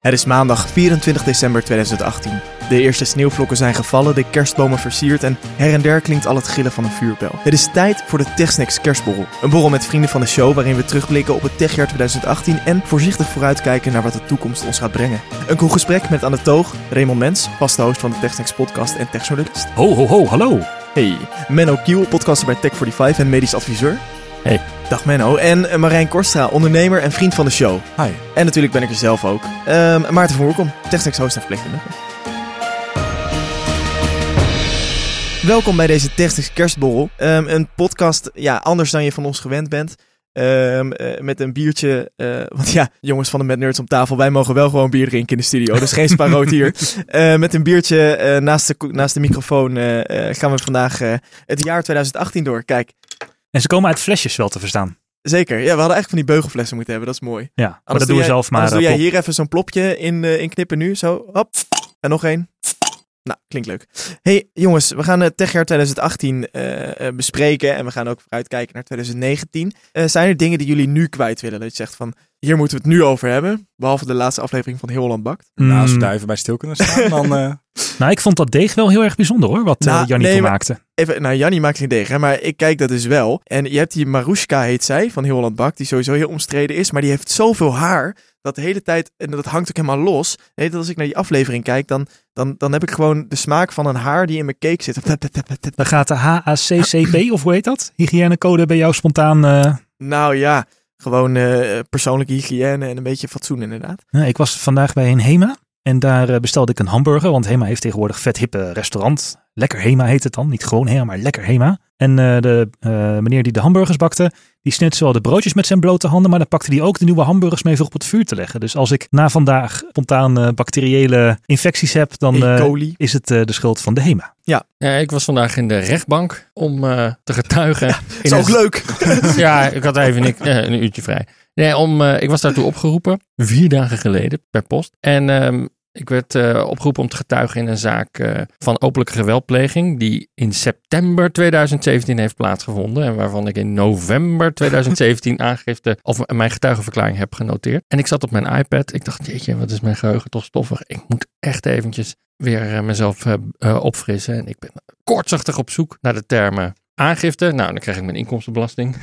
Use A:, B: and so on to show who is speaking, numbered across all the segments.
A: Het is maandag 24 december 2018. De eerste sneeuwvlokken zijn gevallen, de kerstbomen versierd en her en der klinkt al het gillen van een vuurbel. Het is tijd voor de TechSnacks kerstborrel. Een borrel met vrienden van de show waarin we terugblikken op het techjaar 2018 en voorzichtig vooruitkijken naar wat de toekomst ons gaat brengen. Een cool gesprek met aan de toog Raymond Mens, vaste host van de TechSnacks podcast en techjournalist.
B: Ho, ho, ho, hallo.
A: Hey, Menno Kiel, podcaster bij Tech45 en medisch adviseur.
B: Hey.
A: Dag Menno. En Marijn Korstra, ondernemer en vriend van de show.
C: Hi.
A: En natuurlijk ben ik er zelf ook. Um, Maarten van Oerkom, TechSnacks host en verpleegkundige. Welkom bij deze TechSnacks kerstborrel. Um, een podcast, ja, anders dan je van ons gewend bent. Um, uh, met een biertje. Uh, want ja, jongens van de Met Nerds op tafel, wij mogen wel gewoon bier drinken in de studio. Dus geen sparoot hier. Uh, met een biertje naast, de, naast de microfoon gaan we vandaag het jaar 2018 door. Kijk.
B: En ze komen uit flesjes wel te verstaan.
A: Zeker. Ja, we hadden eigenlijk van die beugelflessen moeten hebben. Dat is mooi.
B: Ja, maar anders dat doen we zelf maar.
A: doe jij hier even zo'n plopje in, in knippen nu. Zo, hop. En nog één. Nou, klinkt leuk. Hey jongens, we gaan het techjaar 2018 uh, bespreken en we gaan ook vooruitkijken naar 2019. Uh, zijn er dingen die jullie nu kwijt willen? Dat je zegt van, hier moeten we het nu over hebben. Behalve de laatste aflevering van Heel Holland Bakt.
C: Mm. Nou, als we daar even bij stil kunnen staan, dan... Uh...
B: nou, ik vond dat deeg wel heel erg bijzonder hoor, wat nou, Jannie nee, maakte.
A: Even, nou, Jannie maakt geen deeg, hè, maar ik kijk dat dus wel. En je hebt die Marushka, heet zij, van Heel Holland Bakt, die sowieso heel omstreden is. Maar die heeft zoveel haar dat de hele tijd, en dat hangt ook helemaal los. Nee, dat als ik naar die aflevering kijk, dan, dan, dan heb ik gewoon de smaak van een haar die in mijn cake zit.
B: Dan gaat de HACCP, of hoe heet dat? Hygiënecode bij jou spontaan... Uh...
A: Nou ja, gewoon uh, persoonlijke hygiëne en een beetje fatsoen inderdaad.
B: Ja, ik was vandaag bij een HEMA en daar uh, bestelde ik een hamburger. Want HEMA heeft tegenwoordig vet hippe restaurant. Lekker HEMA heet het dan. Niet gewoon HEMA, maar lekker HEMA. En uh, de meneer die de hamburgers bakte, die snit zowel de broodjes met zijn blote handen, maar dan pakte hij ook de nieuwe hamburgers mee voor op het vuur te leggen. Dus als ik na vandaag spontaan bacteriële infecties heb, dan is het de schuld van de HEMA.
D: Ja. ja, ik was vandaag in de rechtbank om te getuigen. Ja,
A: is ook leuk.
D: ja, ik had even een, een uurtje vrij. Nee, om, uh, ik was daartoe opgeroepen, vier dagen geleden per post. En um, ik werd uh, opgeroepen om te getuigen in een zaak uh, van openlijke geweldpleging, die in september 2017 heeft plaatsgevonden. En waarvan ik in november 2017 aangifte of mijn getuigenverklaring heb genoteerd. En ik zat op mijn iPad. Ik dacht, jeetje, wat is mijn geheugen toch stoffig. Ik moet echt eventjes weer mezelf opfrissen. En ik ben kortzichtig op zoek naar de termen Aangifte, nou dan krijg ik mijn inkomstenbelasting.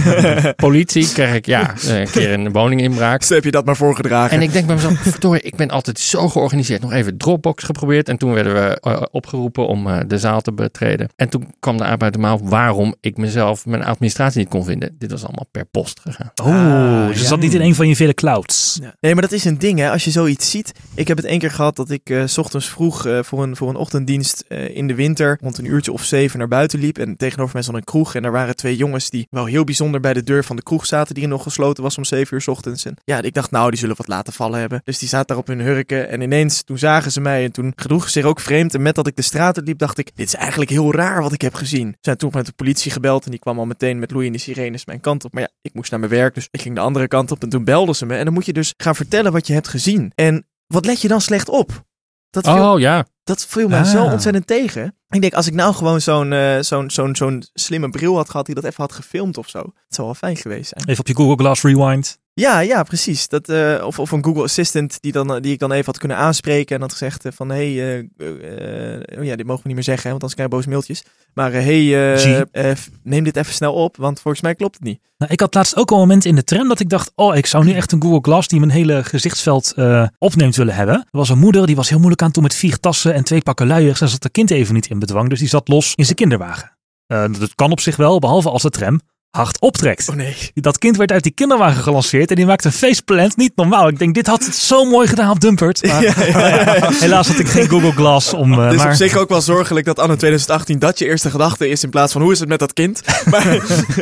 D: Politie krijg ik ja, een keer een woninginbraak.
A: Zo heb je dat maar voorgedragen.
D: En ik denk bij mezelf, verdorie, ik ben altijd zo georganiseerd. Nog even Dropbox geprobeerd en toen werden we uh, opgeroepen om uh, de zaal te betreden. En toen kwam de uit de maal waarom ik mezelf mijn administratie niet kon vinden. Dit was allemaal per post gegaan.
B: Oh, dus ja. zat niet in een van je vele clouds.
A: Ja. Nee, maar dat is een ding hè. Als je zoiets ziet. Ik heb het één keer gehad dat ik uh, s ochtends vroeg voor, een, voor een ochtenddienst in de winter rond een uurtje of zeven naar buiten liep. En tegen tegenover mij stond een kroeg. En er waren twee jongens die wel heel bijzonder bij de deur van de kroeg zaten. Die nog gesloten was om 7 uur s ochtends. En ja, ik dacht, nou, die zullen wat laten vallen hebben. Dus die zaten daar op hun hurken. En ineens, toen zagen ze mij. En toen gedroegen ze zich ook vreemd. En met dat ik de straat liep, dacht ik, dit is eigenlijk heel raar wat ik heb gezien. Ze zijn toen met de politie gebeld. En die kwam al meteen met loeiende sirenes mijn kant op. Maar ja, ik moest naar mijn werk. Dus ik ging de andere kant op. En toen belden ze me. En dan moet je dus gaan vertellen wat je hebt gezien. En wat let je dan slecht op?
D: Dat oh ja.
A: Dat viel mij zo ah. ontzettend tegen. Ik denk, als ik nou gewoon zo'n uh, zo'n zo'n zo'n slimme bril had gehad die dat even had gefilmd of zo. Het zou wel fijn geweest zijn.
B: Even op je Google Glass Rewind.
A: Ja, ja, precies. Dat, uh, of, of een Google Assistant die, dan, die ik dan even had kunnen aanspreken. En had gezegd uh, van, hé, hey, uh, oh ja, dit mogen we niet meer zeggen, want anders krijg je boos mailtjes. Maar hey, neem dit even snel op, want volgens mij klopt het niet.
B: Nou, ik had laatst ook een moment in de tram dat ik dacht, oh, ik zou nu echt een Google Glass die mijn hele gezichtsveld opneemt willen hebben. Er was een moeder, die was heel moeilijk aan toe met vier tassen en twee pakken luiers. Daar zat de kind even niet in bedwang, dus die zat los in zijn kinderwagen. dat kan op zich wel, behalve als de tram hard optrekt.
A: Oh nee.
B: Dat kind werd uit die kinderwagen gelanceerd en die maakte een faceplant. Niet normaal. Ik denk, dit had het zo mooi gedaan op Dumpert. Maar, ja, ja, helaas had ik geen Google Glass om... Uh,
A: dus
B: maar...
A: op zich ook wel zorgelijk dat anno 2018 dat je eerste gedachte is in plaats van hoe is het met dat kind. Maar...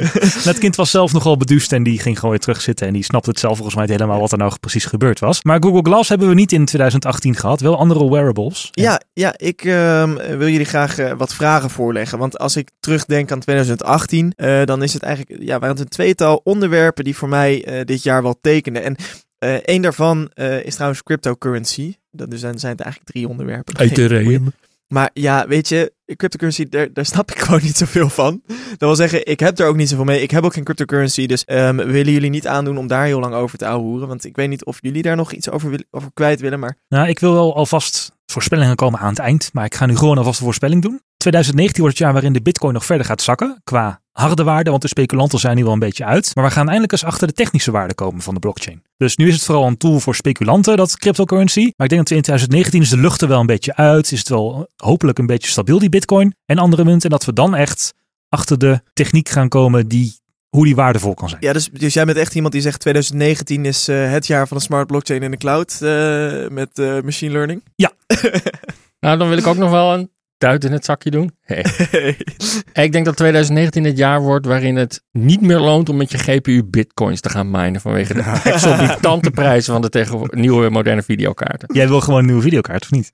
B: dat kind was zelf nogal beduust en die ging gewoon weer terugzitten en die snapte het zelf volgens mij helemaal wat er nou precies gebeurd was. Maar Google Glass hebben we niet in 2018 gehad. Wel andere wearables.
A: Ja, ja ik uh, wil jullie graag uh, wat vragen voorleggen. Want als ik terugdenk aan 2018, uh, dan is het eigenlijk ja, waren het een tweetal onderwerpen die voor mij uh, dit jaar wel tekenden. En uh, één daarvan uh, is trouwens cryptocurrency. Dat dus zijn, zijn het eigenlijk drie onderwerpen.
B: Ethereum.
A: Maar ja, weet je, cryptocurrency, daar, daar snap ik gewoon niet zoveel van. Dat wil zeggen, ik heb er ook niet zoveel mee. Ik heb ook geen cryptocurrency, dus um, willen jullie niet aandoen om daar heel lang over te ouwehoeren. Want ik weet niet of jullie daar nog iets over, wil, over kwijt willen, maar...
B: Nou, ik wil wel alvast voorspellingen komen aan het eind, maar ik ga nu gewoon alvast een voorspelling doen. 2019 wordt het jaar waarin de bitcoin nog verder gaat zakken qua harde waarde, want de speculanten zijn nu wel een beetje uit. Maar we gaan eindelijk eens achter de technische waarde komen van de blockchain. Dus nu is het vooral een tool voor speculanten, dat cryptocurrency. Maar ik denk dat in 2019 is de lucht er wel een beetje uit. Is het wel hopelijk een beetje stabiel, die bitcoin en andere munten. En dat we dan echt achter de techniek gaan komen die hoe die waardevol kan zijn.
A: Ja, dus, dus jij bent echt iemand die zegt 2019 is uh, het jaar van de smart blockchain in de cloud uh, met uh, machine learning?
B: Ja.
D: nou, dan wil ik ook nog wel een duit in het zakje doen. Hey. ik denk dat 2019 het jaar wordt waarin het niet meer loont om met je GPU bitcoins te gaan minen vanwege de exorbitante prijzen van de tegen nieuwe moderne videokaarten.
B: Jij wil gewoon een nieuwe videokaart of niet?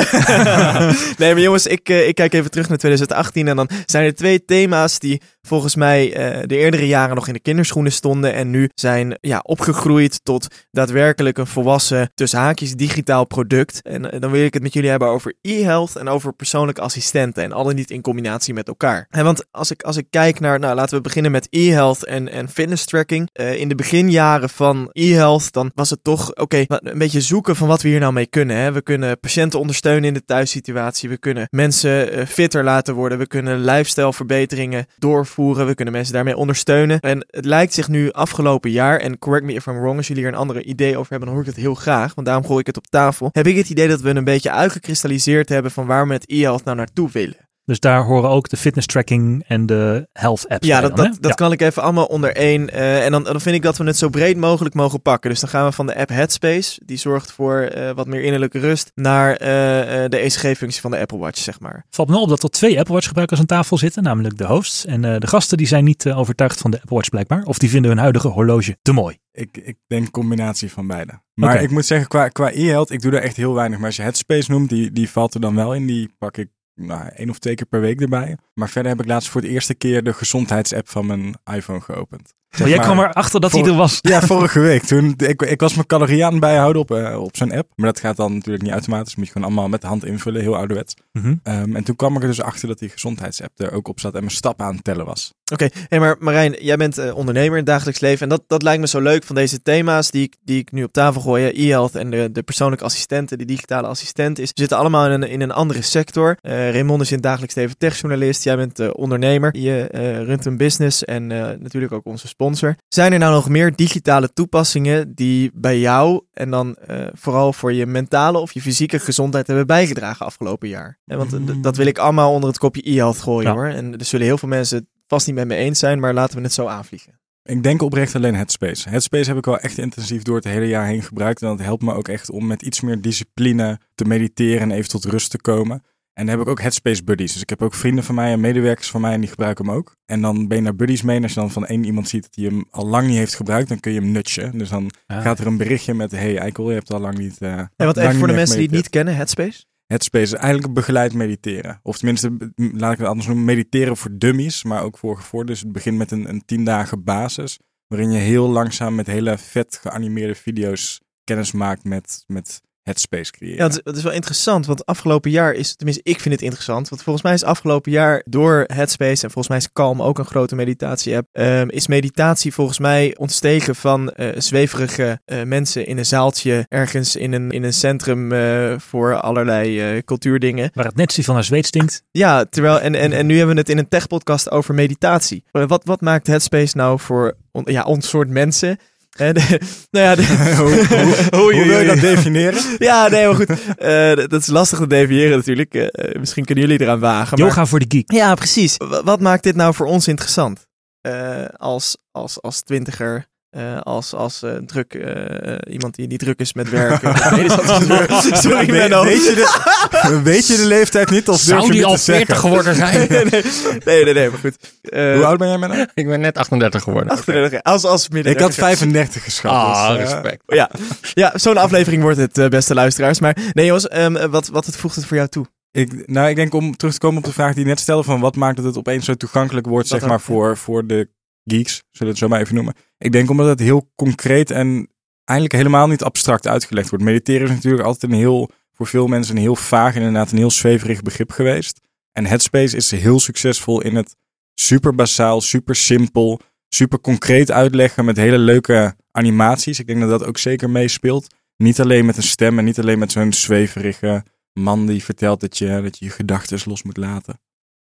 A: nee, maar jongens, ik, uh, ik kijk even terug naar 2018 en dan zijn er twee thema's die volgens mij uh, de eerdere jaren nog in de kinderschoenen stonden en nu zijn ja, opgegroeid tot daadwerkelijk een volwassen, tussen haakjes, digitaal product. En uh, dan wil ik het met jullie hebben over e-health en over persoonlijke assistenten en alle niet in combinatie met elkaar. En want als ik, als ik kijk naar, nou laten we beginnen met e-health en, en fitness tracking. in de beginjaren van e-health, dan was het toch, oké, een beetje zoeken van wat we hier nou mee kunnen. Hè. We kunnen patiënten ondersteunen in de thuissituatie. We kunnen mensen uh, fitter laten worden. We kunnen lifestyleverbeteringen doorvoeren. We kunnen mensen daarmee ondersteunen. En het lijkt zich nu afgelopen jaar, en correct me if I'm wrong, als jullie hier een andere idee over hebben, dan hoor ik het heel graag. Want daarom gooi ik het op tafel. Heb ik het idee dat we een beetje uitgekristalliseerd hebben van waar we met e-health nou naartoe willen.
B: Dus daar horen ook de fitness tracking en de health apps
A: ja,
B: bij
A: dat,
B: dan,
A: dat, dat
B: ja.
A: kan ik even allemaal onder één. Uh, en dan, dan vind ik dat we het zo breed mogelijk mogen pakken. Dus dan gaan we van de app Headspace, die zorgt voor uh, wat meer innerlijke rust, naar uh, de ECG-functie van de Apple Watch, zeg maar.
B: Valt me op dat er twee Apple Watch gebruikers aan tafel zitten, namelijk de hosts. En de gasten die zijn niet overtuigd van de Apple Watch blijkbaar. Of die vinden hun huidige horloge te mooi.
C: Ik, ik denk combinatie van beide. Maar ik moet zeggen, qua, qua e-health, ik doe er echt heel weinig. Maar als je Headspace noemt, die, die valt er dan wel in. Die pak ik nou, één of twee keer per week erbij. Maar verder heb ik laatst voor de eerste keer de gezondheidsapp van mijn iPhone geopend.
B: Maar jij kwam erachter dat hij er was.
C: Ja, vorige week. Toen, ik, ik was mijn calorieën aan het bijhouden op, eh, op zo'n app. Maar dat gaat dan natuurlijk niet automatisch. Moet je gewoon allemaal met de hand invullen. Heel ouderwets.
B: Mhm.
C: Ehm, en toen kwam ik er dus achter dat die gezondheidsapp er ook op zat. En mijn stappen aan het tellen was.
A: Oké, hey, maar Marijn, jij bent eh, ondernemer in het dagelijks leven. En dat, dat lijkt me zo leuk van deze thema's die ik, die ik nu op tafel gooi. E-health en de, de persoonlijke assistenten, de digitale assistent. Is, we zitten allemaal in een, in een andere sector. Eh Raymond is in het dagelijks leven techjournalist. Jij bent eh, ondernemer. Je eh, runt een business en eh, natuurlijk ook onze sponsor. Zijn er nou nog meer digitale toepassingen die bij jou en dan eh, vooral voor je mentale of je fysieke gezondheid hebben bijgedragen afgelopen jaar? En want eh, dat wil ik allemaal onder het kopje e-health gooien
B: Ja.
A: hoor. En er zullen heel veel mensen het vast niet met me eens zijn, maar laten we het zo aanvliegen.
C: Ik denk oprecht alleen Headspace. Headspace heb ik wel echt intensief door het hele jaar heen gebruikt. En dat helpt me ook echt om met iets meer discipline te mediteren en even tot rust te komen. En dan heb ik ook Headspace Buddies. Dus ik heb ook vrienden van mij en medewerkers van mij en die gebruiken hem ook. En dan ben je naar Buddies mee. En als je dan van één iemand ziet dat hij hem al lang niet heeft gebruikt, dan kun je hem nutchen. Dus dan
B: Ah.
C: gaat er een berichtje met, hey Eikel, je hebt al lang niet... eh
A: En
C: lang
A: even voor de mensen die het niet kennen, Headspace.
C: Headspace is eigenlijk begeleid mediteren. Of tenminste, laat ik het anders noemen, mediteren voor dummies, maar ook voor gevorderden. Dus het begint met een, een tien dagen basis, waarin je heel langzaam met hele vet geanimeerde video's kennis maakt met, met Headspace creëren.
A: Ja, het is, wel interessant, want afgelopen jaar is, tenminste ik vind het interessant, want volgens mij is afgelopen jaar door Headspace en volgens mij is Calm ook een grote meditatie-app, ehm, is meditatie volgens mij ontstegen van eh, zweverige eh, mensen in een zaaltje ergens in een, in een centrum eh, voor allerlei eh, cultuurdingen.
B: Waar het net zo van naar Zweet stinkt.
A: Ja, terwijl, en, en, en nu hebben we het in een tech-podcast over meditatie. Wat, wat maakt Headspace nou voor on- ja, ons soort mensen? De- nou ja, de,
C: hoe, hoe, wil je dat definiëren?
A: Ja, nee, maar goed. Eh, dat is lastig te definiëren natuurlijk. Eh, eh, misschien kunnen jullie eraan wagen. Maar...
B: Yoga voor de geek.
A: Ja, precies. W- wat maakt dit nou voor ons interessant? Eh, als, als, als twintiger, eh, als, als eh, druk, eh, iemand die, die druk is met werken. Sorry,
C: We-
A: Menno.
C: weet, je de, weet je de leeftijd niet? Of
D: Zou
C: je
D: die
C: niet
D: al
C: te zeggen?
D: 40 geworden zijn?
A: nee, nee, nee, nee, nee, maar goed. Eh,
C: Hoe oud ben jij, Menno?
D: ik ben net 38 geworden.
A: 38, als, als midden
C: Ik had 35 geschat.
D: Ah,
C: dus,
D: respect.
A: Ja, ja zo'n aflevering wordt het, beste luisteraars. Maar nee, jongens, ehm, wat, wat het voegt het voor jou toe?
C: Ik, nou, ik denk om terug te komen op de vraag die je net stelde: van wat maakt dat het opeens zo toegankelijk wordt,
A: Dat
C: zeg maar, voor, voor de geeks, zullen we het zo maar even noemen. Ik denk omdat het heel concreet en eigenlijk helemaal niet abstract uitgelegd wordt. Mediteren is natuurlijk altijd een heel, voor veel mensen een heel vaag en inderdaad een heel zweverig begrip geweest. En Headspace is heel succesvol in het super basaal, super simpel, super concreet uitleggen met hele leuke animaties. Ik denk dat dat ook zeker meespeelt. Niet alleen met een stem en niet alleen met zo'n zweverige man die vertelt dat je dat je, je gedachten los moet laten.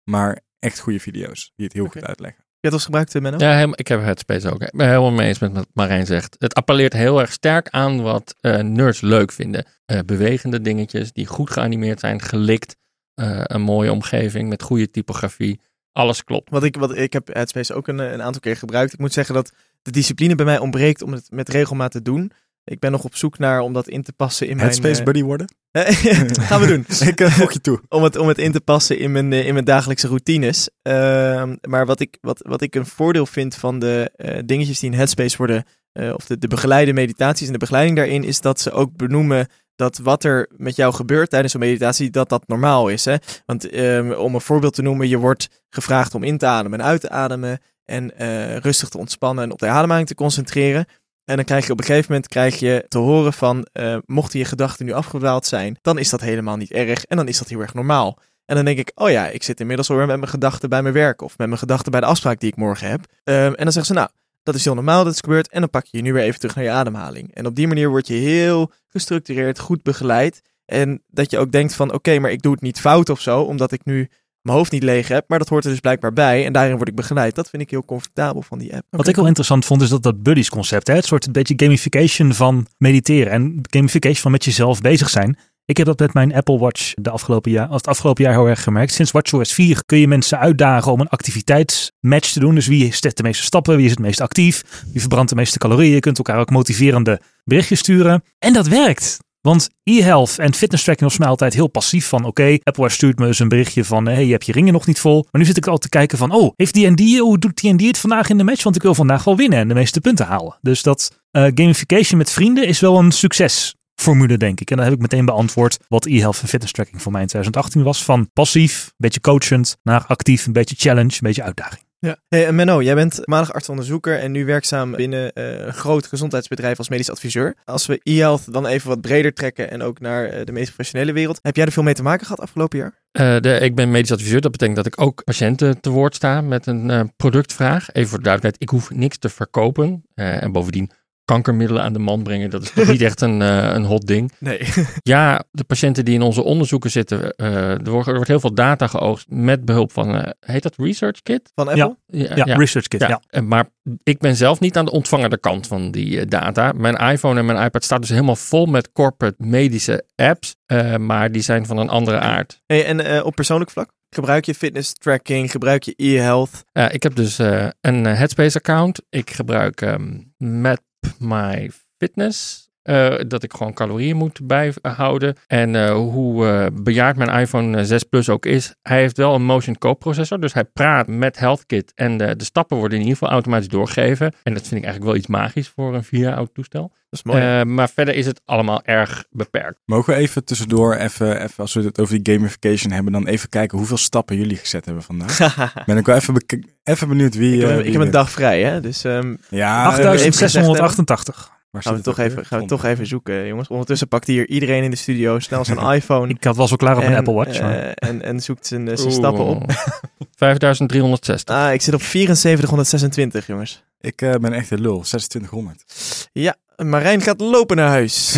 C: Maar echt goede video's die het heel goed uitleggen.
A: Je hebt ons gebruikt, eh, Menno?
D: Ja, helemaal- ik heb Headspace ook. Ik ben helemaal mee eens met wat Marijn zegt. Het appelleert heel erg sterk aan wat eh, nerds leuk vinden. Eh, bewegende dingetjes die goed geanimeerd zijn, gelikt. een mooie omgeving met goede typografie. Alles klopt.
A: Wat ik, wat, ik heb Headspace ook een, een aantal keer gebruikt. Ik moet zeggen dat de discipline bij mij ontbreekt om het met regelmaat te doen. Ik ben nog op zoek naar om dat in te passen in
C: Headspace
A: mijn...
C: buddy worden?
A: Gaan we doen.
C: ik uh, voeg je toe.
A: om het, om het in te passen in mijn, eh, in mijn dagelijkse routines. Ehm, maar wat ik, wat, wat ik een voordeel vind van de eh, dingetjes die in Headspace worden, eh, of de, de begeleide meditaties en de begeleiding daarin, is dat ze ook benoemen dat wat er met jou gebeurt tijdens een meditatie, dat dat normaal is. Hè? Want ehm, om een voorbeeld te noemen, je wordt gevraagd om in te ademen en uit te ademen en eh, rustig te ontspannen en op de ademhaling te concentreren. En dan krijg je op een gegeven moment krijg je te horen van, eh, mochten je gedachten nu afgedwaald zijn, dan is dat helemaal niet erg en dan is dat heel erg normaal. En dan denk ik, oh ja, ik zit inmiddels alweer met mijn gedachten bij mijn werk of met mijn gedachten bij de afspraak die ik morgen heb. Ehm, en dan zeggen ze, nou, dat is heel normaal dat is gebeurd en dan pak je je nu weer even terug naar je ademhaling. En op die manier word je heel gestructureerd, goed begeleid. En dat je ook denkt van, oké, maar ik doe het niet fout of zo, omdat ik nu mijn hoofd niet leeg heb, maar dat hoort er dus blijkbaar bij en daarin word ik begeleid. Dat vind ik heel comfortabel van die app.
B: Wat ik wel interessant vond, is dat dat buddies concept, hè, het soort een beetje gamification van mediteren en gamification van met jezelf bezig zijn. Ik heb dat met mijn Apple Watch de afgelopen jaar, het afgelopen jaar heel erg gemerkt. Sinds WatchOS 4 kun je mensen uitdagen om een activiteitsmatch te doen. Dus wie zet de meeste stappen, wie is het meest actief, wie verbrandt de meeste calorieën. Je kunt elkaar ook motiverende berichtjes sturen. En dat werkt. Want e-health en fitness tracking was mij altijd heel passief van oké, Apple Watch stuurt me eens een berichtje van hey, je hebt je ringen nog niet vol. Maar nu zit ik al te kijken van oh, heeft die en die, hoe doet die en die het vandaag in de match? Want ik wil vandaag wel winnen en de meeste punten halen. Dus dat eh, gamification met vrienden is wel een succesformule denk ik. En dan heb ik meteen beantwoord wat e-health en fitness tracking voor mij in 2018 was. Van passief, een beetje coachend, naar actief, een beetje challenge, een beetje uitdaging.
A: Ja. Hey, en Menno, jij bent maandag artsonderzoeker en nu werkzaam binnen eh, een groot gezondheidsbedrijf als medisch adviseur. Als we e-health dan even wat breder trekken en ook naar eh, de meest professionele wereld. Heb jij er veel mee te maken gehad afgelopen jaar?
D: Eh, de, ik ben medisch adviseur. Dat betekent dat ik ook patiënten te woord sta met een productvraag. Even voor de duidelijkheid, ik hoef niks te verkopen. En bovendien kankermiddelen aan de man brengen, dat is toch niet echt een, eh, een hot ding.
A: Nee.
D: Ja, de patiënten die in onze onderzoeken zitten, eh, er, wordt, er wordt heel veel data geoogst met behulp van, eh, heet dat Research Kit?
A: Van Apple?
B: Ja, Research Kit. Ja.
D: Ja, en maar ik ben zelf niet aan de ontvangende kant van die data. Mijn iPhone en mijn iPad staat dus helemaal vol met corporate medische apps, eh, maar die zijn van een andere aard.
A: Hey, en eh, op persoonlijk vlak? Gebruik je fitness tracking? Gebruik je e-health?
D: Eh, ik heb dus eh, een Headspace account. Ik gebruik ehm Map My Fitness. Eh, dat ik gewoon calorieën moet bijhouden. En eh, hoe eh, bejaard mijn iPhone eh, 6 Plus ook is, hij heeft wel een motion co-processor. Dus hij praat met HealthKit en de, de stappen worden in ieder geval automatisch doorgegeven. En dat vind ik eigenlijk wel iets magisch voor een vier jaar oud toestel.
A: Dat is mooi.
D: Eh, maar verder is het allemaal erg beperkt.
C: Mogen we even tussendoor, even, even, als we het over die gamification hebben, dan even kijken hoeveel stappen jullie gezet hebben vandaag? ben ik wel even, even benieuwd wie...
A: ik heb,
C: wie
A: ik heb een dag vrij, hè? Dus ehm,
C: Ja,
A: Acht- even gezegd
B: 8688.
C: Waar
A: gaan, we toch even, gaan we toch even zoeken, jongens. Ondertussen pakt hier iedereen in de studio snel zijn iPhone.
B: Ik had was wel klaar op mijn Apple Watch. maar-
A: eh, en, en zoekt zijn, eh, zijn stappen op.
D: Oeh. 5360.
A: Ah, ik zit op 7426, jongens.
C: Ik eh, ben echt een lul, 2600.
A: Ja, Marijn gaat lopen naar huis.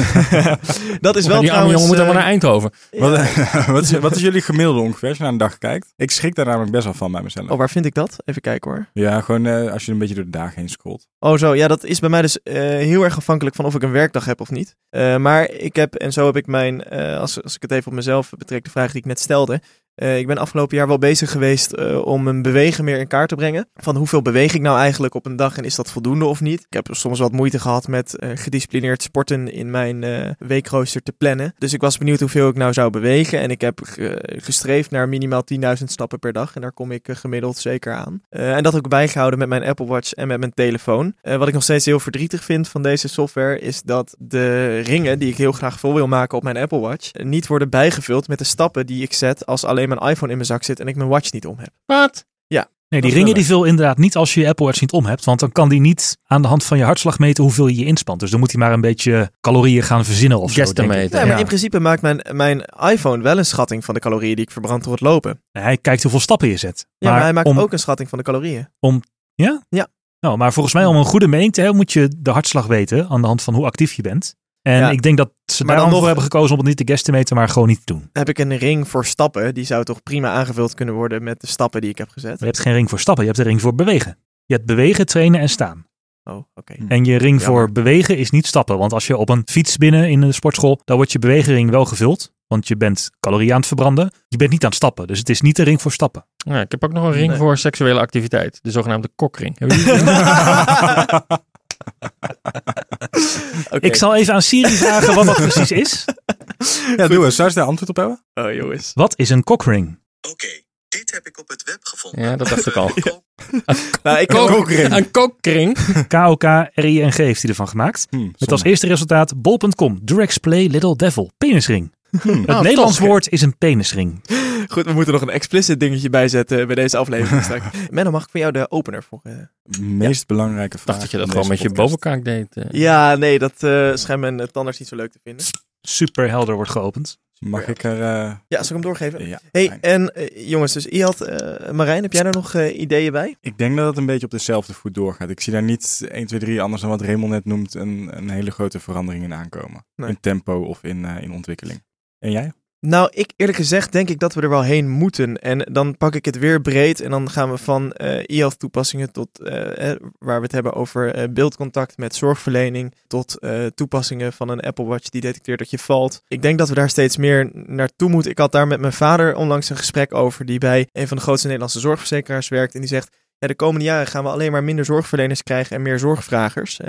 A: dat is wel
D: die
A: trouwens...
D: jongen moet
A: eh,
D: helemaal naar Eindhoven.
A: ja.
C: Wat, wat, is, wat is jullie gemiddelde ongeveer als je naar een dag kijkt? Ik schrik daar namelijk best wel van bij mezelf.
A: Oh, waar vind ik dat? Even kijken hoor.
C: Ja, gewoon eh, als je een beetje door de dagen heen scrolt.
A: Oh zo, ja, dat is bij mij dus eh, heel erg afhankelijk van of ik een werkdag heb of niet. Eh, maar ik heb, en zo heb ik mijn, eh, als, als ik het even op mezelf betrek, de vraag die ik net stelde. Eh, ik ben afgelopen jaar wel bezig geweest eh, om mijn bewegen meer in kaart te brengen. Van hoeveel beweeg ik nou eigenlijk op een dag en is dat voldoende of niet? Ik heb soms wat moeite gehad met eh, gedisciplineerd sporten in mijn weekrooster te plannen. Dus ik was benieuwd hoeveel ik nou zou bewegen. En ik heb ge- gestreefd naar minimaal 10.000 stappen per dag. En daar kom ik gemiddeld zeker aan. En dat ook bijgehouden met mijn Apple Watch en met mijn telefoon. Wat ik nog steeds heel verdrietig vind van deze software is dat de ringen die ik heel graag vol wil maken op mijn Apple Watch niet worden bijgevuld met de stappen die ik zet als alleen mijn iPhone in mijn zak zit en ik mijn watch niet om heb.
D: Wat?
A: Ja,
B: Nee, die ringen die vul inderdaad niet als je je Apple Watch niet om hebt. Want dan kan die niet aan de hand van je hartslag meten hoeveel je je inspant. Dus dan moet hij maar een beetje calorieën gaan verzinnen of zo. denk ik.
A: Nee, maar
B: Ja.
A: in principe maakt mijn, mijn iPhone wel een schatting van de calorieën die ik verbrand door het lopen.
B: Hij kijkt hoeveel stappen je zet.
A: Ja, maar, hij maakt
B: om,
A: ook een schatting van de calorieën.
B: Nou, maar volgens mij om een goede mening te hebben moet je de hartslag weten aan de hand van hoe actief je bent. En
A: Ja.
B: ik denk dat ze
A: Maar
B: daarom
A: nog-
B: voor hebben gekozen om het niet te guesstimaten, maar gewoon niet te doen.
A: Heb ik een ring voor stappen, die zou toch prima aangevuld kunnen worden met de stappen die ik heb gezet.
B: Je hebt geen ring voor stappen, je hebt een ring voor bewegen. Je hebt bewegen, trainen en staan.
A: Oh, oké.
B: En je ring
A: Jammer.
B: voor bewegen is niet stappen. Want als je op een fiets binnen in een sportschool, dan wordt je beweegring wel gevuld. Want je bent calorieën aan het verbranden. Je bent niet aan het stappen. Dus het is niet een ring voor stappen.
D: Ja, ik heb ook nog een ring
A: Nee.
D: voor seksuele activiteit. De zogenaamde kokring.
B: Ik zal even aan Siri vragen wat dat precies is.
C: Ja, doe eens. Zou ze daar antwoord op hebben?
A: Oh, jongens.
B: Wat is een cockring?
E: Oké, dit heb ik op het web gevonden.
D: Ja, dat dacht ik al.
A: Nou, ik
D: Kok-
C: Kokring.
D: Een kokring.
B: K-O-K-R-I-N-G heeft hij ervan gemaakt.
C: Hm,
B: Met als eerste resultaat bol.com. Durex Play Little Devil. Penisring. Het
D: Oh,
B: Nederlands
D: toch.
B: woord is een penisring.
A: Goed, we moeten nog een explicit dingetje bijzetten bij deze aflevering straks. Menno, mag ik van jou de opener voor? eh?
C: meest belangrijke vraag.
D: dacht dat je dat gewoon met je bovenkaak deed. eh.
A: Ja, nee, dat eh schijnt mijn eh, tandarts niet zo leuk te vinden.
B: Super helder wordt geopend.
C: Mag ik er... eh,
A: Ja, zal ik hem doorgeven?
C: ja,
A: Hey,
C: fijn.
A: en jongens, dus Iad, eh Marijn, heb jij daar nog eh, ideeën bij?
C: Ik denk dat het een beetje op dezelfde voet doorgaat. Ik zie daar niet 1, 2, 3, anders dan wat Raymond net noemt, een, een hele grote verandering in aankomen.
A: Nee.
C: In tempo of in, eh, in ontwikkeling. En jij?
A: Nou, ik eerlijk gezegd denk ik dat we er wel heen moeten. En dan pak ik het weer breed en dan gaan we van eh IELTS toepassingen tot eh, eh, waar we het hebben over beeldcontact met zorgverlening, tot toepassingen van een Apple Watch die detecteert dat je valt. Ik denk dat we daar steeds meer naartoe moeten. Ik had daar met mijn vader onlangs een gesprek over, die bij een van de grootste Nederlandse zorgverzekeraars werkt. En die zegt, de komende jaren gaan we alleen maar minder zorgverleners krijgen en meer zorgvragers.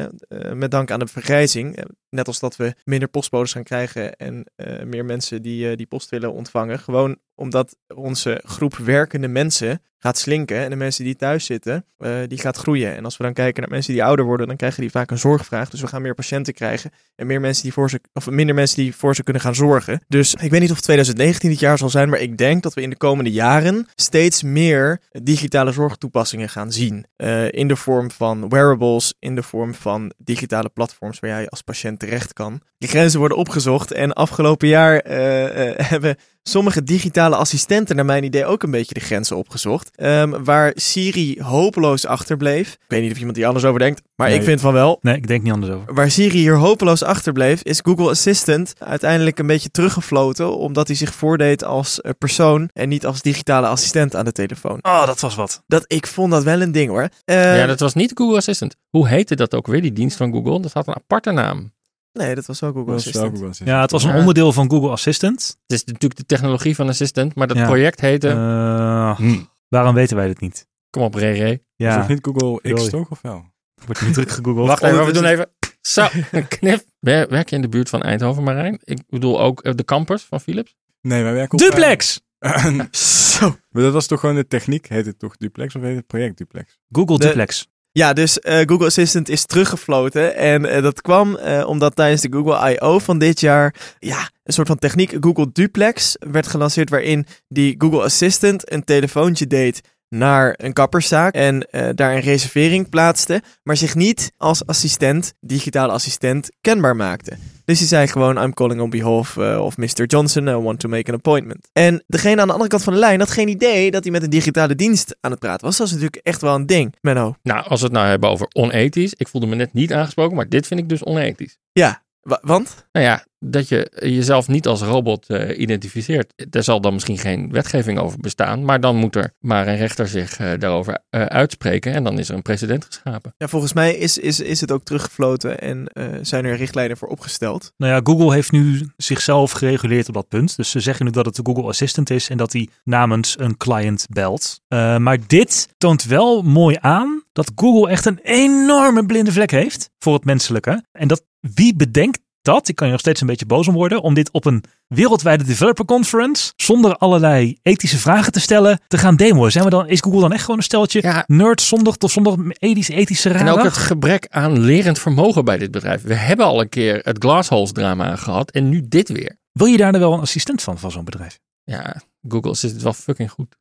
A: met dank aan de vergrijzing. Net als dat we minder postbodes gaan krijgen en eh, meer mensen die, eh, die post willen ontvangen. Gewoon omdat onze groep werkende mensen gaat slinken. En de mensen die thuis zitten, eh, die gaat groeien. En als we dan kijken naar mensen die ouder worden, dan krijgen die vaak een zorgvraag. Dus we gaan meer patiënten krijgen. En meer mensen die voor ze, of minder mensen die voor ze kunnen gaan zorgen. Dus ik weet niet of 2019 dit jaar zal zijn, maar ik denk dat we in de komende jaren steeds meer digitale zorgtoepassingen gaan zien. In de vorm van wearables, in de vorm van digitale platforms waar jij als patiënt terecht kan. Die grenzen worden opgezocht en afgelopen jaar eh, eh, hebben sommige digitale assistenten naar mijn idee ook een beetje de grenzen opgezocht. Ehm, waar Siri hopeloos achterbleef. Ik weet niet of iemand hier anders over denkt, maar
C: Nee.
A: ik vind van wel.
B: Nee, ik denk niet anders over.
A: Waar Siri hier hopeloos achterbleef, is Google Assistant uiteindelijk een beetje teruggefloten. Omdat hij zich voordeed als eh, persoon en niet als digitale assistent aan de telefoon.
B: Oh, dat was wat.
A: Dat, ik vond dat wel een ding hoor. Eh,
D: Ja, dat was niet Google Assistant. Hoe heette dat ook weer, die dienst van Google? Dat had een aparte naam.
A: Nee, dat was wel Google
C: Dat is wel
A: Assistant.
C: Google Assistant.
B: Ja, het was een onderdeel van Google Assistant.
D: Het is natuurlijk de technologie van Assistant, maar dat
B: Ja.
D: project heette...
B: Eh,
D: Hm.
B: waarom weten wij dit niet?
D: Kom op, Rere.
C: Is
B: Ja,
C: dat niet Google X toch of wel?
B: wordt niet druk gegoogeld.
D: Wacht even, we doen even... Zo, een knip. Wer- Werk je in de buurt van Eindhoven, Marijn? Ik bedoel ook eh, de campers van Philips?
C: Nee, wij werken op...
B: Duplex!
C: eh,
A: Zo.
C: maar dat was toch gewoon de techniek? Heet het toch Duplex of heet het project Duplex?
B: Google
A: De-
B: Duplex.
A: Ja, dus eh, Google Assistant is teruggefloten. En eh, dat kwam eh, omdat tijdens de Google I.O. van dit jaar... Ja, een soort van techniek, Google Duplex, werd gelanceerd... waarin die Google Assistant een telefoontje deed naar een kapperszaak... en eh, daar een reservering plaatste... maar zich niet als assistent, digitale assistent, kenbaar maakte. Dus die zei gewoon, I'm calling on behalf eh, of Mr. Johnson, I want to make an appointment. En degene aan de andere kant van de lijn had geen idee dat hij met een digitale dienst aan het praten was. Dat is natuurlijk echt wel een ding, Menno.
D: Nou, als we het nou hebben over onethisch. Ik voelde me net niet aangesproken, maar dit vind ik dus onethisch.
A: Ja, want?
D: Nou ja, dat je jezelf niet als robot eh, identificeert. Er zal dan misschien geen wetgeving over bestaan, maar dan moet er maar een rechter zich eh, daarover eh, uitspreken en dan is er een precedent geschapen.
A: Ja, volgens mij is, is, is het ook teruggefloten en eh, zijn er richtlijnen voor opgesteld.
B: Nou ja, Google heeft nu zichzelf gereguleerd op dat punt. Dus ze zeggen nu dat het de Google Assistant is en dat hij namens een client belt. Eh, maar dit toont wel mooi aan dat Google echt een enorme blinde vlek heeft voor het menselijke. En dat wie bedenkt dat, ik kan je nog steeds een beetje boos om worden, om dit op een wereldwijde developer conference zonder allerlei ethische vragen te stellen te gaan demoen. Zijn we dan, is Google dan echt gewoon een steltje
D: Ja.
B: nerds zonder, of zonder ethische, ethische
D: En
B: raden?
D: ook het gebrek aan lerend vermogen bij dit bedrijf. We hebben al een keer het Glassholes drama gehad en nu dit weer.
B: Wil je daar dan wel een assistent van, van zo'n bedrijf?
D: Ja, Google zit het wel fucking goed.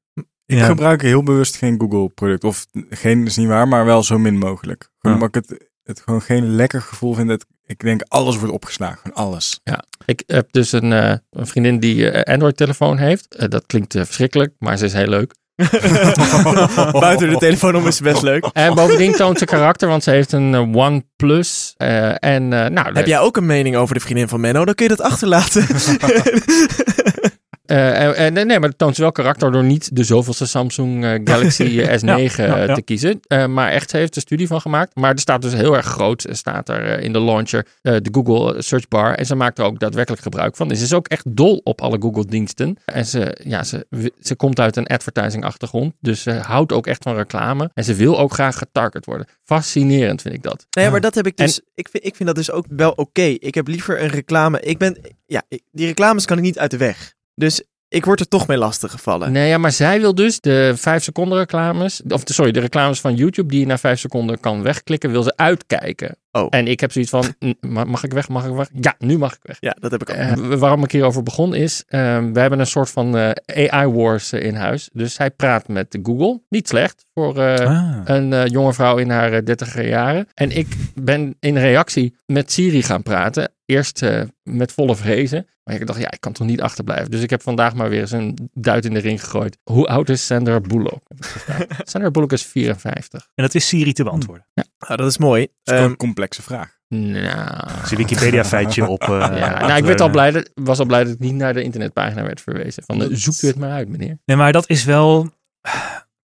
C: Ik
B: Ja.
C: gebruik heel bewust geen Google product. Of geen is niet waar, maar wel zo min mogelijk. Gewoon
B: Ja.
C: omdat ik het, het gewoon geen lekker gevoel vind. Dat ik denk alles wordt opgeslagen. Gewoon alles.
D: Ik heb dus een, eh, een vriendin die eh, Android-telefoon heeft. Eh, dat klinkt verschrikkelijk, maar ze is heel leuk.
A: Buiten de telefoon om is best leuk.
D: En bovendien toont ze karakter, want ze heeft een OnePlus. eh en nou,
A: Heb jij ook een mening over de vriendin van Menno? Dan kun je dat achterlaten.
D: eh, en- nee, maar het toont ze wel karakter door niet de zoveelste Samsung eh, Galaxy S9
B: Ja, ja,
D: eh,
B: ja.
D: te kiezen. Eh, maar echt, ze heeft er studie van gemaakt. Maar er staat dus heel erg groot, staat er in de launcher, eh, de Google Search Bar. En ze maakt er ook daadwerkelijk gebruik van. Dus ze is ook echt dol op alle Google diensten. En ze, ja, ze, ze komt uit een advertising achtergrond. Dus ze houdt ook echt van reclame. En ze wil ook graag getarget worden. Fascinerend vind ik dat.
A: Nee, maar dat heb ik dus. Ik, vind, ik vind dat dus ook wel oké. Ik heb liever een reclame. Ik ben. Ja, ik- die reclames kan ik niet uit de weg. Dus ik word er toch mee lastig gevallen.
D: Nee, ja, maar zij wil dus de 5 seconden reclames, of sorry, de reclames van YouTube die je na 5 seconden kan wegklikken, wil ze uitkijken.
A: Oh.
D: En ik heb zoiets van, "N- ma- mag ik weg, mag ik weg? Ja, nu mag ik weg.
A: Ja, dat heb ik ook.
D: Eh, waarom ik hierover begon is, ehm, we hebben een soort van eh, AI-wars in huis. Dus zij praat met Google, niet slecht voor eh,
B: Ah.
D: een eh, jonge vrouw in haar eh, dertiger jaren. En ik ben in reactie met Siri gaan praten. Eerst eh, met volle vrezen. Maar ik dacht, ja, ik kan toch niet achterblijven. Dus ik heb vandaag maar weer eens een duit in de ring gegooid. Hoe oud is Sandra Bullock? Sandra Bullock is 54.
B: En dat is Siri te beantwoorden.
A: Dat is mooi.
C: Dat is
A: Ehm,
C: een complexe vraag.
D: Nou...
B: Zie Wikipedia feitje op. eh,
D: Ja, nou, ik werd al blij dat, was al blij dat ik niet naar de internetpagina werd verwezen. Van, eh, zoekt u het maar uit, meneer.
B: Nee, maar dat is wel.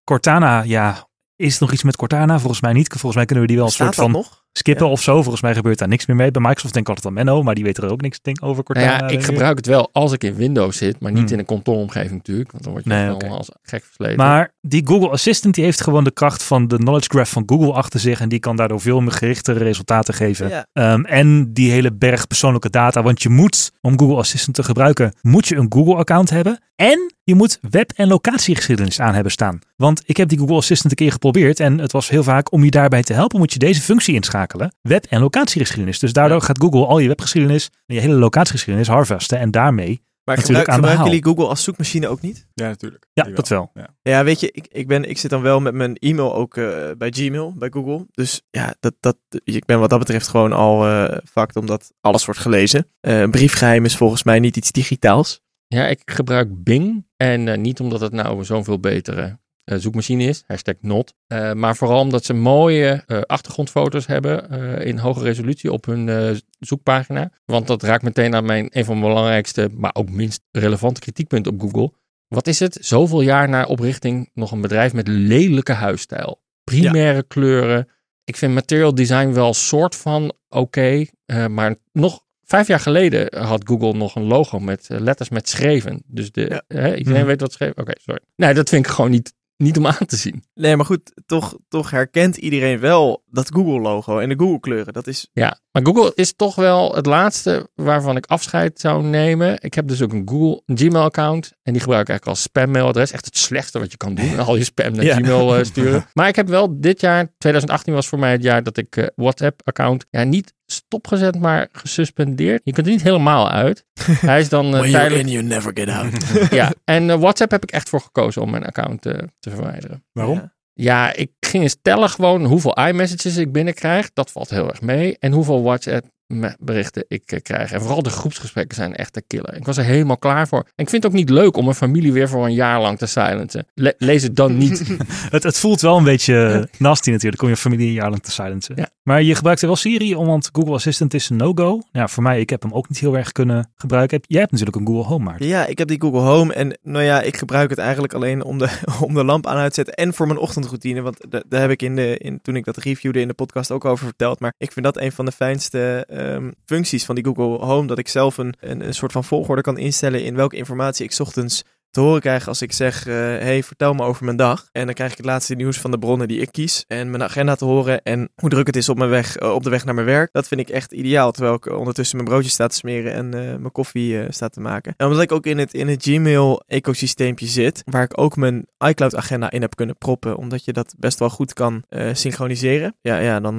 B: Cortana, ja. Is er nog iets met Cortana? Volgens mij niet. Volgens mij kunnen we die wel een
A: staat
B: soort
A: dat
B: van
A: nog?
B: Skippen of zo. Volgens mij gebeurt daar niks meer mee. Bij Microsoft denk ik altijd aan Menno, maar die weet er ook niks denk, over
D: Nou
B: Cortana.
D: ja, ik gebruik het wel als ik in Windows zit, maar niet
B: Hmm.
D: in een kantooromgeving natuurlijk. Want dan word je
B: Nee,
D: als gek versleten.
B: Maar die Google Assistant die heeft gewoon de kracht van de knowledge graph van Google achter zich. En die kan daardoor veel meer gerichtere resultaten geven.
A: Ja.
B: Ehm, en die hele berg persoonlijke data. Want je moet, om Google Assistant te gebruiken, moet je een Google account hebben. En je moet web- en locatiegeschiedenis aan hebben staan. Want ik heb die Google Assistant een keer geprobeerd. En het was heel vaak, om je daarbij te helpen, moet je deze functie inschakelen. Web- en locatiegeschiedenis. Dus daardoor gaat Google al je webgeschiedenis en je hele locatiegeschiedenis harvesten. En daarmee,
A: Maar
B: Natuurlijk
A: gebruik,
B: aan de
A: gebruiken jullie Google als zoekmachine ook niet?
C: Ja, natuurlijk.
B: ja, dat wel.
C: Ja.
A: Ja, weet je, ik, ik, ben, ik zit dan wel met mijn e-mail ook eh, bij Gmail, bij Google. Dus ja, dat, dat, ik ben wat dat betreft gewoon al eh fucked, omdat alles wordt gelezen. Eh, een briefgeheim is volgens mij niet iets digitaals.
D: Ja, ik gebruik Bing. En niet omdat het nou zo'n veel betere zoekmachine is, hashtag not. eh, maar vooral omdat ze mooie eh, achtergrondfoto's hebben eh, in hoge resolutie op hun eh, zoekpagina. Want dat raakt meteen aan mijn, een van mijn belangrijkste, maar ook minst relevante kritiekpunten op Google. Wat is het? Zoveel jaar na oprichting nog een bedrijf met lelijke huisstijl. Primaire kleuren. Ik vind material design wel soort van oké. eh, maar nog vijf jaar geleden had Google nog een logo met eh, letters met schreven. Dus de,
A: Ja.
D: hè, iedereen
B: Mhm.
D: weet wat schreven. Oké, sorry. Nee, dat vind ik gewoon niet, niet om aan te zien.
A: Nee, maar goed, toch, toch herkent iedereen wel dat Google-logo en de Google-kleuren. Dat is,
D: Ja, maar Google is toch wel het laatste waarvan ik afscheid zou nemen. Ik heb dus ook een Google Gmail-account. En die gebruik ik eigenlijk als spammailadres. Echt het slechtste wat je kan doen. Al je spam naar
A: Ja.
D: Gmail eh, sturen. Maar ik heb wel dit jaar, 2018 was voor mij het jaar dat ik eh, WhatsApp-account ja, niet stopgezet, maar gesuspendeerd. Je kunt er niet helemaal uit. Hij is dan eh,
A: When you're
D: tijdelijk.
A: in, you never get out.
D: Ja, en eh, WhatsApp heb ik echt voor gekozen om mijn account eh, te verwijderen.
C: Waarom?
A: Ja.
D: Ja, ik ging eens tellen gewoon hoeveel iMessages ik binnenkrijg. Dat valt heel erg mee. En hoeveel WhatsApp berichten ik eh, krijg. En vooral de groepsgesprekken zijn echt de killer. Ik was er helemaal klaar voor. En ik vind het ook niet leuk om mijn familie weer voor een jaar lang te silencen. Le- lees het dan niet.
B: Het, het voelt wel een beetje nasty natuurlijk om je familie een jaar lang te silencen.
D: Ja.
B: Maar je gebruikt er wel Siri, om, want Google Assistant is een no-go. Ja, voor mij, ik heb hem ook niet heel erg kunnen gebruiken. Heb- Jij hebt natuurlijk een Google Home, Maarten.
A: Ja, ik heb die Google Home en nou ja, ik gebruik het eigenlijk alleen om de, om de lamp aan uit te zetten en voor mijn ochtendroutine. Want da- daar heb ik in de, in, toen ik dat reviewde in de podcast ook over verteld. Maar ik vind dat een van de fijnste ehm, functies van die Google Home. Dat ik zelf een, een, een soort van volgorde kan instellen in welke informatie ik ochtends te horen krijg als ik zeg, eh, hey, vertel me over mijn dag. En dan krijg ik het laatste nieuws van de bronnen die ik kies. En mijn agenda te horen en hoe druk het is op, mijn weg, eh, op de weg naar mijn werk. Dat vind ik echt ideaal, terwijl ik ondertussen mijn broodjes sta te smeren en eh, mijn koffie sta te maken. En omdat ik ook in het, in het Gmail-ecosysteempje zit, waar ik ook mijn iCloud-agenda in heb kunnen proppen, omdat je dat best wel goed kan synchroniseren. Ja, ja dan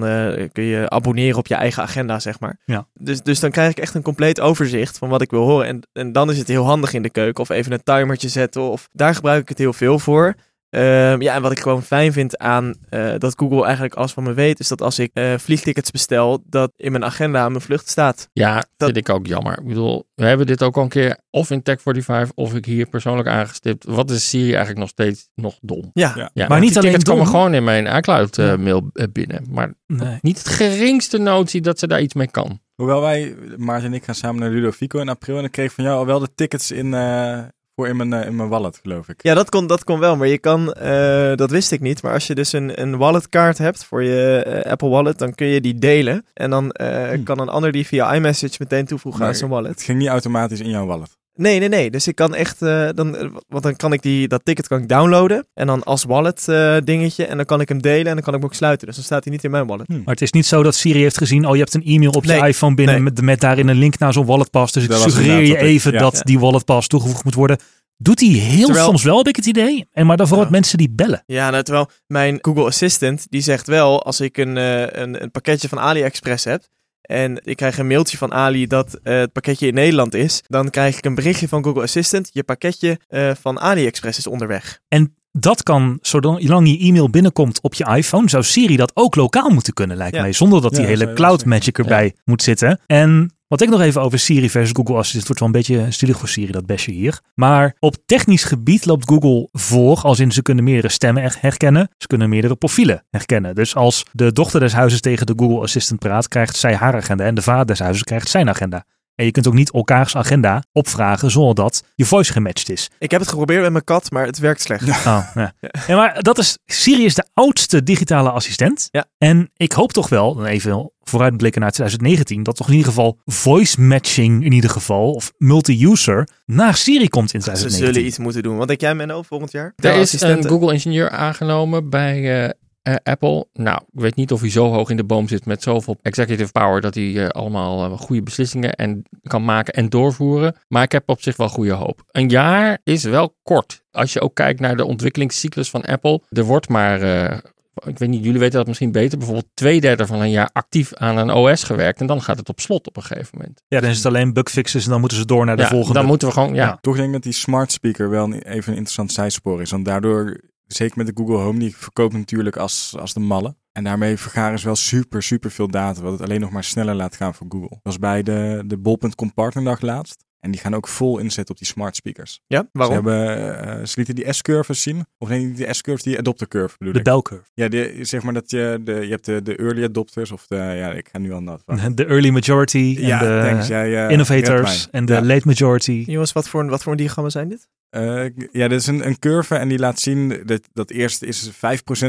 A: kun je abonneren op je eigen agenda, zeg maar.
B: Ja.
A: Dus, dus dan krijg ik echt een compleet overzicht van wat ik wil horen. En, en dan is het heel handig in de keuken of even een zetten. Of daar gebruik ik het heel veel voor. Ehm, ja, en wat ik gewoon fijn vind aan eh, dat Google eigenlijk alles van me weet, is dat als ik eh, vliegtickets bestel, dat in mijn agenda mijn vlucht staat.
D: Ja,
A: Dat-
D: vind ik ook jammer. Ik bedoel, we hebben dit ook al een keer of in Tech45 of ik hier persoonlijk aangestipt. Wat is Siri eigenlijk nog steeds nog dom?
A: Ja,
C: Ja.
D: Ja,
B: Maar niet alleen
D: tickets komen
B: dom.
D: gewoon in mijn iCloud eh, mail binnen. Maar
B: Nee.
D: niet het geringste notie dat ze daar iets mee kan.
C: Hoewel wij, Maarten en ik, gaan samen naar Ludovico in april. En ik kreeg van jou al wel de tickets in, eh, voor in mijn, eh, in mijn wallet, geloof ik.
A: Ja, dat kon, dat kon wel, maar je kan, eh, dat wist ik niet, maar als je dus een, een walletkaart hebt voor je eh, Apple Wallet, dan kun je die delen en dan
C: Hmm.
A: kan een ander die via iMessage meteen toevoegen
C: Maar
A: aan zijn wallet.
C: Het ging niet automatisch in jouw wallet.
A: Nee, nee, nee, dus ik kan echt, eh, dan, eh, want dan kan ik die, dat ticket kan ik downloaden en dan als wallet eh, dingetje en dan kan ik hem delen en dan kan ik hem ook sluiten, dus dan staat hij niet in mijn wallet.
B: Maar het is niet zo dat Siri heeft gezien, oh je hebt een e-mail op je
A: Nee.
B: iPhone binnen
A: Nee.
B: met, met daarin een link naar zo'n walletpas. Dus ik
C: Dat
B: suggereer je even
C: ja.
B: dat
A: Ja.
B: die walletpas toegevoegd moet worden. Doet hij heel
A: Terwijl-
B: soms wel, heb ik het idee. En maar dan vooral
A: Ja.
B: mensen die bellen.
A: Ja, nou, terwijl mijn Google Assistant, die zegt wel, als ik een, eh, een, een pakketje van AliExpress heb, en ik krijg een mailtje van Ali dat eh, het pakketje in Nederland is, dan krijg ik een berichtje van Google Assistant, je pakketje eh, van AliExpress is onderweg.
B: En dat kan, zolang je e-mail binnenkomt op je iPhone, zou Siri dat ook lokaal moeten kunnen, lijkt
A: Ja.
B: mij. Zonder dat die
C: Ja,
B: hele cloud magic erbij moet zitten. En wat ik nog even over Siri versus Google Assistant, het wordt wel een beetje stilig voor Siri, dat besje hier. Maar op technisch gebied loopt Google voor, als in ze kunnen meerdere stemmen her- herkennen. Ze kunnen meerdere profielen herkennen. Dus als de dochter des huizes tegen de Google Assistant praat, krijgt zij haar agenda en de vader des huizes krijgt zijn agenda. En je kunt ook niet elkaars agenda opvragen zonder dat je voice gematcht is.
A: Ik heb het geprobeerd met mijn kat, maar het werkt slecht.
B: Oh, ja. ja, maar dat is, Siri is de oudste digitale assistent.
A: Ja.
B: En ik hoop toch wel, even vooruitblikken naar 2019, dat toch in ieder geval voice matching in ieder geval, of multi-user, naar Siri komt in
A: Ze
B: 2019.
A: zullen iets moeten doen. Wat denk jij, Menno, volgend jaar?
D: Er is een Google-ingenieur aangenomen bij eh, Apple. Nou, ik weet niet of hij zo hoog in de boom zit met zoveel executive power dat hij eh, allemaal eh, goede beslissingen en, kan maken en doorvoeren. Maar ik heb op zich wel goede hoop. Een jaar is wel kort. Als je ook kijkt naar de ontwikkelingscyclus van Apple. Er wordt maar, eh, ik weet niet, jullie weten dat misschien beter, bijvoorbeeld twee derde van een jaar actief aan een OS gewerkt. En dan gaat het op slot op een gegeven moment.
B: Ja, dan is het alleen bugfixes en dan moeten ze door naar de
D: Ja,
B: volgende.
D: dan moeten we gewoon, ja.
B: Ja.
C: Toch denk ik dat die smart speaker wel even een interessant zijspoor is. Want daardoor, zeker met de Google Home, die verkoopt natuurlijk als, als de malle. En daarmee vergaren ze wel super, super veel data. Wat het alleen nog maar sneller laat gaan voor Google. Dat was bij de, de Bol.com partnerdag laatst. En die gaan ook vol inzetten op die smart speakers.
A: Ja, waarom?
C: Ze, hebben, eh, ze lieten die S-curves zien. Of nee, niet die S-curves, die adopter curve bedoel
B: de bell curve.
C: Ja, die, zeg maar dat je, de, je hebt de, de early adopters of de, ja, ik ga nu al nat van.
B: De early majority en
C: Ja,
B: de
C: thanks. Ja, ja,
B: innovators en de
C: Ja.
B: late majority.
A: Jongens, wat voor, wat voor diagrammen zijn dit?
C: Eh, ja, dit is een, een curve en die laat zien dat, dat eerst is 5%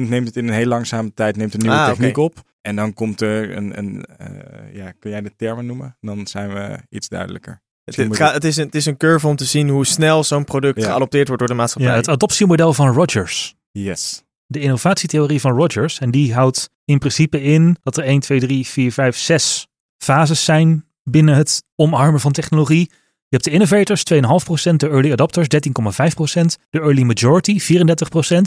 C: neemt het in een heel langzame tijd, neemt een nieuwe
A: Ah,
C: techniek op. En dan komt er een, een eh, ja, kun jij de termen noemen? Dan zijn we iets duidelijker.
A: Het, het, is een, het is een curve om te zien hoe snel zo'n product
C: Ja.
A: geadopteerd wordt door de maatschappij.
B: Ja, het adoptiemodel van Rogers.
C: Yes.
B: de innovatietheorie van Rogers. En die houdt in principe in dat er 1, 2, 3, 4, 5, 6 fases zijn binnen het omarmen van technologie. Je hebt de innovators 2,5%, de early adopters 13,5%, de early majority 34%,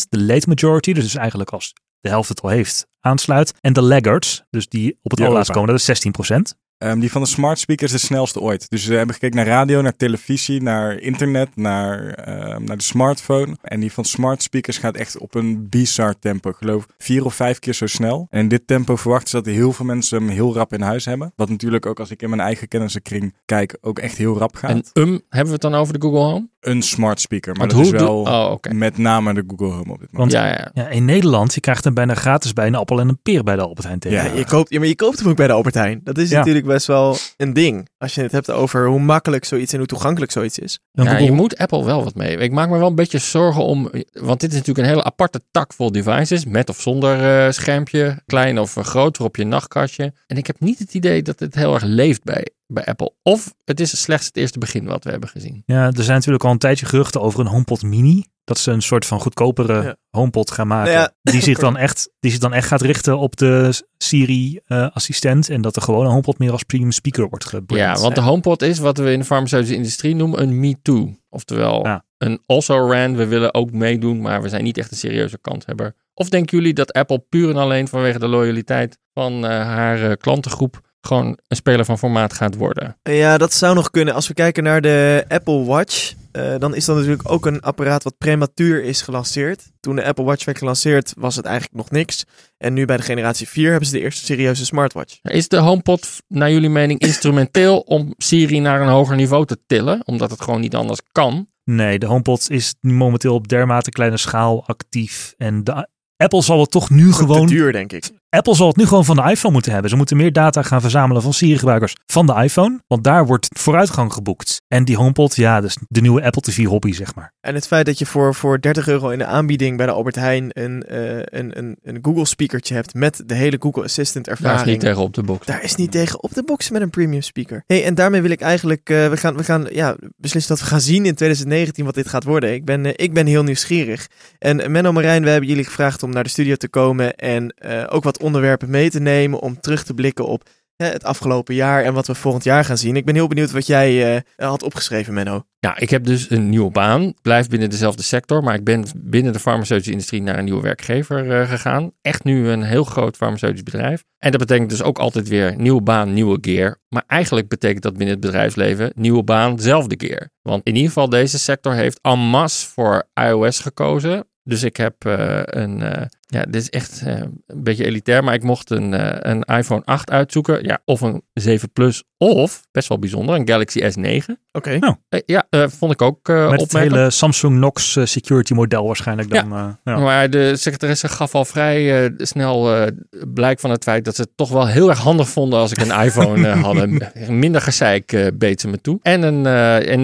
B: de late majority, dus eigenlijk als de helft het al heeft, aansluit. En de laggards, dus die op het allerlaatst komen, dat is 16%.
C: Ehm, die van de smart speakers is de snelste ooit. Dus we hebben gekeken naar radio, naar televisie, naar internet, naar, ehm, naar de smartphone. En die van smart speakers gaat echt op een bizar tempo. Ik geloof vier of vijf keer zo snel. En in dit tempo verwachten ze dat heel veel mensen hem heel rap in huis hebben. Wat natuurlijk ook als ik in mijn eigen kennissenkring kijk ook echt heel rap gaat.
D: En um, hebben we het dan over de Google Home?
C: Een smart speaker, maar
D: Want
C: dat is wel
D: Oh,
C: met name de Google Home op dit
B: Want-
C: moment.
D: Ja, ja.
B: Ja, in Nederland, je krijgt hem bijna gratis bij een appel en een peer bij de Albert Heijn tegen.
C: Ja.
A: Je koopt, ja, maar je koopt hem ook bij de Albert Heijn. Dat is
B: Ja.
A: Natuurlijk best wel een ding. Als je het hebt over hoe makkelijk zoiets en hoe toegankelijk zoiets is.
B: Dan
D: Ja,
B: Google-
D: je moet Apple wel wat mee. Ik maak me wel een beetje zorgen om, want dit is natuurlijk een hele aparte tak vol devices, met of zonder eh, schermpje, klein of eh, groot, voor op je nachtkastje. En ik heb niet het idee dat het heel erg leeft bij, bij Apple. Of het is slechts het eerste begin wat we hebben gezien.
B: Ja, er zijn natuurlijk al een tijdje geruchten over een HomePod Mini. Dat ze een soort van goedkopere
A: Ja.
B: HomePod gaan maken.
A: Nou ja.
B: Die, zich dan echt, die zich dan echt gaat richten op de Siri-assistent. en dat er gewoon een HomePod meer als premium speaker wordt gebrand.
D: Ja, want de HomePod is wat we in de farmaceutische industrie noemen een Me Too. Oftewel
B: Ja.
D: een also ran. We willen ook meedoen, maar we zijn niet echt een serieuze kanthebber. Of denken jullie dat Apple puur en alleen vanwege de loyaliteit van eh, haar eh, klantengroep gewoon een speler van formaat gaat worden.
A: Ja, dat zou nog kunnen. Als we kijken naar de Apple Watch, eh, dan is dat natuurlijk ook een apparaat wat prematuur is gelanceerd. Toen de Apple Watch werd gelanceerd, was het eigenlijk nog niks. En nu bij de generatie 4 hebben ze de eerste serieuze smartwatch.
D: Is de HomePod naar jullie mening instrumenteel om Siri naar een hoger niveau te tillen? Omdat het gewoon niet anders kan.
B: Nee, de HomePod is momenteel op dermate kleine schaal actief. En de, Apple zal het toch nu gewoon
A: te duur, denk ik.
B: Apple zal het nu gewoon van de iPhone moeten hebben. Ze moeten meer data gaan verzamelen van Siri-gebruikers van de iPhone. Want daar wordt vooruitgang geboekt. En die HomePod, ja, is de nieuwe Apple TV hobby, zeg maar.
A: En het feit dat je voor, voor 30 euro in de aanbieding bij de Albert Heijn een, eh, een, een, een Google speakertje hebt met de hele Google Assistant
D: Daar is niet tegen op de box.
A: Daar is niet tegen op de box met een premium speaker. Hey, en daarmee wil ik eigenlijk, eh, we gaan, we gaan ja, beslissen dat we gaan zien in 2019 wat dit gaat worden. Ik ben, eh, ik ben heel nieuwsgierig. En Menno Marijn, we hebben jullie gevraagd om naar de studio te komen en eh, ook wat onderwerpen mee te nemen om terug te blikken op eh, het afgelopen jaar en wat we volgend jaar gaan zien. Ik ben heel benieuwd wat jij eh, had opgeschreven, Menno.
D: Ja, ik heb dus een nieuwe baan. Blijf binnen dezelfde sector, maar ik ben binnen de farmaceutische industrie naar een nieuwe werkgever eh, gegaan. Echt nu een heel groot farmaceutisch bedrijf. En dat betekent dus ook altijd weer nieuwe baan, nieuwe gear. Maar eigenlijk betekent dat binnen het bedrijfsleven nieuwe baan, zelfde gear. Want in ieder geval deze sector heeft en masse voor iOS gekozen. Dus ik heb eh, een, ja, dit is echt eh, een beetje elitair, maar ik mocht een, eh, een iPhone 8 uitzoeken. Ja, of een 7 Plus, of, best wel bijzonder, een Galaxy S9.
A: Oké.
D: Eh, ja, eh, vond ik ook eh
B: Met het hele Samsung Knox security model waarschijnlijk dan. eh, ja.
D: Maar de secretaresse gaf al vrij eh, snel eh, blijk van het feit dat ze het toch wel heel erg handig vonden als ik een iPhone hadden. Minder gezeik eh, beet ze me toe. En een, eh, een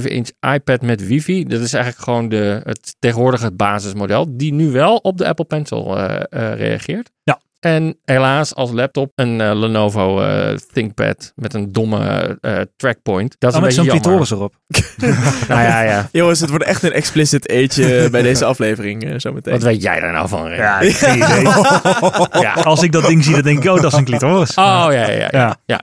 D: 9,7 inch iPad met wifi. Dat is eigenlijk gewoon de, het tegenwoordig het basismodel. Die nu wel op de Apple Pencil eh, eh, reageert.
B: Ja.
D: En helaas als laptop een eh, Lenovo eh, ThinkPad met een domme eh, trackpoint. Dat is
B: Oh,
D: een
B: zo'n
D: beetje
B: clitoris erop.
D: Nou ja, ja.
A: Jongens, het wordt echt een explicit eetje bij deze aflevering eh, zometeen.
D: Wat weet jij daar nou van?
B: Ja, ik heb geen idee. ja, als ik dat ding zie, dan denk ik, oh, dat is een clitoris.
D: Oh ja, ja, ja.
B: Ja.
D: ja.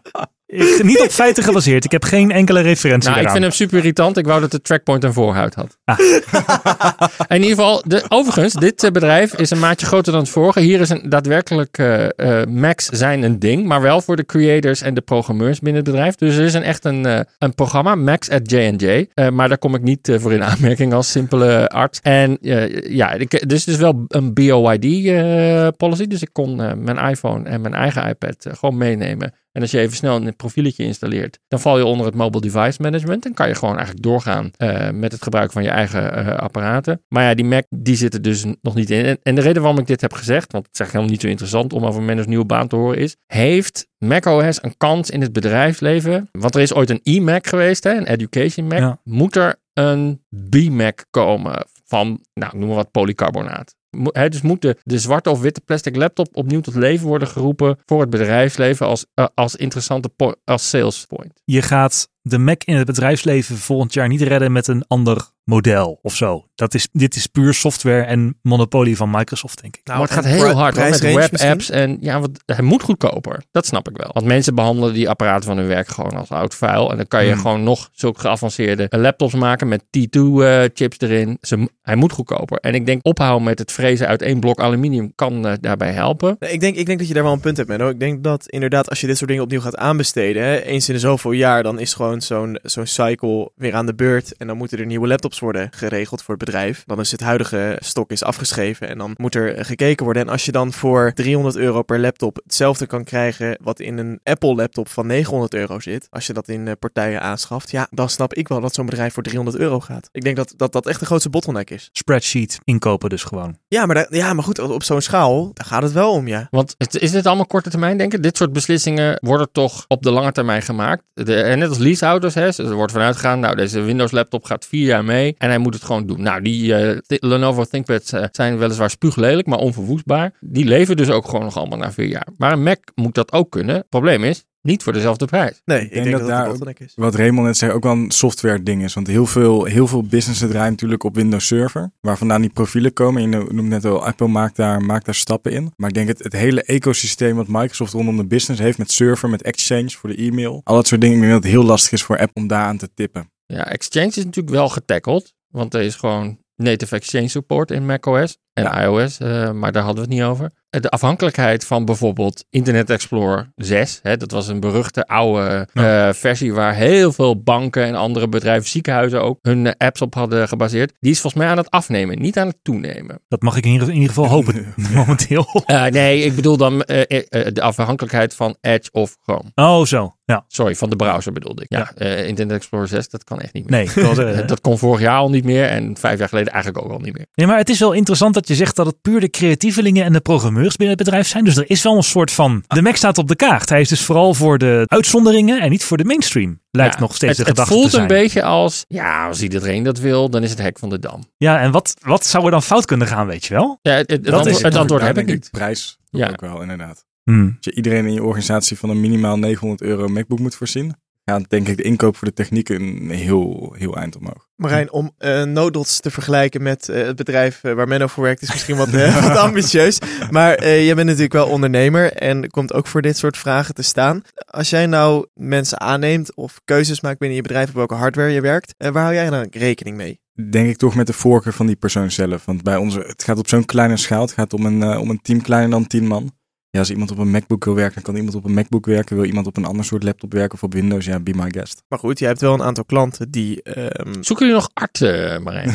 B: Ik, niet op feiten gebaseerd. Ik heb geen enkele referentie
D: Nou, ik vind hem super irritant. Ik wou dat de trackpoint een voorhuid had.
B: Ah.
D: in ieder geval, de, overigens, dit eh, bedrijf is een maatje groter dan het vorige. Hier is een daadwerkelijk eh, eh, Macs zijn een ding, maar wel voor de creators en de programmeurs binnen het bedrijf. Dus er is een, echt een, een programma, Macs at J&J. Maar daar kom ik niet voor in aanmerking als simpele arts. En ja, ik, dus het is wel een BOID-policy. dus ik kon mijn iPhone en mijn eigen iPad gewoon meenemen. En als je even snel een profieletje installeert, dan val je onder het mobile device management. En kan je gewoon eigenlijk doorgaan eh, met het gebruik van je eigen eh, apparaten. Maar ja, die Mac, die zit er dus nog niet in. En, en de reden waarom ik dit heb gezegd, want het is eigenlijk helemaal niet zo interessant om over Menno's nieuwe baan te horen, is: heeft macOS een kans in het bedrijfsleven? Want er is ooit een iMac geweest, hè, een education Mac.
B: Ja.
D: Moet er een B-Mac komen van, nou, noem maar wat, polycarbonaat? Hè, dus moet de, de zwarte of witte plastic laptop opnieuw tot leven worden geroepen voor het bedrijfsleven als, eh, als interessante als sales point.
B: Je gaat de Mac in het bedrijfsleven volgend jaar niet redden met een ander model of zo. Dat is, dit is puur software en monopolie van Microsoft, denk ik.
A: Nou,
D: maar het gaat heel hard hoor, met
A: prijsrange
D: webapps en ja, wat, hij moet goedkoper. Dat snap ik wel. Want mensen behandelen die apparaten van hun werk gewoon als oud vuil. En dan kan je
B: Hmm.
D: gewoon nog zulke geavanceerde laptops maken met T2-chips erin. Ze, hij moet goedkoper. En ik denk ophouden met het frezen uit één blok aluminium kan eh, daarbij helpen.
A: Nee, Ik denk, ik denk dat je daar wel een punt hebt, Menno. Ik denk dat inderdaad als je dit soort dingen opnieuw gaat aanbesteden, hè, eens in de zoveel jaar, dan is gewoon zo'n zo'n cycle weer aan de beurt. En dan moeten er nieuwe laptops worden geregeld voor het bedrijf. Dan is het huidige stok is afgeschreven en dan moet er eh, gekeken worden. En als je dan voor 300 euro per laptop hetzelfde kan krijgen wat in een Apple laptop van 900 euro zit, als je dat in eh, partijen aanschaft, ja, dan snap ik wel dat zo'n bedrijf voor 300 euro gaat. Ik denk dat dat, dat echt de grootste bottleneck is.
B: Spreadsheet inkopen dus gewoon.
A: Ja, maar, daar- ja, maar goed, op zo'n schaal, daar gaat het wel om, ja.
D: Want het- is dit allemaal korte termijn denken? Dit soort beslissingen worden toch op de lange termijn gemaakt? De, en net als leasehouders, hè, er wordt vanuit gegaan, nou deze Windows laptop gaat vier jaar mee en hij moet het gewoon doen. Nou, die eh, Lenovo ThinkPads eh, zijn weliswaar spuuglelijk, maar onverwoestbaar. Die leven dus ook gewoon nog allemaal na vier jaar. Maar een Mac moet dat ook kunnen. Probleem is, niet voor dezelfde prijs.
A: Nee, ik denk,
C: dat
A: dat, dat
C: daar
A: is.
C: Wat Raymond net zei, ook wel een software ding is. Want heel veel, heel veel businessen draaien natuurlijk op Windows Server. Waar vandaan die profielen komen. Je no- noemt net al, Apple maakt daar, maakt daar stappen in. Maar ik denk het, het hele ecosysteem wat Microsoft rondom de business heeft. Met server, met Exchange voor de e-mail. Al dat soort dingen. Ik denk dat het heel lastig is voor Apple om daar aan te tippen.
D: Ja, Exchange is natuurlijk wel getackeld, want er is gewoon native Exchange support in macOS. En
C: Ja.
D: iOS, eh, maar daar hadden we het niet over. Eh, De afhankelijkheid van bijvoorbeeld Internet Explorer 6, hè, dat was een beruchte oude eh, versie waar heel veel banken en andere bedrijven, ziekenhuizen ook, hun apps op hadden gebaseerd. Die is volgens mij aan het afnemen, niet aan het toenemen.
B: Dat mag ik in ieder, in ieder geval hopen momenteel.
D: Nee, ik bedoel dan de afhankelijkheid van Edge of Chrome.
B: Oh, zo. Ja.
D: Sorry, van de browser bedoelde ik. Ja, Internet Explorer 6, dat kan echt niet meer.
B: Nee, Eh,
D: dat kon vorig jaar al niet meer en vijf jaar geleden eigenlijk ook al niet meer.
B: Nee, maar het is wel interessant dat je zegt dat het puur de creatievelingen en de programmeurs binnen het bedrijf zijn. Dus er is wel een soort van. De Mac staat op de kaart. Hij is dus vooral voor de uitzonderingen en niet voor de mainstream. Lijkt
D: Ja,
B: nog steeds
D: het,
B: de gedachte
D: Het voelt
B: te zijn.
D: een beetje als, ja, als iedereen dat wil, dan is het hek van de dam.
B: Ja, en wat, wat zou er dan fout kunnen gaan, weet je wel?
D: Ja, het, het,
B: Dat
D: antwoord,
B: is-
D: het antwoord
C: Daar
D: heb ik niet.
C: Prijs
D: Ja.
C: ook wel, inderdaad.
B: Hmm.
C: Als je iedereen in je organisatie van een minimaal 900 euro MacBook moet voorzien, gaat denk ik de inkoop voor de techniek een heel, heel eind omhoog.
A: Marijn, om eh Nodots te vergelijken met eh, het bedrijf eh, waar Menno voor werkt, is misschien wat, wat ambitieus. Maar jij bent natuurlijk wel ondernemer en komt ook voor dit soort vragen te staan. Als jij nou mensen aanneemt of keuzes maakt binnen je bedrijf op welke hardware je werkt, waar hou jij dan rekening mee?
C: Denk ik toch met de voorkeur van die persoon zelf. Want bij onze, het gaat op zo'n kleine schaal. Het gaat om een, om een team kleiner dan 10 man. Ja, als iemand op een MacBook wil werken, dan kan iemand op een MacBook werken. Wil iemand op een ander soort laptop werken of op Windows, ja, be my guest.
A: Maar goed, jij hebt wel een aantal klanten die... ehm,
D: Zoeken jullie nog art, eh Marijn?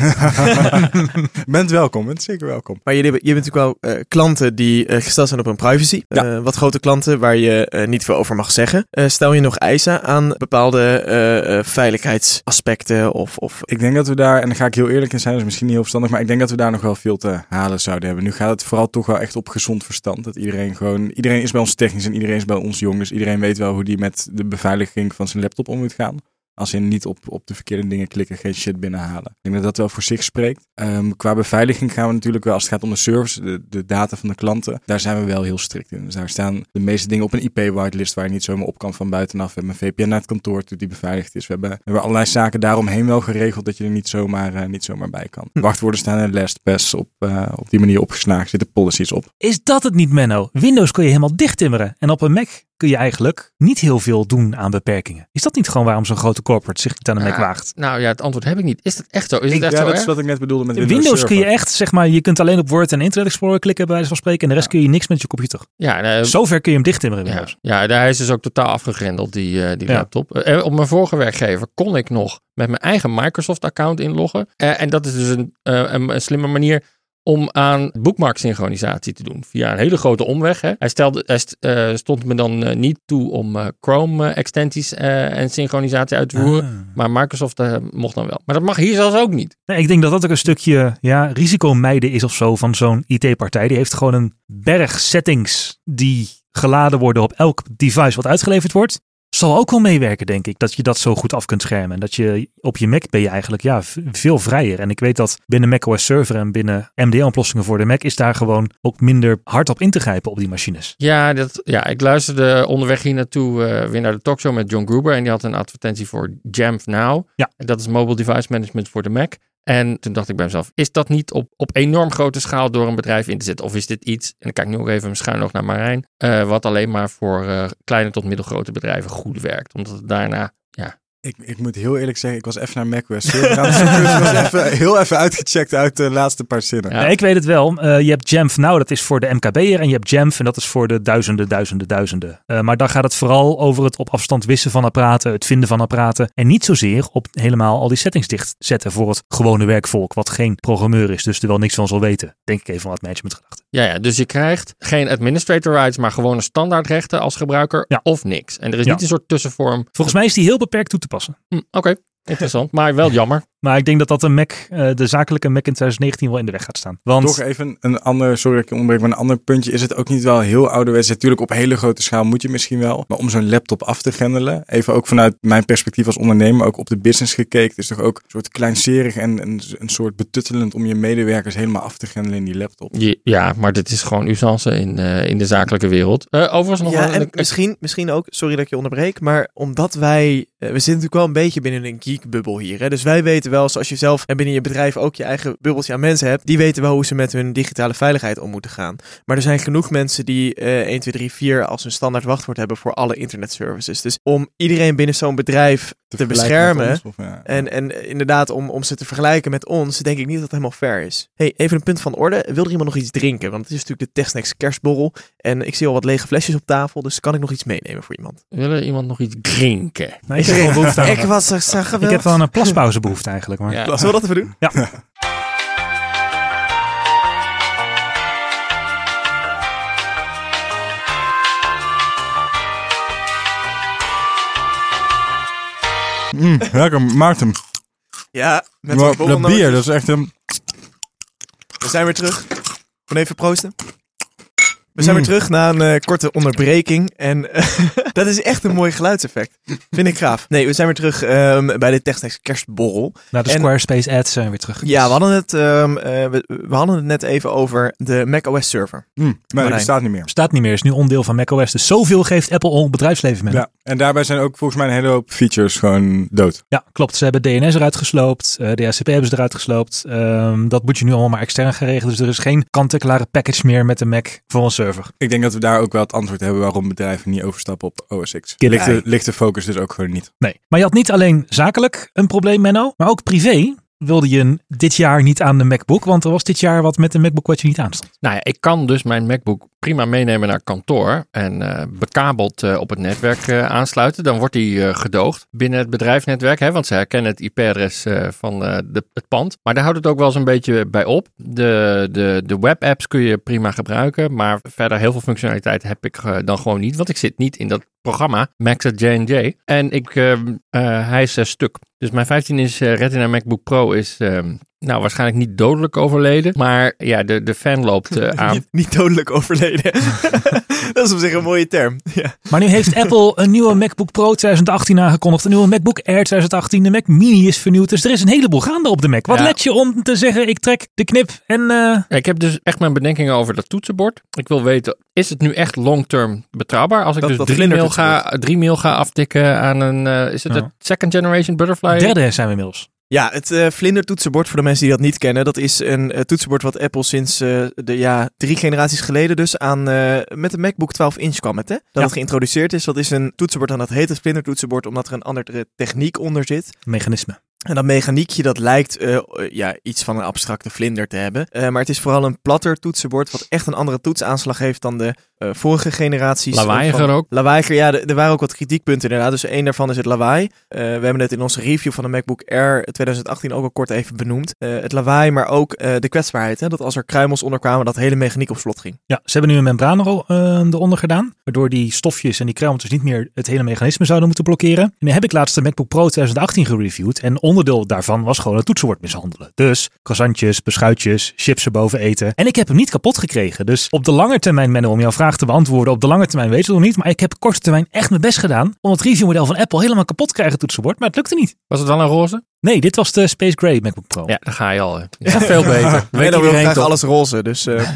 C: bent welkom, bent zeker welkom.
A: Maar je, je hebt natuurlijk wel eh, klanten die eh, gesteld zijn op hun privacy.
C: Ja.
A: Eh, wat grote klanten waar je eh, niet veel over mag zeggen. Eh, stel je nog eisen aan bepaalde eh, eh, veiligheidsaspecten of, of
C: Ik denk dat we daar, en daar ga ik heel eerlijk in zijn, dat is misschien niet heel verstandig, maar ik denk dat we daar nog wel veel te halen zouden hebben. Nu gaat het vooral toch wel echt op gezond verstand. Dat iedereen gewoon, iedereen is bij ons technisch en iedereen is bij ons jong. Dus iedereen weet wel hoe die met de beveiliging van zijn laptop om moet gaan. Als in niet op, op de verkeerde dingen klikken, geen shit binnenhalen. Ik denk dat dat wel voor zich spreekt. Ehm, qua beveiliging gaan we natuurlijk wel, als het gaat om de service, de, de data van de klanten, daar zijn we wel heel strikt in. Dus daar staan de meeste dingen op een IP-whitelist waar je niet zomaar op kan van buitenaf. We hebben een VPN naar het kantoor die beveiligd is. We hebben, we hebben allerlei zaken daaromheen wel geregeld dat je er niet zomaar, eh, niet zomaar bij kan. Wachtwoorden staan in LastPass op, eh, op die manier opgeslagen, zitten policies op.
B: Is dat het niet, Menno? Windows kun je helemaal dicht timmeren. En op een Mac kun je eigenlijk niet heel veel doen aan beperkingen. Is dat niet gewoon waarom zo'n grote corporate zich niet aan de Mac
D: Ja,
B: waagt?
D: Nou ja, het antwoord heb ik niet. Is dat echt zo? Is het
C: Ik-
D: echt
C: ja,
D: zo
C: dat is
D: erg?
C: wat ik net bedoelde met
B: In
C: Windows,
B: Windows kun je echt, zeg maar, je kunt alleen op Word en Internet Explorer klikken bij wijze van spreken. En de rest kun je niks met je computer.
D: Ja, nou,
B: Zover kun je hem dicht timmeren in
D: ja,
B: Windows.
D: ja, daar is dus ook totaal afgegrendeld, die, eh, die
B: Ja.
D: laptop. Eh, op mijn vorige werkgever kon ik nog met mijn eigen Microsoft-account inloggen. Eh, en dat is dus een, eh, een, een slimme manier om aan bookmark-synchronisatie te doen. Via een hele grote omweg. Hè. Hij, stelde, hij st- eh, stond me dan eh, niet toe om eh, Chrome-extensies en synchronisatie uit te voeren.
B: Ah.
D: Maar Microsoft mocht dan wel. Maar dat mag hier zelfs ook niet.
B: Nee, ik denk dat dat ook een stukje ja, risicomijden is of zo van zo'n IT-partij. Die heeft gewoon een berg settings die geladen worden op elk device wat uitgeleverd wordt. Zal ook wel meewerken, denk ik, dat je dat zo goed af kunt schermen. En dat je op je Mac ben je eigenlijk ja, veel vrijer. En ik weet dat binnen macOS Server en binnen MDL-oplossingen voor de Mac is daar gewoon ook minder hard op in te grijpen op die machines.
D: Ja, dat, ja, ik luisterde onderweg hier naartoe eh, weer naar de talkshow met John Gruber. En die had een advertentie voor Jamf Now.
B: Ja.
D: Dat is Mobile Device Management voor de Mac. En toen dacht ik bij mezelf, is dat niet op, op enorm grote schaal door een bedrijf in te zetten? Of is dit iets, en dan kijk ik nu ook even schuin nog naar Marijn, eh, wat alleen maar voor eh, kleine tot middelgrote bedrijven goed werkt? Omdat het daarna, ja,
C: Ik, ik moet heel eerlijk zeggen, ik was even naar dus ik was even, heel even uitgecheckt uit de laatste paar zinnen.
D: Ja.
B: Ja, ik weet het wel. Eh, je hebt Jamf nou, dat is voor de MKB'er. En je hebt Jamf en dat is voor de duizenden, duizenden, duizenden. Eh, maar daar gaat het vooral over het op afstand wissen van apparaten, het vinden van apparaten. En niet zozeer op helemaal al die settings dichtzetten voor het gewone werkvolk, wat geen programmeur is, dus er wel niks van zal weten. Denk ik even wat management gedachten.
D: ja, ja, dus je krijgt geen administrator rights, maar gewone standaardrechten als gebruiker
B: Ja.
D: of niks. En er is
B: Ja.
D: niet een soort tussenvorm.
B: Volgens mij is die heel beperkt toe te passen.
D: Hm, Oké, interessant, maar wel jammer.
B: Maar ik denk dat dat de Mac, eh, de zakelijke Mac in 2019 wel in de weg gaat staan. Want
C: Toch even een ander, sorry dat ik je onderbreek, maar een ander puntje. Is het ook niet wel heel ouderwets? Natuurlijk op hele grote schaal moet je misschien wel. Maar om zo'n laptop af te grendelen, even ook vanuit mijn perspectief als ondernemer, ook op de business gekeken. is toch ook een soort kleinserig en een, een soort betuttelend om je medewerkers helemaal af te grendelen in die laptop.
D: Je- Ja, maar dit is gewoon usance in, eh, in de zakelijke wereld. Eh, overigens nog
A: ja,
D: wel
A: en
D: een-
A: misschien, misschien ook, sorry dat ik je onderbreek, maar omdat wij, we zitten natuurlijk wel een beetje binnen een geekbubbel hier. Hè? Dus wij weten wel, zoals je zelf en binnen je bedrijf ook je eigen bubbeltje aan mensen hebt, die weten wel hoe ze met hun digitale veiligheid om moeten gaan. Maar er zijn genoeg mensen die eh 1, 2, 3, 4 als hun standaard wachtwoord hebben voor alle internetservices. Dus om iedereen binnen zo'n bedrijf te, beschermen,
C: ons, of, ja.
A: en, en inderdaad, om, om ze te vergelijken met ons, denk ik niet dat het helemaal fair is. hey, even een punt van orde. Wil er iemand nog iets drinken? Want het is natuurlijk de Technex kerstborrel. En ik zie al wat lege flesjes op tafel, dus kan ik nog iets meenemen voor iemand?
D: Wil er iemand nog iets drinken?
B: Nee. Ik
A: was er
B: Ik heb wel een plaspauzebehoefte eigenlijk. Maar...
D: Ja.
A: Zullen we dat even doen?
B: Ja.
C: Mm, lekker, maakt hem.
A: Ja, met
C: Maar
A: wat
C: dat bier, dat is echt een...
A: We zijn weer terug. Gewoon even proosten. We zijn
C: Mm.
A: weer terug na een eh, korte onderbreking. En eh, dat is echt een mooi geluidseffect. Vind ik gaaf. Nee, we zijn weer terug ehm, bij de Technex kerstborrel.
B: Na de
A: En-
B: Squarespace ads zijn we weer terug.
A: Ja, we hadden, het, ehm, eh, we, we hadden het net even over de macOS server.
C: Mm, maar die
A: Marijn.
C: bestaat niet meer.
B: Staat niet meer, is nu onderdeel van macOS. Dus zoveel geeft Apple on bedrijfsleven mee.
C: Ja, en daarbij zijn ook volgens mij een hele hoop features gewoon dood.
B: Ja, klopt. Ze hebben DNS eruit gesloopt. eh DHCP hebben ze eruit gesloopt. Ehm, dat moet je nu allemaal maar extern gaan regelen. Dus er is geen kant-en-klare package meer met de Mac voor een server.
C: Ik denk dat we daar ook wel het antwoord hebben waarom bedrijven niet overstappen op OS X.
B: Kid-
C: Ligt de, ligt de focus dus ook gewoon niet.
B: Nee. Maar je had niet alleen zakelijk een probleem, Menno. Maar ook privé wilde je dit jaar niet aan de MacBook. Want er was dit jaar wat met de MacBook wat je niet aanstond.
D: Nou ja, ik kan dus mijn MacBook prima meenemen naar kantoor en eh, bekabeld eh, op het netwerk eh, aansluiten. Dan wordt die gedoogd binnen het bedrijfsnetwerk, hè, want ze herkennen het IP-adres van de, het pand. Maar daar houdt het ook wel eens een beetje bij op. De, de, de webapps kun je prima gebruiken, maar verder heel veel functionaliteit heb ik dan gewoon niet, want ik zit niet in dat programma Max J&J. En ik, eh, eh, hij is eh, stuk. Dus mijn 15-inch eh, Retina MacBook Pro is ehm, nou waarschijnlijk niet dodelijk overleden, maar ja, de, de fan loopt eh, aan.
A: Niet, niet dodelijk overleden. dat is op zich een mooie term. Ja.
B: Maar nu heeft Apple een nieuwe MacBook Pro 2018 aangekondigd. Een nieuwe MacBook Air 2018. De Mac Mini is vernieuwd. Dus er is een heleboel gaande op de Mac. Wat
D: Ja.
B: let je om te zeggen, ik trek de knip en... eh,
D: Ja, Ik heb dus echt mijn bedenkingen over dat toetsenbord. Ik wil weten, is het nu echt long-term betrouwbaar? Als ik
A: Dat-
D: dus
A: dat
D: drie, mail ga, drie mail ga aftikken aan een, eh, is het
B: Ja.
D: een second generation butterfly?
B: derde zijn we inmiddels.
A: Ja, het eh vlindertoetsenbord, voor de mensen die dat niet kennen, dat is een eh, toetsenbord wat Apple sinds eh, de, ja, drie generaties geleden dus aan, met de MacBook 12 inch kwam het, hè? Dat
B: Ja.
A: het geïntroduceerd is. Dat is een toetsenbord en dat heet het vlindertoetsenbord omdat er een andere techniek onder zit.
B: Mechanisme.
A: En dat mechaniekje, dat lijkt eh, eh, ja, iets van een abstracte vlinder te hebben. Eh, maar het is vooral een platter toetsenbord wat echt een andere toetsaanslag heeft dan de vorige generaties.
D: Lawaaiiger ook.
A: Lawaaiiger, ja, er waren ook wat kritiekpunten inderdaad. Dus één daarvan is het lawaai. We hebben het in onze review van de MacBook Air 2018 ook al kort even benoemd. Het lawaai, maar ook de kwetsbaarheid. Hè? Dat als er kruimels onder kwamen, dat hele mechaniek op slot ging.
B: Ja, ze hebben nu een membraan er, eronder gedaan. Waardoor die stofjes en die kruimeltjes niet meer het hele mechanisme zouden moeten blokkeren. En nu heb ik laatst de MacBook Pro 2018 gereviewd. En onderdeel daarvan was gewoon het toetsenbord mishandelen. Dus croissantjes, beschuitjes, chips erboven eten. En ik heb hem niet kapot gekregen. Dus op de lange termijn, Menno, om jouw vraag te beantwoorden. Op de lange termijn weet je het nog niet. Maar ik heb korte termijn echt mijn best gedaan. Om het reviewmodel van Apple helemaal kapot te krijgen, toetsenbord. Maar het lukte niet.
D: Was het wel een roze?
B: Nee, dit was de Space Gray MacBook Pro.
D: Ja, daar ga je al. Ja, veel beter.
A: Menno
D: Weet
A: wil graag
D: toch?
A: alles roze, dus... eh,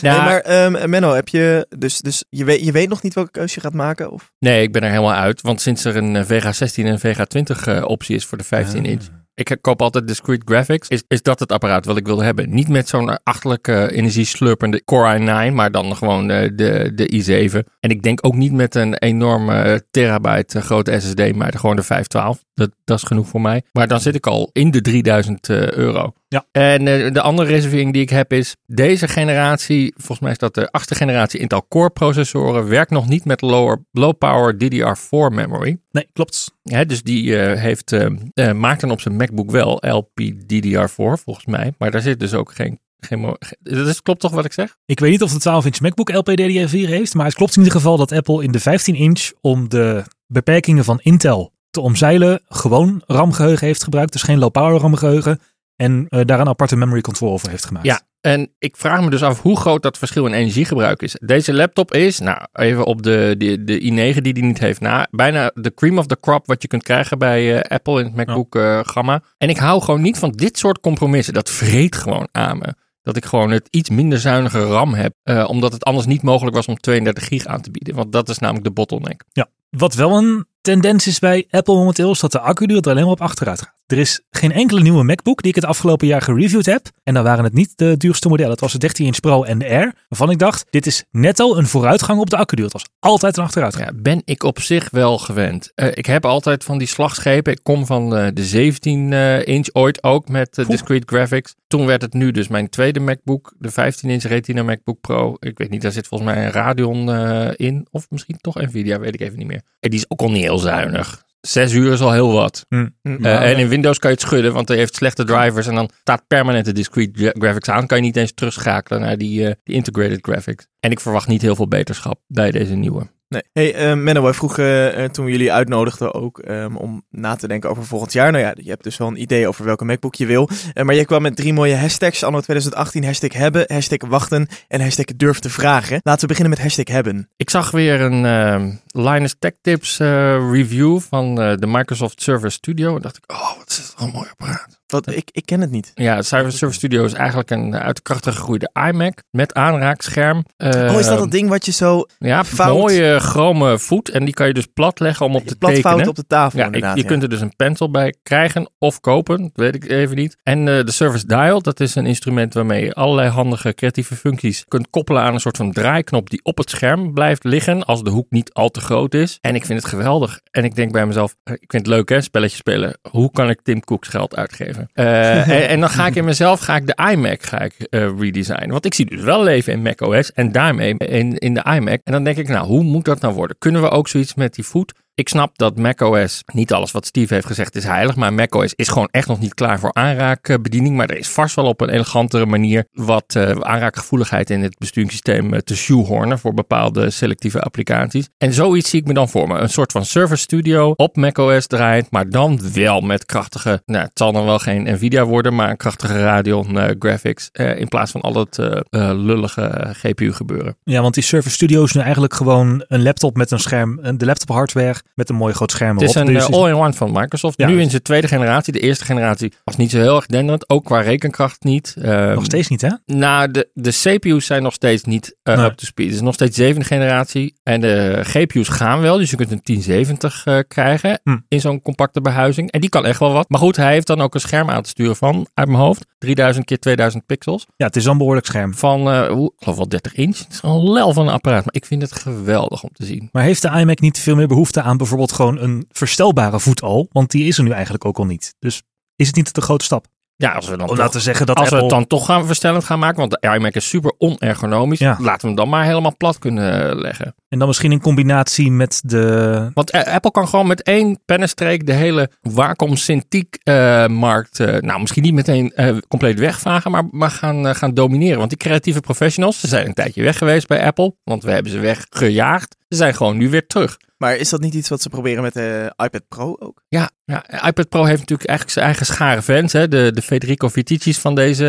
D: Ja,
A: nee, maar ehm, Menno, heb je... Dus, dus je, weet, je weet nog niet welke keuze je gaat maken? Of?
D: Nee, ik ben er helemaal uit. Want sinds er een eh, Vega 16 en Vega 20 eh, optie is voor de 15 inch. Ik koop altijd discrete graphics. Is, is dat het apparaat wat ik wilde hebben? Niet met zo'n achterlijke energieslurpende Core i9, maar dan gewoon eh, de, de i7. En ik denk ook niet met een enorme terabyte eh, grote SSD, maar gewoon de 512. Dat, dat is genoeg voor mij. Maar dan zit ik al in de 3000 eh, euro.
B: Ja.
D: En eh, de andere reservering die ik heb is deze generatie, volgens mij is dat de achtste generatie Intel Core processoren, werkt nog niet met lower, low power DDR4 memory.
B: Nee, klopt.
D: Hè, dus die eh, heeft, eh, maakt dan op zijn MacBook wel LPDDR4 volgens mij. Maar daar zit dus ook geen... geen dat is, klopt toch wat ik zeg?
B: Ik weet niet of de 12-inch MacBook LPDDR4 heeft, maar het klopt in ieder geval dat Apple in de 15-inch om de beperkingen van Intel te omzeilen gewoon RAM-geheugen heeft gebruikt, dus geen low-power RAM-geheugen, en eh, daar een aparte memory control voor heeft gemaakt.
D: Ja, en ik vraag me dus af hoe groot dat verschil in energiegebruik is. Deze laptop is, nou even op de, de, de i9 die die niet heeft na, bijna de cream of the crop wat je kunt krijgen bij eh, Apple in het MacBook eh, gamma. En ik hou gewoon niet van dit soort compromissen. Dat vreet gewoon aan me. Dat ik gewoon het iets minder zuinige RAM heb, eh, omdat het anders niet mogelijk was om 32 gig aan te bieden. Want dat is namelijk de bottleneck.
B: Wat wel een tendens is bij Apple momenteel is dat de accuduur er alleen maar op achteruit gaat. Er is geen enkele nieuwe MacBook die ik het afgelopen jaar gereviewd heb. En dan waren het niet de duurste modellen. Het was de 13 inch Pro en de Air. Waarvan ik dacht, dit is netto een vooruitgang op de accuduur. Het was altijd een achteruitgang.
D: Ja, ben ik op zich wel gewend. Eh, ik heb altijd van die slagschepen. Ik kom van eh, de 17 eh, inch ooit ook met discrete graphics. Toen werd het nu dus mijn tweede MacBook, de 15 inch Retina MacBook Pro. Ik weet niet, daar zit volgens mij een Radeon in. Of misschien toch Nvidia, weet ik even niet meer. En die is ook al niet heel zuinig. Zes uur is al heel wat.
A: Hm.
D: Eh, en in Windows kan je het schudden, want hij heeft slechte drivers. En dan staat permanent de discrete gra- graphics aan. Kan je niet eens terugschakelen naar die, eh, die integrated graphics. En ik verwacht niet heel veel beterschap bij deze nieuwe.
A: Nee. Hey, eh, Menno, wij vroegen eh, toen we jullie uitnodigden ook ehm, om na te denken over volgend jaar. Nou ja, je hebt dus wel een idee over welke MacBook je wil. Eh, maar jij kwam met drie mooie hashtags. Anno 2018, hashtag hebben, hashtag wachten en hashtag durf te vragen. Laten we beginnen met hashtag hebben.
D: Ik zag weer een eh, Linus Tech Tips review van de Microsoft Server Studio. En dacht ik, oh, wat is het een mooi apparaat.
A: Wat, ik, ik ken het niet.
D: Ja, Server Studio is eigenlijk een uit de kracht gegroeide iMac met aanraakscherm.
A: oh, is dat dat ding wat je zo
D: Ja,
A: fout-
D: mooie chrome voet. En die kan je dus plat leggen om op te
A: plat
D: tekenen.
A: op de tafel
D: Ja, ik- je
A: ja.
D: kunt er dus een pencil bij krijgen of kopen, dat weet ik even niet. En eh, de Service Dial, dat is een instrument waarmee je allerlei handige creatieve functies kunt koppelen aan een soort van draaiknop die op het scherm blijft liggen als de hoek niet al te groot is. En ik vind het geweldig. En ik denk bij mezelf, eh, ik vind het leuk hè, spelletjes spelen. Hoe kan ik Tim Cooks geld uitgeven? Eh, en, dan ga ik in mezelf, ga ik de iMac ga ik, eh, redesignen. Want ik zie dus wel leven in macOS en daarmee in, in de iMac. En dan denk ik, nou, hoe moet dat nou worden? Kunnen we ook zoiets met die voet? Ik snap dat macOS, niet alles wat Steve heeft gezegd is heilig, maar macOS is gewoon echt nog niet klaar voor aanraakbediening. Maar er is vast wel op een elegantere manier wat eh, aanraakgevoeligheid in het besturingssysteem eh, te shoehornen voor bepaalde selectieve applicaties. En zoiets zie ik me dan voor me. Een soort van Server Studio op macOS draait, maar dan wel met krachtige, nou het zal dan wel geen Nvidia worden, maar een krachtige Radeon eh, graphics in plaats van al dat lullige GPU gebeuren.
B: Ja, want die Surface Studio is nu eigenlijk gewoon een laptop met een scherm. De laptop hardware met een mooi groot scherm
D: Het is
B: erop.
D: een
B: Dus
D: eh, all-in-one van Microsoft.
B: Ja.
D: Nu in zijn tweede generatie. De eerste generatie was niet zo heel erg denderend. Ook qua rekenkracht niet. Ehm,
B: nog steeds niet, hè?
D: Nou, de, de CPU's zijn nog steeds niet eh,
B: Nee.
D: up to speed. Het is nog steeds zevende generatie. En de GPU's gaan wel. Dus je kunt een 1070 eh, krijgen
B: Hm.
D: in zo'n compacte behuizing. En die kan echt wel wat. Maar goed, hij heeft dan ook een scherm aan te sturen van, uit mijn hoofd, 3000 keer 2000 pixels.
B: Ja, het is een behoorlijk scherm.
D: Van, hoe, ik geloof wel 30 inch. Het is een lel van een apparaat. Maar ik vind het geweldig om te zien.
B: Maar heeft de iMac niet veel meer behoefte aan bijvoorbeeld gewoon een verstelbare voet al? Want die is er nu eigenlijk ook al niet. Dus is het niet te grote stap?
D: Ja, als we dan
B: Om
D: toch-
B: te zeggen dat
D: Als we
B: Apple...
D: het dan toch gaan verstellend gaan maken, want de iMac is super onergonomisch,
B: Ja.
D: laten we hem dan maar helemaal plat kunnen eh, leggen.
B: En dan misschien in combinatie met de...
D: Want eh, Apple kan gewoon met één pennenstreek de hele Wacom Cintiq eh, markt, nou misschien niet meteen compleet wegvagen, maar, maar gaan, gaan domineren. Want die creatieve professionals, ze zijn een tijdje weg geweest bij Apple, want we hebben ze weggejaagd. Ze zijn gewoon nu weer terug.
A: Maar is dat niet iets wat ze proberen met de iPad Pro ook?
D: Ja, ja, iPad Pro heeft natuurlijk eigenlijk zijn eigen schare fans. Hè? De, de Federico Vitici's van deze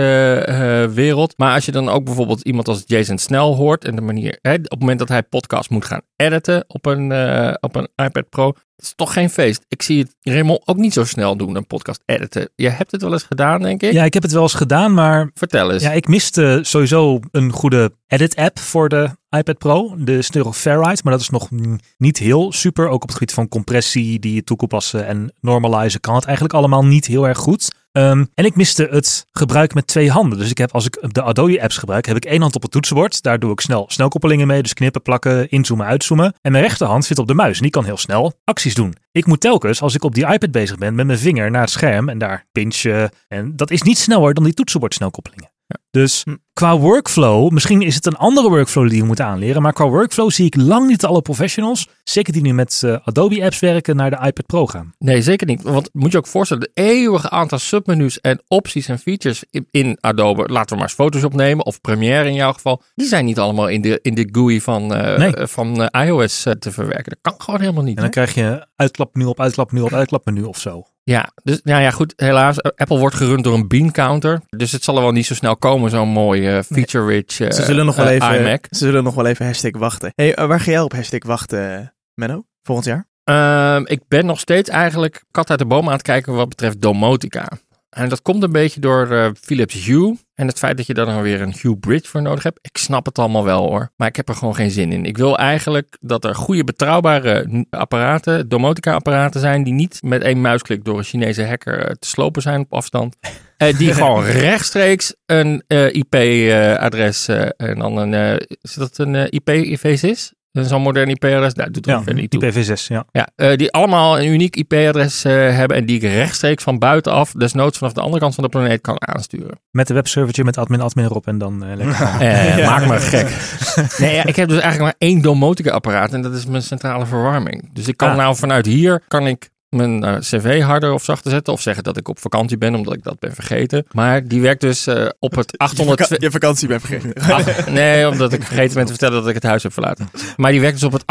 D: eh, wereld. Maar als je dan ook bijvoorbeeld iemand als Jason Snell hoort. En de manier, hè, op het moment dat hij podcast moet gaan editen op een, eh, op een iPad Pro. Het is toch geen feest. Ik zie het Raymond ook niet zo snel doen, een podcast editen. Je hebt het wel eens gedaan, denk ik.
B: Ja, ik heb het wel eens gedaan, maar
D: Vertel eens.
B: ja, ik miste sowieso een goede edit-app voor de iPad Pro. De Snurl Ferrite, maar dat is nog niet heel super. Ook op het gebied van compressie die je toe passen en normalizen kan het eigenlijk allemaal niet heel erg goed. Ehm, en ik miste het gebruik met twee handen. Dus ik heb, als ik de Adobe apps gebruik, heb ik één hand op het toetsenbord. Daar doe ik snel snelkoppelingen mee. Dus knippen, plakken, inzoomen, uitzoomen. En mijn rechterhand zit op de muis en die kan heel snel acties doen. Ik moet telkens, als ik op die iPad bezig ben, met mijn vinger naar het scherm en daar pinchen. En dat is niet sneller dan die toetsenbord snelkoppelingen. Dus
A: Hm.
B: qua workflow, misschien is het een andere workflow die je moet aanleren. Maar qua workflow zie ik lang niet alle professionals, zeker die nu met eh, Adobe apps werken, naar de iPad Pro gaan.
D: Nee, zeker niet. Want moet je ook voorstellen, de eeuwige aantal submenu's en opties en features in, in Adobe, laten we maar eens Photoshop nemen, of Premiere in jouw geval, die zijn niet allemaal in de, in de GUI van, eh,
B: Nee.
D: van eh, iOS te verwerken. Dat kan gewoon helemaal niet.
B: En dan
D: hè?
B: krijg je uitklapmenu op uitklapmenu op uitklapmenu of zo.
D: Ja, dus nou ja, goed. Helaas, Apple wordt gerund door een bean counter. Dus het zal er wel niet zo snel komen, zo'n mooi eh, feature-rich eh,
A: Ze zullen nog wel
D: eh,
A: even,
D: iMac.
A: ze zullen nog wel even hashtag wachten. Hey, eh, waar ga jij op hashtag wachten, Menno? Volgend jaar?
D: Ehm, ik ben nog steeds eigenlijk kat uit de boom aan het kijken wat betreft domotica. En dat komt een beetje door eh, Philips Hue. En het feit dat je daar dan weer een Hue Bridge voor nodig hebt, ik snap het allemaal wel hoor. Maar ik heb er gewoon geen zin in. Ik wil eigenlijk dat er goede, betrouwbare apparaten, domotica-apparaten zijn, die niet met één muisklik door een Chinese hacker eh, te slopen zijn op afstand. Eh, die gewoon rechtstreeks een IP-adres eh, en dan een, eh, is dat een IP-IVSIS? Zo'n modern IP-adres? Nou, doet er
B: Ja,
D: niet toe.
B: IPv6, ja.
D: Ja, eh, die allemaal een uniek IP-adres eh, hebben en die ik rechtstreeks van buitenaf, desnoods vanaf de andere kant van de planeet, kan aansturen.
B: Met een webservertje met admin admin erop en dan eh, lekker.
D: Eh,
A: Ja.
D: Maak me gek. Nee, ja, ik heb dus eigenlijk maar één domotica-apparaat en dat is mijn centrale verwarming. Dus ik kan
B: Ah.
D: nou vanuit hier, kan ik mijn eh, cv harder of zachter zetten of zeggen dat ik op vakantie ben omdat ik dat ben vergeten. Maar die werkt dus eh, op het
A: Je,
D: 800...
A: vaka- je vakantie bent vergeten.
D: Ach, nee, omdat ik vergeten ben te vertellen dat ik het huis heb verlaten. Maar die werkt dus op het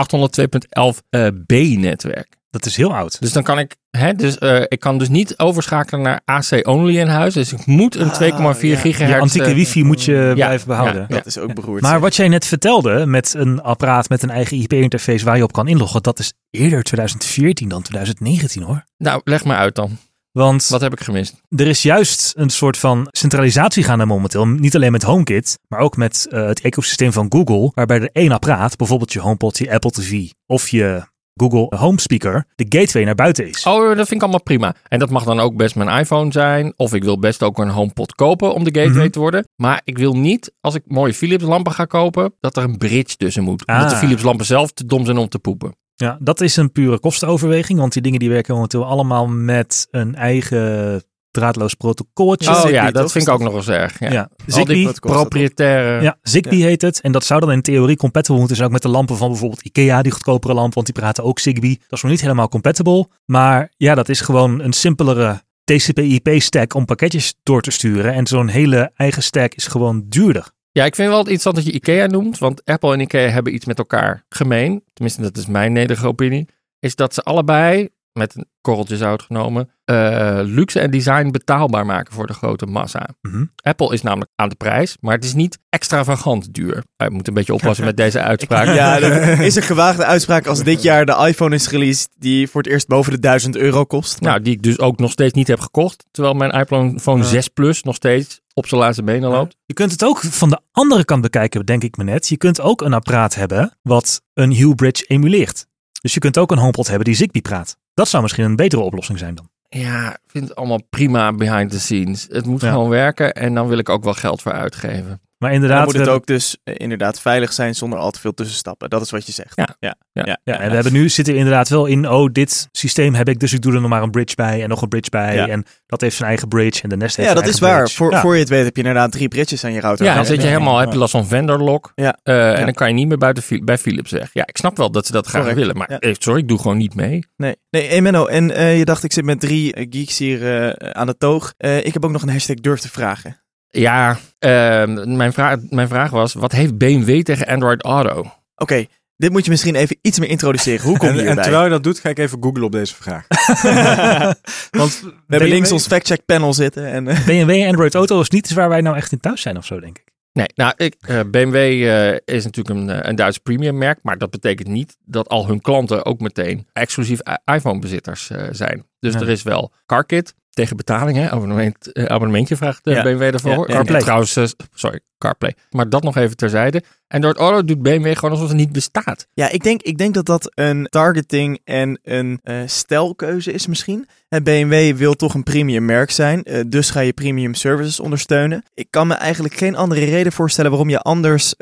D: 802.11 eh, B-netwerk.
B: Dat is heel oud.
D: Dus dan kan ik, hè, dus, eh, ik kan dus niet overschakelen naar AC-only in huis. Dus ik moet een
A: Ah,
D: 2,4
A: ja.
D: gigahertz...
B: Je antieke
D: eh,
B: wifi moet je blijven behouden.
D: ja.
A: Dat is ook beroerd.
B: Maar
A: zeg.
B: wat jij net vertelde met een apparaat met een eigen IP-interface waar je op kan inloggen, dat is eerder 2014 dan 2019 hoor.
D: Nou, leg maar uit dan.
B: Want
D: Wat heb ik gemist?
B: er is juist een soort van centralisatie gaande momenteel. Niet alleen met HomeKit, maar ook met eh, het ecosysteem van Google. Waarbij er één apparaat, bijvoorbeeld je HomePod, je Apple TV of je Google Home Speaker, de gateway naar buiten is.
D: Oh, dat vind ik allemaal prima. En dat mag dan ook best mijn iPhone zijn. Of ik wil best ook een HomePod kopen om de gateway
B: Mhm.
D: te worden. Maar ik wil niet, als ik mooie Philips lampen ga kopen, dat er een bridge tussen moet. Omdat
B: Ah.
D: de Philips lampen zelf te dom zijn om te poepen.
B: Ja, dat is een pure kostenoverweging, want die dingen die werken momenteel allemaal met een eigen draadloos protocolletje.
D: Oh
A: Zigbee,
D: ja,
A: toch?
D: dat vind ik ook nog wel erg. Ja.
B: Ja, Zigbee,
D: propriëtaire...
B: Ja, Zigbee heet het. En dat zou dan in theorie compatible moeten zijn ook met de lampen van bijvoorbeeld Ikea, die goedkopere lamp, want die praten ook Zigbee. Dat is nog niet helemaal compatible. Maar ja, dat is gewoon een simpelere TCP/IP-stack om pakketjes door te sturen. En zo'n hele eigen stack is gewoon duurder.
D: Ja, ik vind wel interessant dat je IKEA noemt, want Apple en IKEA hebben iets met elkaar gemeen. Tenminste, dat is mijn nederige opinie. Is dat ze allebei, met een korreltje zout genomen, eh, luxe en design betaalbaar maken voor de grote massa.
B: Mhm.
D: Apple is namelijk aan de prijs, maar het is niet extravagant duur. Je moet een beetje oppassen met deze uitspraak.
A: Ja, dat is een gewaagde uitspraak als dit jaar de iPhone is released die voor het eerst boven de 1000 euro kost. Maar
D: Nou, die ik dus ook nog steeds niet heb gekocht. Terwijl mijn iPhone 6 Plus nog steeds op zijn laatste benen loopt.
B: Je kunt het ook van de andere kant bekijken, denk ik me net. Je kunt ook een apparaat hebben wat een Hue Bridge emuleert. Dus je kunt ook een HomePod hebben die Zigbee praat. Dat zou misschien een betere oplossing zijn dan.
D: Ja, ik vind het allemaal prima behind the scenes. Het moet
B: Ja.
D: gewoon werken en dan wil ik ook wel geld voor uitgeven.
B: Maar
A: dan
B: inderdaad,
A: moet het ook dus eh, inderdaad veilig zijn zonder al te veel tussenstappen. Dat is wat je zegt.
D: Ja.
A: ja.
D: Ja.
A: ja.
B: Ja, en we hebben nu zitten we inderdaad wel in, oh, dit systeem heb ik, dus ik doe er nog maar een bridge bij en nog een bridge bij.
A: Ja.
B: En dat heeft zijn eigen bridge en de Nest heeft
A: Ja,
B: zijn
A: dat is waar.
B: bridge.
A: Voor,
B: Ja.
A: voor je het weet heb je inderdaad drie bridges aan je router.
D: Ja, dan zit je helemaal, heb je last van vendor lock.
A: Ja.
D: Eh, En dan kan je niet meer buiten, bij Philips weg. Ja, ik snap wel dat ze dat graag
A: Correct.
D: willen. Maar
A: Ja.
D: eh, sorry, ik doe gewoon niet mee.
A: Nee, nee hey Menno, en je dacht ik zit met drie geeks hier aan de toog. Ik heb ook nog een hashtag durf te vragen.
D: Ja, eh, mijn, vraag, mijn vraag was, wat heeft BMW tegen Android Auto?
A: Oké, dit moet je misschien even iets meer introduceren. Hoe kom je
C: En, en
A: hierbij?
C: terwijl je dat doet, ga ik even googlen op deze vraag.
B: Want
A: We hebben links ons factcheck panel zitten. En, eh,
B: BMW en Android Auto is niet iets waar wij nou echt in thuis zijn of zo, denk ik.
D: Nee, nou, ik, eh, BMW eh, is natuurlijk een, een Duits premium merk, maar dat betekent niet dat al hun klanten ook meteen exclusief iPhone-bezitters eh, zijn. Dus er is wel CarKit tegen betaling, hè? Abonnement, eh, abonnementje vraagt de
A: Ja.
D: BMW ervoor.
A: Ja,
D: En
B: CarPlay.
D: Trouwens, eh, sorry, CarPlay. Maar dat nog even terzijde. En door het Auto doet BMW gewoon alsof het niet bestaat.
A: ja, ik denk, ik denk dat dat een targeting en een eh stijlkeuze is misschien. Eh, BMW wil toch een premium merk zijn, eh, dus ga je premium services ondersteunen. Ik kan me eigenlijk geen andere reden voorstellen waarom je anders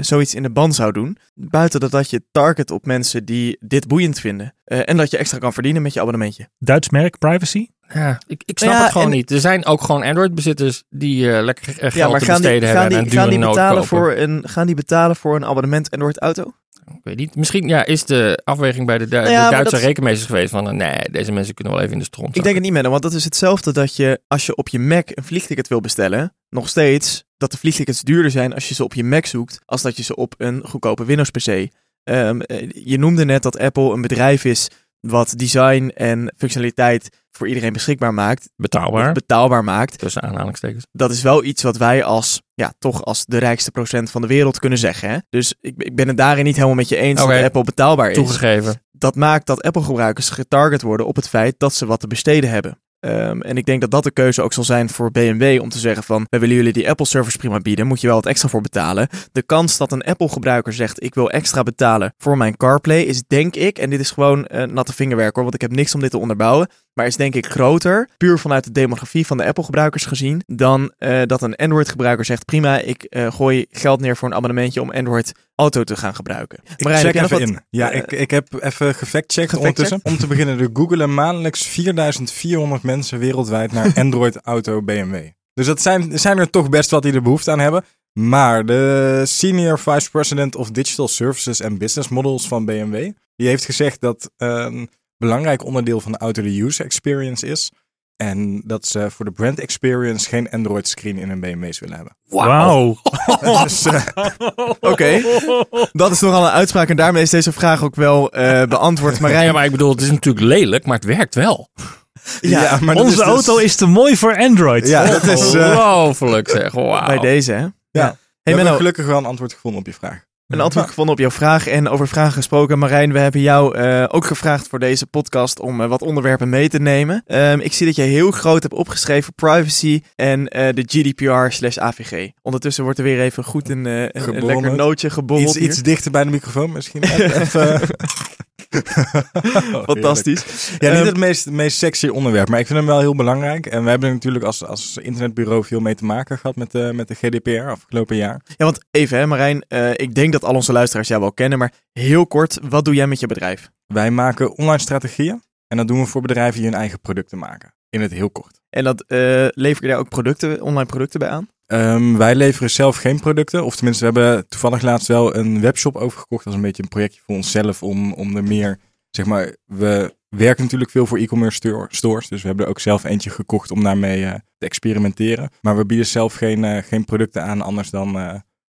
A: zoiets in de band zou doen. Buiten dat, dat je target op mensen die dit boeiend vinden. Eh, en dat je extra kan verdienen met je abonnementje.
B: Duits merk, privacy.
D: Ja, ik, ik snap
A: ja,
D: het gewoon
A: en-
D: niet. Er zijn ook gewoon Android-bezitters die eh, lekker geld
A: Ja, maar
D: te
A: die,
D: besteden
A: gaan die,
D: en
A: gaan die betalen voor een, gaan die betalen voor een abonnement Android Auto?
D: Ik weet niet. Misschien ja, is de afweging bij de, Du-
A: Nou
D: de
A: ja,
D: Duitse rekenmeesters geweest van eh, nee, deze mensen kunnen wel even in de stront
A: Ik denk het niet meer, want dat is hetzelfde dat je als je op je Mac een vliegticket wil bestellen, nog steeds dat de vliegtickets duurder zijn als je ze op je Mac zoekt, als dat je ze op een goedkope Windows PC. Ehm, eh, je noemde net dat Apple een bedrijf is wat design en functionaliteit voor iedereen beschikbaar maakt,
D: betaalbaar.
A: betaalbaar maakt.
D: tussen aanhalingstekens.
A: Dat is wel iets wat wij als, ja, toch als de rijkste procent van de wereld kunnen zeggen. Hè? Dus ik, ik ben het daarin niet helemaal met je eens dat Apple betaalbaar is
D: Toegegeven.
A: dat maakt dat Apple-gebruikers getarget worden op het feit dat ze wat te besteden hebben. Ehm, en ik denk dat dat de keuze ook zal zijn voor BMW om te zeggen van, wij willen jullie die Apple service prima bieden, moet je wel wat extra voor betalen. De kans dat een Apple gebruiker zegt, ik wil extra betalen voor mijn CarPlay is denk ik, en dit is gewoon eh, natte vingerwerk hoor, want ik heb niks om dit te onderbouwen, maar is denk ik groter, puur vanuit de demografie van de Apple gebruikers gezien, dan eh, dat een Android gebruiker zegt, prima, ik eh, gooi geld neer voor een abonnementje om Android Auto te gaan gebruiken.
C: Ik
A: Marijn,
C: check even
A: wat-
C: in. Ja,
A: eh,
C: ik, ik heb even gefactcheckt ondertussen. Om te beginnen, er googelen maandelijks 4400 mensen wereldwijd naar Android Auto BMW. Dus dat zijn, zijn er toch best wat die er behoefte aan hebben. Maar de Senior Vice President of Digital Services and Business Models van BMW, die heeft gezegd dat een belangrijk onderdeel van de auto de user experience is. En dat ze voor de brand experience geen Android screen in hun BMW's willen hebben.
B: Wauw.
C: Dus, eh,
A: Oké, dat is nogal een uitspraak en daarmee is deze vraag ook wel eh, beantwoord. Marijn,
D: Ja, maar ik bedoel, het is natuurlijk lelijk, maar het werkt wel.
C: ja, maar
B: Onze
C: is dus-
B: auto is te mooi voor Android.
C: Ja, dat is... eh,
D: Ongelooflijk zeg, wauw.
A: bij deze hè.
C: Ja.
A: Hey,
C: we hebben gelukkig wel een antwoord gevonden op je vraag.
A: Een antwoord gevonden op jouw vraag en over vragen gesproken. Marijn, we hebben jou eh, ook gevraagd voor deze podcast om eh, wat onderwerpen mee te nemen. Ehm, ik zie dat je heel groot hebt opgeschreven privacy en eh, de GDPR slash AVG. Ondertussen wordt er weer even goed een, een- lekker nootje gebobbeld
C: Iets, iets dichter bij de microfoon misschien. Even,
A: Fantastisch.
C: Ja, niet
A: Ehm,
C: het meest, meest sexy onderwerp, maar ik vind hem wel heel belangrijk. En we hebben er natuurlijk als, als internetbureau veel mee te maken gehad met de, met de GDPR afgelopen jaar.
A: Ja, want even hè Marijn, eh, ik denk dat al onze luisteraars jou wel kennen, maar heel kort, wat doe jij met je bedrijf?
C: Wij maken online strategieën en dat doen we voor bedrijven die hun eigen producten maken. In het heel kort.
A: En dat eh, lever je daar ook producten, online producten bij aan?
C: Ehm, wij leveren zelf geen producten. Of tenminste, we hebben toevallig laatst wel een webshop overgekocht. Dat is een beetje een projectje voor onszelf om, om er meer, zeg maar, we werken natuurlijk veel voor e-commerce sto- stores. Dus we hebben er ook zelf eentje gekocht om daarmee eh, te experimenteren. Maar we bieden zelf geen, eh, geen producten aan anders dan, eh,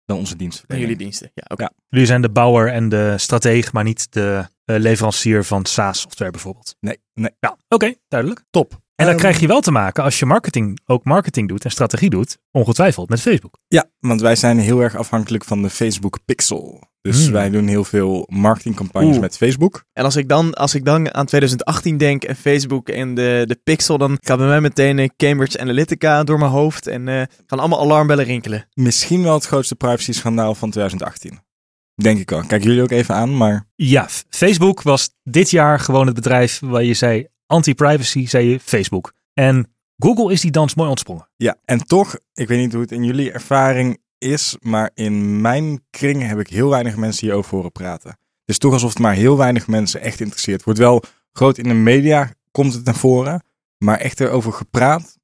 C: dan onze diensten.
A: Van jullie diensten. Ja, oké.
C: Ja.
B: Jullie zijn de bouwer en de strateeg, maar niet de eh, leverancier van SaaS-software bijvoorbeeld.
C: Nee, nee.
B: Ja, oké, duidelijk.
C: Top.
B: En dan
C: Ehm,
B: krijg je wel te maken als je marketing, ook marketing doet en strategie doet, ongetwijfeld met Facebook.
C: Ja, want wij zijn heel erg afhankelijk van de Facebook Pixel. Dus
B: Hmm.
C: wij doen heel veel marketingcampagnes
A: Oeh.
C: met Facebook.
A: En als ik, dan, als ik dan aan 2018 denk en Facebook en de, de Pixel, dan gaat bij mij meteen eh, Cambridge Analytica door mijn hoofd en eh, gaan allemaal alarmbellen rinkelen.
C: Misschien wel het grootste privacy schandaal van 2018. Denk ik al. Kijk jullie ook even aan, maar
B: Ja, Facebook was dit jaar gewoon het bedrijf waar je zei anti-privacy, zei je Facebook. En Google is die dans mooi ontsprongen.
C: Ja, en toch, ik weet niet hoe het in jullie ervaring is, maar in mijn kring heb ik heel weinig mensen hierover horen praten. Het is toch alsof het maar heel weinig mensen echt interesseert. Wordt wel groot in de media, komt het naar voren, maar echt erover gepraat,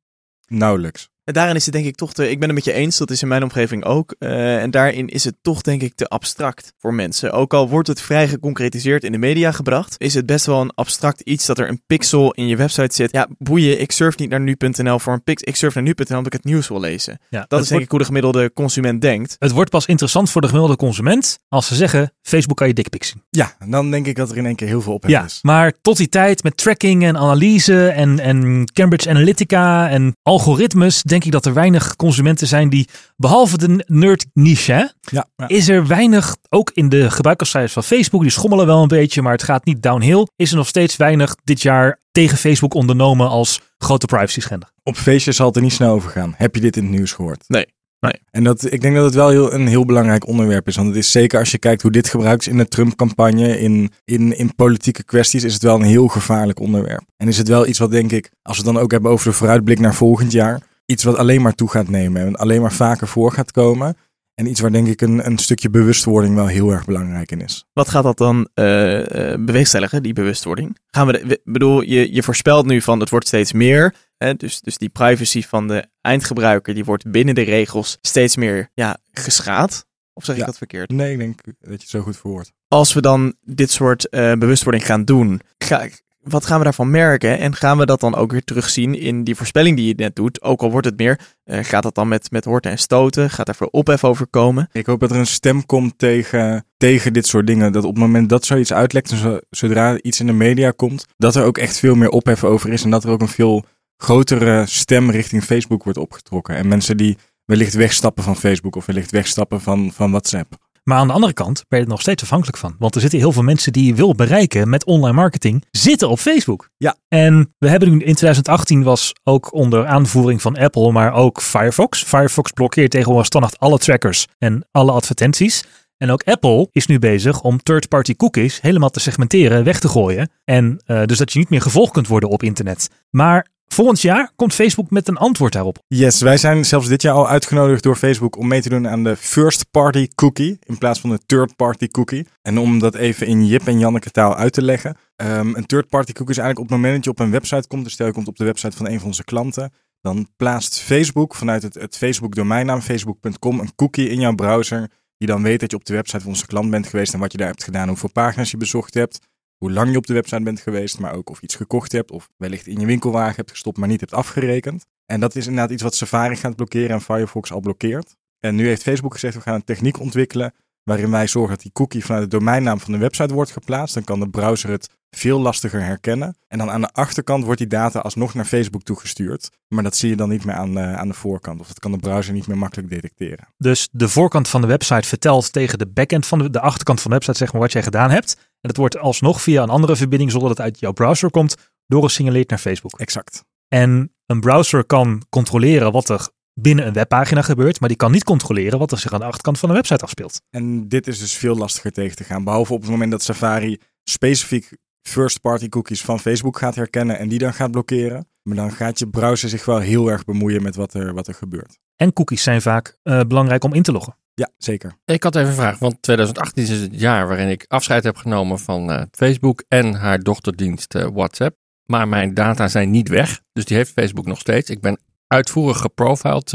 C: nauwelijks.
A: En daarin is het denk ik toch te, ik ben het met je eens, dat is in mijn omgeving ook. eh, en daarin is het toch denk ik te abstract voor mensen. Ook al wordt het vrij geconcretiseerd in de media gebracht, is het best wel een abstract iets dat er een pixel in je website zit. Ja, boeien, ik surf niet naar nu.nl voor een pixel. Ik surf naar nu.nl omdat ik het nieuws wil lezen.
B: Ja,
A: Dat is denk
B: wordt,
A: ik hoe de gemiddelde consument denkt.
B: Het wordt pas interessant voor de gemiddelde consument als ze zeggen Facebook kan je dickpics zien.
C: Ja, dan denk ik dat er in één keer heel veel op
B: Ja,
C: is.
B: maar tot die tijd met tracking en analyse en, en Cambridge Analytica en algoritmes denk ik dat er weinig consumenten zijn die, behalve de nerd niche, hè,
C: Ja, ja.
B: is er weinig, ook in de gebruikerscijfers van Facebook, die schommelen wel een beetje, maar het gaat niet downhill, is er nog steeds weinig dit jaar tegen Facebook ondernomen als grote privacy schender.
C: Op feestjes zal het er niet snel over gaan. Heb je dit in het nieuws gehoord?
A: Nee.
B: Nee.
C: En dat, ik denk dat het wel heel, een heel belangrijk onderwerp is. Want het is zeker als je kijkt hoe dit gebruikt is in de Trump-campagne, in, in, in politieke kwesties, is het wel een heel gevaarlijk onderwerp. En is het wel iets wat denk ik, als we het dan ook hebben over de vooruitblik naar volgend jaar, iets wat alleen maar toe gaat nemen en alleen maar vaker voor gaat komen. En iets waar denk ik een, een stukje bewustwording wel heel erg belangrijk in is.
A: Wat gaat dat dan bewerkstelligen, die bewustwording? Gaan we, de, bedoel, je, je voorspelt nu van het wordt steeds meer. Hè, dus, dus die privacy van de eindgebruiker, die wordt binnen de regels steeds meer ja, geschaad. Of zeg ik
C: Ja.
A: dat verkeerd?
C: Nee, ik denk dat je het zo goed verwoordt.
A: Als we dan dit soort eh, bewustwording gaan doen, ga, wat gaan we daarvan merken? En gaan we dat dan ook weer terugzien in die voorspelling die je net doet? Ook al wordt het meer, eh, gaat dat dan met, met horten en stoten? Gaat er veel ophef over komen?
C: Ik hoop dat er een stem komt tegen, tegen dit soort dingen. Dat op het moment dat zoiets uitlekt, en zo- zodra iets in de media komt, dat er ook echt veel meer ophef over is. En dat er ook een veel grotere stem richting Facebook wordt opgetrokken. En mensen die wellicht wegstappen van Facebook of wellicht wegstappen van, van WhatsApp.
B: Maar aan de andere kant ben je er nog steeds afhankelijk van. Want er zitten heel veel mensen die je wil bereiken met online marketing, zitten op Facebook.
C: Ja.
B: En we hebben nu in 2018 was ook onder aanvoering van Apple, maar ook Firefox. Firefox blokkeert tegenwoordig standaard alle trackers en alle advertenties. En ook Apple is nu bezig om third-party cookies helemaal te segmenteren, weg te gooien. En uh, dus dat je niet meer gevolgd kunt worden op internet. Maar volgend jaar komt Facebook met een antwoord daarop.
C: Yes, wij zijn zelfs dit jaar al uitgenodigd door Facebook om mee te doen aan de first-party cookie in plaats van de third-party cookie. En om dat even in Jip en Janneke taal uit te leggen. Um, een third-party cookie is eigenlijk op het moment dat je op een website komt, dus stel je komt op de website van een van onze klanten, dan plaatst Facebook vanuit het, het Facebook domeinnaam facebook.com een cookie in jouw browser die dan weet dat je op de website van onze klant bent geweest en wat je daar hebt gedaan, hoeveel pagina's je bezocht hebt, hoe lang je op de website bent geweest, maar ook of je iets gekocht hebt of wellicht in je winkelwagen hebt gestopt, maar niet hebt afgerekend. En dat is inderdaad iets wat Safari gaat blokkeren en Firefox al blokkeert. En nu heeft Facebook gezegd, we gaan een techniek ontwikkelen waarin wij zorgen dat die cookie vanuit de domeinnaam van de website wordt geplaatst. Dan kan de browser het veel lastiger herkennen. En dan aan de achterkant wordt die data alsnog naar Facebook toegestuurd. Maar dat zie je dan niet meer aan, uh, aan de voorkant. Of dat kan de browser niet meer makkelijk detecteren.
B: Dus de voorkant van de website vertelt tegen de backend van de, de achterkant van de website zeg maar wat jij gedaan hebt. En dat wordt alsnog via een andere verbinding zonder dat het uit jouw browser komt doorgesignaleerd naar Facebook.
C: Exact.
B: En een browser kan controleren wat er binnen een webpagina gebeurt, maar die kan niet controleren wat er zich aan de achterkant van de website afspeelt.
C: En dit is dus veel lastiger tegen te gaan. Behalve op het moment dat Safari specifiek first-party cookies van Facebook gaat herkennen en die dan gaat blokkeren. Maar dan gaat je browser zich wel heel erg bemoeien met wat er, wat er gebeurt.
B: En cookies zijn vaak uh, belangrijk om in te loggen.
C: Ja, zeker.
D: Ik had even een vraag, want 2018 is het jaar waarin ik afscheid heb genomen van uh, Facebook en haar dochterdienst uh, WhatsApp. Maar mijn data zijn niet weg, dus die heeft Facebook nog steeds. Ik ben uitvoerig geprofiled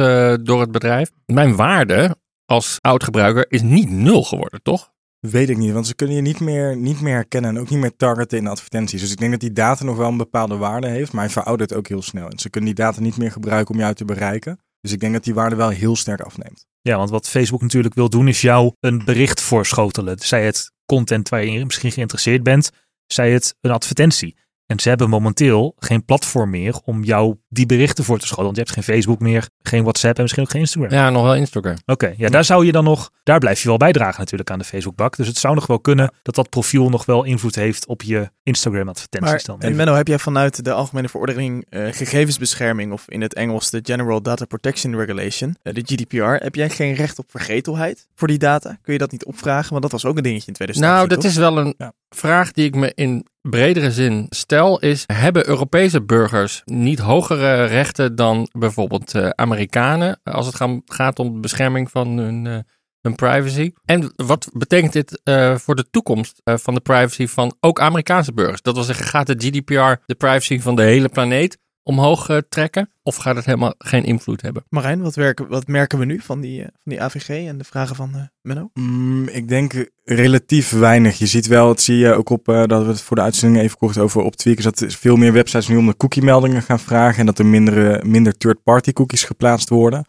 D: door het bedrijf. Mijn waarde als oud-gebruiker is niet nul geworden, toch?
C: Weet ik niet, want ze kunnen je niet meer, niet meer herkennen en ook niet meer targeten in advertenties. Dus ik denk dat die data nog wel een bepaalde waarde heeft, maar hij veroudert ook heel snel. En ze kunnen die data niet meer gebruiken om jou te bereiken. Dus ik denk dat die waarde wel heel sterk afneemt.
B: Ja, want wat Facebook natuurlijk wil doen is jou een bericht voorschotelen. Zij het content waar je misschien geïnteresseerd bent, zij het een advertentie. En ze hebben momenteel geen platform meer om jou die berichten voor te schoten. Want je hebt geen Facebook meer, geen WhatsApp en misschien ook geen Instagram.
D: Ja, nog wel Instagram.
B: Oké, ja, daar zou je dan nog, daar blijf je wel bijdragen natuurlijk aan de Facebookbak. Dus het zou nog wel kunnen dat dat profiel nog wel invloed heeft op je Instagram advertenties.
A: Maar, en Menno, heb jij vanuit de Algemene Verordening uh, Gegevensbescherming of in het Engels de General Data Protection Regulation, uh, de GDPR, heb jij geen recht op vergetelheid voor die data? Kun je dat niet opvragen? Want dat was ook een dingetje in 2018.
D: Nou, dat is wel een ja. vraag die ik me in bredere zin stel is, hebben Europese burgers niet hogere rechten dan bijvoorbeeld uh, Amerikanen als het gaat om bescherming van hun, uh, hun privacy? En wat betekent dit uh, voor de toekomst van de privacy van ook Amerikaanse burgers? Dat wil zeggen, gaat de GDPR de privacy van de hele planeet omhoog uh, trekken? Of gaat het helemaal geen invloed hebben?
A: Marijn, wat, werken, wat merken we nu van die, uh, van die AVG en de vragen van uh, Menno?
C: Mm, ik denk relatief weinig. Je ziet wel, het zie je ook op, dat we het voor de uitzending even kort over op tweakers, dat veel meer websites nu om de cookie meldingen gaan vragen en dat er minder, minder third-party cookies geplaatst worden.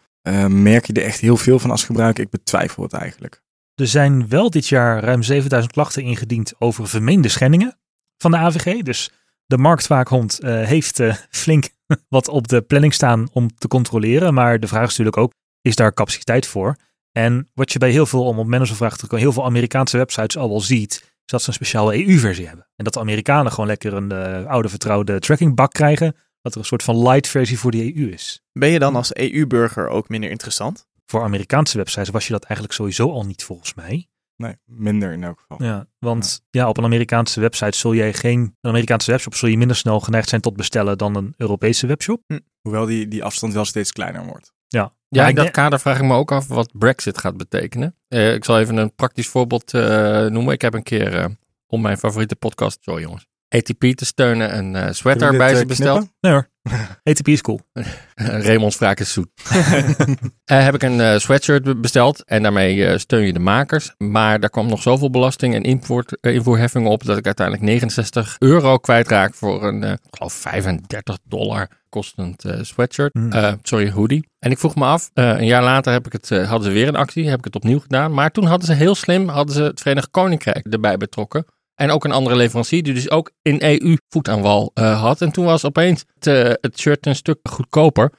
C: merk je er echt heel veel van als gebruiker? Ik betwijfel het eigenlijk.
B: Er zijn wel dit jaar ruim 7000 klachten ingediend over vermeende schendingen van de AVG. Dus de marktwaakhond uh, heeft uh, flink wat op de planning staan om te controleren. Maar de vraag is natuurlijk ook, is daar capaciteit voor? En wat je bij heel veel, om op mensen vraag te komen, heel veel Amerikaanse websites al wel ziet, is dat ze een speciale EU-versie hebben. En dat de Amerikanen gewoon lekker een uh, oude vertrouwde trackingbak krijgen, dat er een soort van light versie voor de EU is.
A: Ben je dan als EU-burger ook minder interessant?
B: Voor Amerikaanse websites was je dat eigenlijk sowieso al niet volgens mij.
C: Nee, minder in elk geval.
B: Ja, want ja. ja. op een Amerikaanse website zul jij geen, een Amerikaanse webshop zul je minder snel geneigd zijn tot bestellen dan een Europese webshop.
C: Hm. Hoewel die, die afstand wel steeds kleiner wordt.
B: Ja,
D: ja in dat kader vraag ik me ook af wat Brexit gaat betekenen. Uh, ik zal even een praktisch voorbeeld uh, noemen. Ik heb een keer uh, om mijn favoriete podcast, sorry jongens, ATP te steunen een uh, sweater bij ze besteld.
B: Nee hoor, ATP is cool.
D: Raymond's wraak is zoet. uh, heb ik een uh, sweatshirt besteld en daarmee steun je de makers. Maar daar kwam nog zoveel belasting en import, invoerheffing op dat ik uiteindelijk 69 euro kwijtraak voor een, ik geloof 35 dollar kostend sweatshirt. Mm. sorry, hoodie. En ik vroeg me af, een jaar later heb ik het, hadden ze weer een actie, heb ik het opnieuw gedaan. Maar toen hadden ze heel slim, hadden ze het Verenigd Koninkrijk erbij betrokken. En ook een andere leverancier die dus ook in EU voet aan wal uh, had. En toen was opeens het, uh, het, shirt een stuk goedkoper.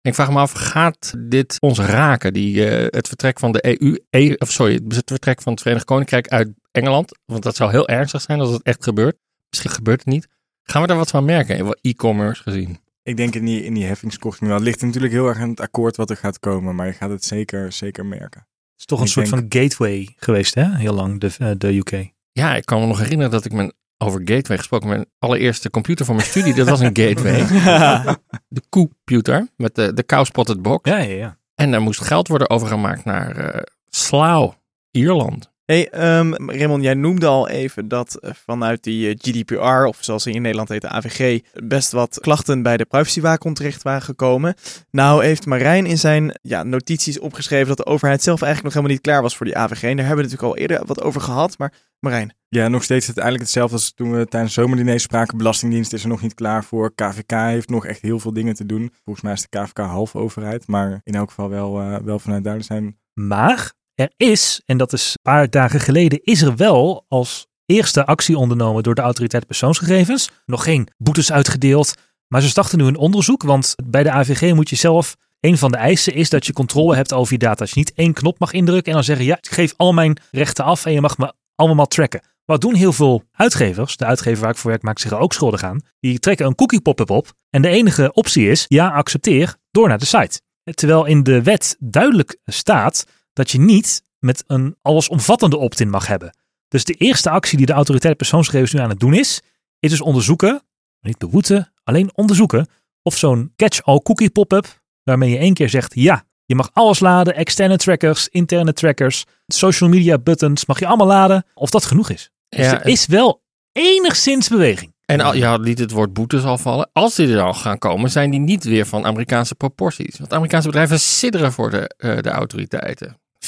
D: Ik vraag me af, gaat dit ons raken? Die, eh, het vertrek van de EU, E- of sorry, het vertrek van het Verenigd Koninkrijk uit Engeland. Want dat zou heel ernstig zijn als het echt gebeurt. Misschien gebeurt het niet. Gaan we daar wat van merken, e-commerce gezien?
C: Ik denk in die, in die heffingskorting wel. Het ligt natuurlijk heel erg aan het akkoord wat er gaat komen. Maar je gaat het zeker, zeker merken.
B: Het is toch een
C: Ik
B: soort
C: denk-
B: van gateway geweest, hè? Heel lang, de, eh, de UK.
D: Ja, ik kan me nog herinneren dat ik mijn, over gateway gesproken, mijn allereerste computer voor mijn studie, dat was een gateway. De computer met de, de cow-spotted box.
B: Ja, ja, ja.
D: En daar moest geld worden overgemaakt naar eh Slough, Ierland.
A: Hey, ehm, Raymond, jij noemde al even dat eh, vanuit die eh, GDPR, of zoals ze in Nederland heet, de AVG, best wat klachten bij de privacywaakhond terecht waren gekomen. Nou heeft Marijn in zijn ja, notities opgeschreven dat de overheid zelf eigenlijk nog helemaal niet klaar was voor die AVG. En daar hebben we het natuurlijk al eerder wat over gehad. Maar Marijn,
C: Ja, nog steeds het eigenlijk hetzelfde als toen we tijdens zomerdiner spraken. Belastingdienst is er nog niet klaar voor. KVK heeft nog echt heel veel dingen te doen. Volgens mij is de KVK half overheid. Maar in elk geval wel, eh, wel vanuit daar zijn.
B: Maar er is, en dat is een paar dagen geleden, is er wel als eerste actie ondernomen door de autoriteit persoonsgegevens. Nog geen boetes uitgedeeld, maar ze starten nu een onderzoek. Want bij de AVG moet je zelf, een van de eisen is dat je controle hebt over je data. Als je niet één knop mag indrukken en dan zeggen, ja, ik geef al mijn rechten af en je mag me allemaal tracken. Wat doen heel veel uitgevers, de uitgever waar ik voor werk maakt zich er ook schuldig aan, die trekken een cookie pop-up op en de enige optie is, ja, accepteer, door naar de site. Terwijl in de wet duidelijk staat dat je niet met een allesomvattende opt-in mag hebben. Dus de eerste actie die de autoriteit persoonsgegevens nu aan het doen is, is dus onderzoeken, niet beboeten, alleen onderzoeken of zo'n catch-all cookie pop-up, waarmee je één keer zegt ja, je mag alles laden, externe trackers, interne trackers, social media buttons, mag je allemaal laden, of dat genoeg is. Dus
D: Ja,
B: er is wel enigszins beweging.
D: En al, je had liet het woord boetes al vallen. Als die er al gaan komen, zijn die niet weer van Amerikaanse proporties. Want Amerikaanse bedrijven sidderen voor de, eh, de autoriteiten.
B: 4%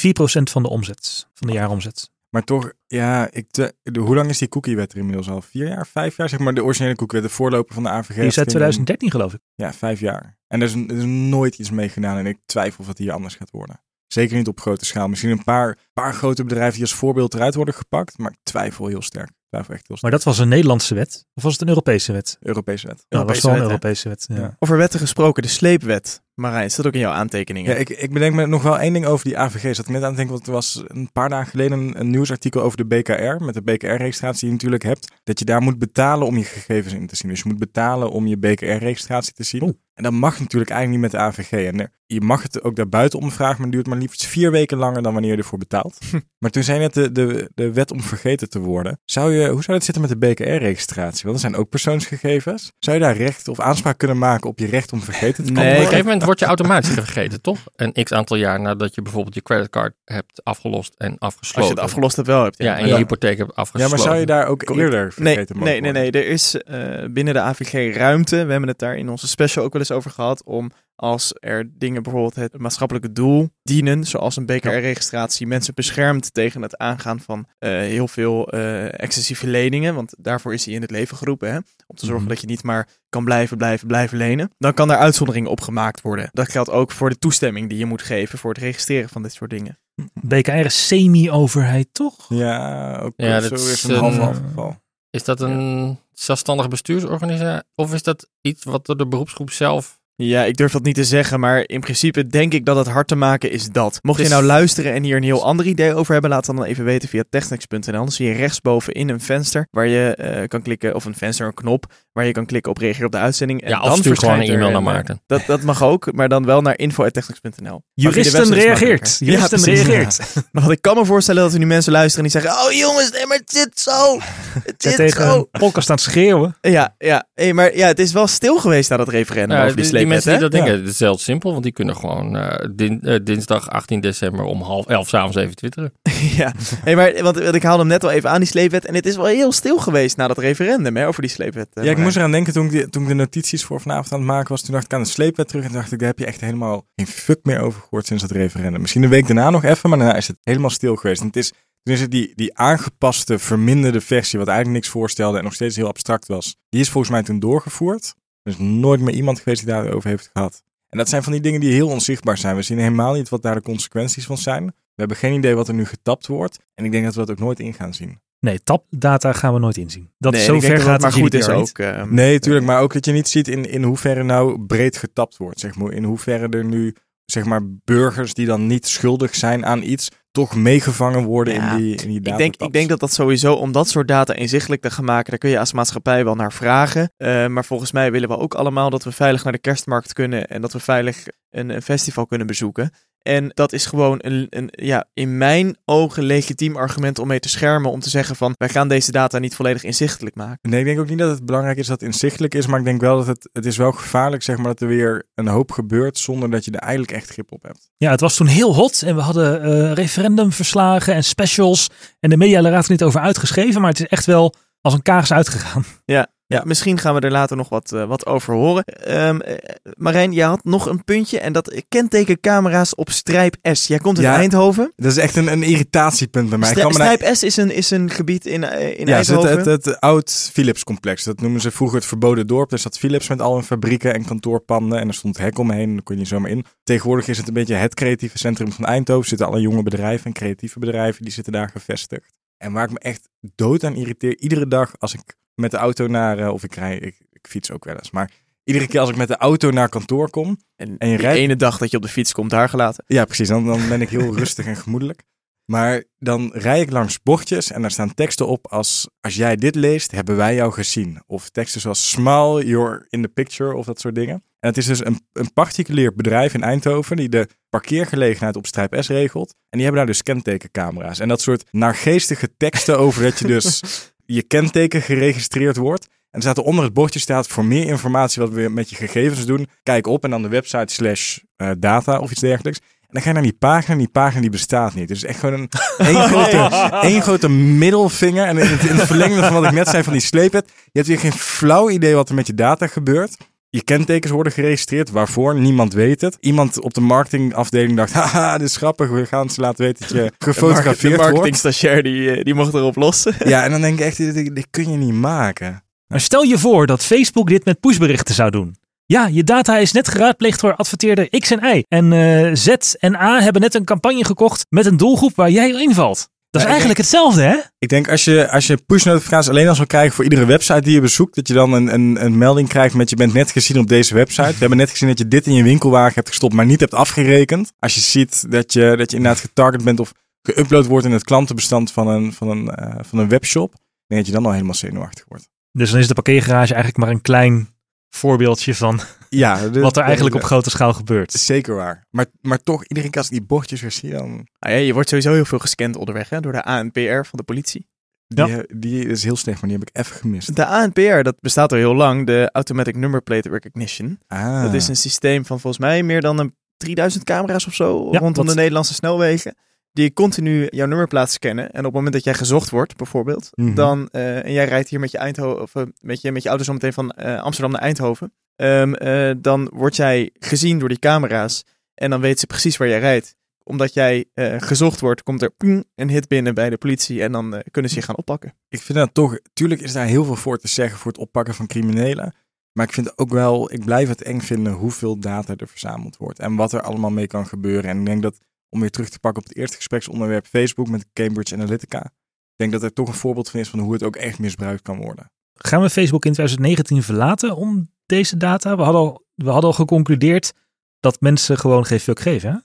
B: van de omzet, van de jaaromzet.
C: Maar toch, ja, ik te- de, hoe lang is die cookiewet er inmiddels al? Vier jaar, vijf jaar? Zeg maar de originele cookiewet, de voorloper van de AVG.
B: Die is uit
C: ging om-
B: 2013 geloof ik.
C: Ja, vijf jaar. En er is, er is nooit iets mee gedaan. En ik twijfel of het hier anders gaat worden. Zeker niet op grote schaal. Misschien een paar, paar grote bedrijven die als voorbeeld eruit worden gepakt. Maar ik twijfel heel sterk. Twijfel echt heel sterk.
B: Maar dat was een Nederlandse wet. Of was het een Europese wet?
C: Europese wet.
B: Ja, dat was wel een? Europese wet. Ja.
A: Over wetten gesproken, de sleepwet. Marijn, staat ook in jouw aantekeningen.
C: Ja, ik, ik bedenk me nog wel één ding over die AVG's. Dat ik net aan het denken, want er was een paar dagen geleden een, een nieuwsartikel over de BKR. Met de BKR-registratie die je natuurlijk hebt. Dat je daar moet betalen om je gegevens in te zien. Dus je moet betalen om je BKR-registratie te zien. En dat mag natuurlijk eigenlijk niet met de AVG. En er- je mag het ook daarbuiten om vragen, maar het duurt maar liefst vier weken langer dan wanneer je ervoor betaalt. maar toen zei net de, de, de wet om vergeten te worden. Zou je, hoe zou het zitten met de BKR-registratie? Want dat zijn ook persoonsgegevens. Zou je daar recht of aanspraak kunnen maken op je recht om vergeten te
A: Nee,
D: Op een
C: worden?
D: gegeven moment word je automatisch vergeten, toch? Een x aantal jaar nadat je bijvoorbeeld je creditcard hebt afgelost en afgesloten.
A: Als je het afgelost hebt wel hebt.
D: Ja, en je
C: Ja.
D: hypotheek hebt
C: Ja,
D: afgesloten.
C: maar zou je daar ook eerder
A: Nee,
C: vergeten mogen
A: nee, nee,
C: worden?
A: nee. Er is eh, binnen de AVG ruimte. We hebben het daar in onze special ook wel eens over gehad. Om als er dingen bijvoorbeeld het maatschappelijke doel dienen. Zoals een BKR-registratie. Mensen beschermt tegen het aangaan van eh, heel veel eh, excessieve leningen. Want daarvoor is hij in het leven geroepen. Hè? Om te zorgen
B: Mhm.
A: dat je niet maar kan blijven, blijven, blijven lenen. Dan kan daar uitzonderingen op gemaakt worden. Dat geldt ook voor de toestemming die je moet geven voor het registreren van dit soort dingen.
B: BKR is semi-overheid, toch?
C: Ja, ook
D: Ja,
C: zo
D: dat
C: is
D: is
C: een
D: een-
C: half-half geval.
D: Is dat een zelfstandige bestuursorganisatie? Of is dat iets wat door de beroepsgroep zelf...
A: Ja, ik durf dat niet te zeggen, maar in principe denk ik dat het hard te maken is dat. Mocht je nou luisteren en hier een heel ander idee over hebben, laat het dan even weten via technex.nl. Dan zie je rechtsboven in een venster waar je eh, kan klikken, of een venster, een knop, waar je kan klikken op reageren op de uitzending. En
D: Ja,
A: dan
D: stuur gewoon een e-mail naar
A: eh,
D: Maarten.
A: Dat, dat mag ook, maar dan wel naar info.technex.nl.
B: Juristen reageert. Juristen
A: precies.
B: reageert.
A: Maar wat ik kan me voorstellen dat er nu mensen luisteren en die zeggen, oh jongens, nee, maar het zit zo. Het
B: Ja,
A: zit
B: tegen
A: zo.
B: het schreeuwen.
A: Ja, ja. Hey, maar ja, het is wel stil geweest na dat referendum
D: Ja,
A: over die
D: die, mensen die dat denken, het is heel simpel, want die kunnen gewoon eh, din- eh, dinsdag 18 december om half elf s'avonds even twitteren.
A: Ja, hey, maar want, want ik haalde hem net al even aan die sleepwet. En het is wel heel stil geweest na dat referendum hè, over die sleepwet. eh,
C: Ja, ik moest eraan denken toen ik, die- toen ik de notities voor vanavond aan het maken was. Toen dacht ik aan de sleepwet terug en dacht ik, daar heb je echt helemaal geen fuck meer over gehoord sinds het referendum. Misschien een week daarna nog even, maar daarna is het helemaal stil geweest. En het is, toen is het die, die aangepaste, verminderde versie, wat eigenlijk niks voorstelde en nog steeds heel abstract was. Die is volgens mij toen doorgevoerd. Er is nooit meer iemand geweest die daarover heeft gehad. En dat zijn van die dingen die heel onzichtbaar zijn. We zien helemaal niet wat daar de consequenties van zijn. We hebben geen idee wat er nu getapt wordt. En ik denk dat we dat ook nooit in gaan zien.
B: Nee, tapdata gaan we nooit inzien. Dat
A: Nee,
B: zo ver
A: dat
B: gaat
A: het maar goed is ook. eh,
C: Nee, tuurlijk. Maar ook dat je niet ziet in, in hoeverre nou breed getapt wordt. Zeg maar. In hoeverre er nu zeg maar, burgers die dan niet schuldig zijn aan iets, toch meegevangen worden
A: Ja,
C: in die, in die
A: Ik denk, ik denk dat dat sowieso, om dat soort data inzichtelijk te gaan maken, daar kun je als maatschappij wel naar vragen. Eh, maar volgens mij willen we ook allemaal dat we veilig naar de kerstmarkt kunnen en dat we veilig een, een festival kunnen bezoeken. En dat is gewoon een, een, ja, in mijn ogen legitiem argument om mee te schermen. Om te zeggen van, wij gaan deze data niet volledig inzichtelijk maken.
C: Nee, ik denk ook niet dat het belangrijk is dat het inzichtelijk is. Maar ik denk wel dat het, het is wel gevaarlijk zeg maar, dat er weer een hoop gebeurt zonder dat je er eigenlijk echt grip op hebt.
B: Ja, het was toen heel hot en we hadden eh, referendumverslagen en specials. En de media raad er niet over uitgeschreven, maar het is echt wel als een kaars uitgegaan.
A: Ja, misschien gaan we er later nog wat, eh, wat over horen. Ehm eh, Marijn, jij had nog een puntje en dat kentekencamera's op Strijp S. Jij komt uit
C: Ja,
A: Eindhoven.
C: Dat is echt een, een irritatiepunt bij mij. Ik
A: Stri-
C: kan me daar-
A: Strijp S is een, is een gebied in, eh, in
C: ja, het,
A: Eindhoven.
C: het, het, oud Philips complex. Dat noemen ze vroeger het verboden dorp. Er zat Philips met al hun fabrieken en kantoorpanden. En er stond hek omheen. Daar kon je niet zomaar in. Tegenwoordig is het een beetje het creatieve centrum van Eindhoven. Er zitten alle jonge bedrijven en creatieve bedrijven. Die zitten daar gevestigd. En waar ik me echt dood aan irriteer. Iedere dag als ik met de auto naar... eh, of ik rij... Ik, ik fiets ook wel eens. Maar iedere keer als ik met de auto naar kantoor kom.
A: En,
C: En je rijdt-
A: ene dag dat je op de fiets komt, daar gelaten.
C: Ja, precies. Dan, dan ben ik heel rustig en gemoedelijk. Maar dan rij ik langs bordjes en daar staan teksten op als... Als jij dit leest, hebben wij jou gezien. Of teksten zoals smile, you're in the picture of dat soort dingen. En het is dus een, een particulier bedrijf in Eindhoven... die de parkeergelegenheid op Strijp S regelt. En die hebben daar dus kentekencamera's. En dat soort naargeestige teksten over dat je dus je kenteken geregistreerd wordt... En er staat er onder het bordje staat voor meer informatie wat we met je gegevens doen. Kijk op en dan de website slash eh, data of iets dergelijks. En dan ga je naar die pagina en die pagina die bestaat niet. Het is echt gewoon een één grote, één grote middelvinger. En in het, in het verlengde van wat ik net zei van die sleepet. Je hebt weer geen flauw idee wat er met je data gebeurt. Je kentekens worden geregistreerd. Waarvoor? Niemand weet het. Iemand op de marketingafdeling dacht, haha, dit is grappig. We gaan ze laten weten dat je
A: De
C: gefotografeerd wordt.
A: marketingstagiair die, eh, die mocht erop lossen.
C: Ja, en dan denk ik echt, dit, dit- dit kun je niet maken.
B: Maar stel je voor dat Facebook dit met pushberichten zou doen. Ja, je data is net geraadpleegd door adverteerder X en Y. En eh, Z en A hebben net een campagne gekocht met een doelgroep waar jij invalt. Dat is
C: Ja,
B: eigenlijk hetzelfde, hè?
C: Ik denk als je, als je push notificaties alleen al zou krijgen voor iedere website die je bezoekt, dat je dan een, een, een melding krijgt met je bent net gezien op deze website. We hebben net gezien dat je dit in je winkelwagen hebt gestopt, maar niet hebt afgerekend. Als je ziet dat je, dat je inderdaad getarget bent of geüpload wordt in het klantenbestand van een, van een, eh, van een webshop, denk dat je dan al helemaal zenuwachtig wordt.
B: Dus dan is de parkeergarage eigenlijk maar een klein voorbeeldje van
C: Ja, de-
B: wat er eigenlijk
C: de-
B: op grote schaal gebeurt.
C: Zeker waar. Maar, maar toch, iedere keer als ik die bordjes weer zie, dan...
A: Nou ja, je wordt sowieso heel veel gescand onderweg hè, door de ANPR van de politie.
C: Die, die is heel slecht, maar die heb ik even gemist.
A: De ANPR, dat bestaat al heel lang, de Automatic Number Plate Recognition.
C: Ah.
A: Dat is een systeem van volgens mij meer dan een 3000 camera's of zo
B: Ja,
A: rondom de Nederlandse snelwegen. Die continu jouw nummerplaat scannen. En op het moment dat jij gezocht wordt, bijvoorbeeld,
C: Mhm.
A: dan, eh, en jij rijdt hier met je, Eindhoven, of, eh, met je, met je auto zo meteen van eh, Amsterdam naar Eindhoven, ehm, eh, dan word jij gezien door die camera's. En dan weten ze precies waar jij rijdt. Omdat jij gezocht wordt, komt er een hit binnen bij de politie en dan kunnen ze je gaan oppakken.
C: Ik vind dat toch, tuurlijk is daar heel veel voor te zeggen voor het oppakken van criminelen. Maar ik vind ook wel, ik blijf het eng vinden hoeveel data er verzameld wordt. En wat er allemaal mee kan gebeuren. En ik denk dat, om weer terug te pakken op het eerste gespreksonderwerp Facebook met Cambridge Analytica. Ik denk dat er toch een voorbeeld van is van hoe het ook echt misbruikt kan worden.
B: Gaan we Facebook in 2019 verlaten om deze data? We hadden al, we hadden al geconcludeerd dat mensen gewoon geen fuck geven, hè?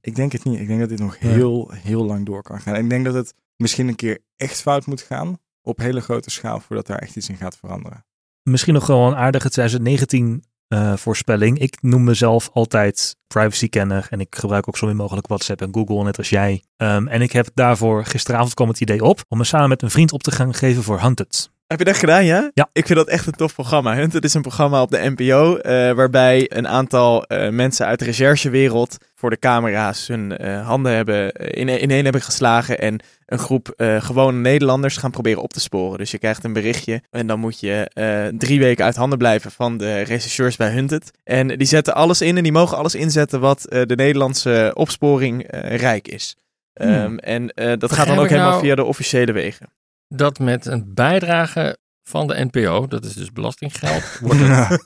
C: Ik denk het niet. Ik denk dat dit nog
B: Ja.
C: heel, heel lang door kan gaan. En ik denk dat het misschien een keer echt fout moet gaan. Op hele grote schaal voordat daar echt iets in gaat veranderen.
B: Misschien nog wel een aardige 2019 eh, voorspelling. Ik noem mezelf altijd privacy-kenner en ik gebruik ook zo min mogelijk WhatsApp en Google, net als jij. Ehm, en ik heb daarvoor, gisteravond kwam het idee op, om me samen met een vriend op te gaan geven voor Hunted.
A: Heb je dat gedaan, ja?
B: Ja.
A: Ik vind dat echt een tof programma. Hunted is een programma op de NPO eh, waarbij een aantal eh, mensen uit de recherchewereld voor de camera's hun eh, handen hebben eh, in, ineen hebben geslagen en een groep eh, gewone Nederlanders gaan proberen op te sporen. Dus je krijgt een berichtje en dan moet je drie weken uit handen blijven van de rechercheurs bij Hunted. En die zetten alles in en die mogen alles inzetten wat de Nederlandse opsporing rijk is.
C: Hmm.
A: Ehm, en dat gaat dan ook helemaal
D: nou-
A: via de officiële wegen.
D: Dat met een bijdrage van de NPO, dat is dus belastinggeld, wordt een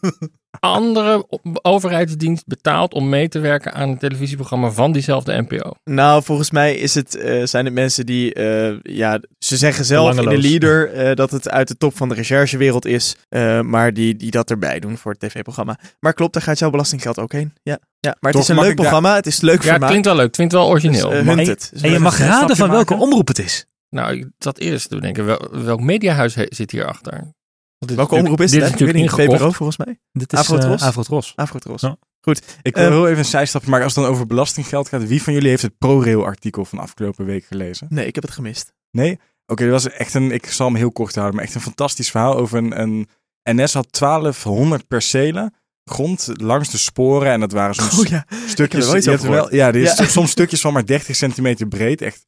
D: andere overheidsdienst betaald om mee te werken aan een televisieprogramma van diezelfde NPO.
A: Nou, volgens mij is het, eh, zijn het mensen die eh, ja, Ze zeggen zelf in de leader eh, dat het uit de top van de recherchewereld is, eh, maar die, die dat erbij doen voor het tv-programma. Maar klopt, daar gaat jouw belastinggeld ook heen. Ja, ja. maar het
C: Toch
A: is een leuk
C: daar-
A: programma, het is leuk
D: Ja,
A: vermaak.
D: klinkt wel leuk. Klinkt wel origineel.
A: Dus,
B: En-.
A: Dus
B: En je mag raden van welke omroep het is.
D: Nou, ik zat eerst te denken, wel, welk mediahuis he- zit hierachter? Want dit is
A: Welke omroep is
D: dit
A: het?
D: is natuurlijk.
A: VPRO volgens mij.
B: Dit is
A: Afrotros?
B: eh, Afrotros.
A: Afrotros.
B: Ja.
C: Ik wil
A: Ehm,
C: heel even een zijstapje maken. Als het dan over belastinggeld gaat. Wie van jullie heeft het ProRail-artikel van afgelopen week gelezen?
A: Nee, ik heb het gemist.
C: Nee? Oké, dat was echt een... Ik zal hem heel kort houden. Maar echt een fantastisch verhaal over een... een NS had 1200 percelen grond langs de sporen. En dat waren soms
A: Oh ja,
C: stukjes.
A: er wel iets
C: je hebt
A: over
C: wel, ja, dit is
A: Ja.
C: soms stukjes van maar 30 centimeter breed. Echt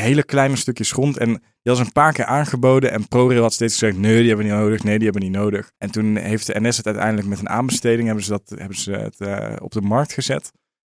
C: hele kleine stukjes grond. En die was een paar keer aangeboden. En ProRail had steeds gezegd: nee, die hebben we niet nodig. Nee, die hebben we niet nodig. En toen heeft de NS het uiteindelijk met een aanbesteding hebben ze, dat, hebben ze het eh, op de markt gezet.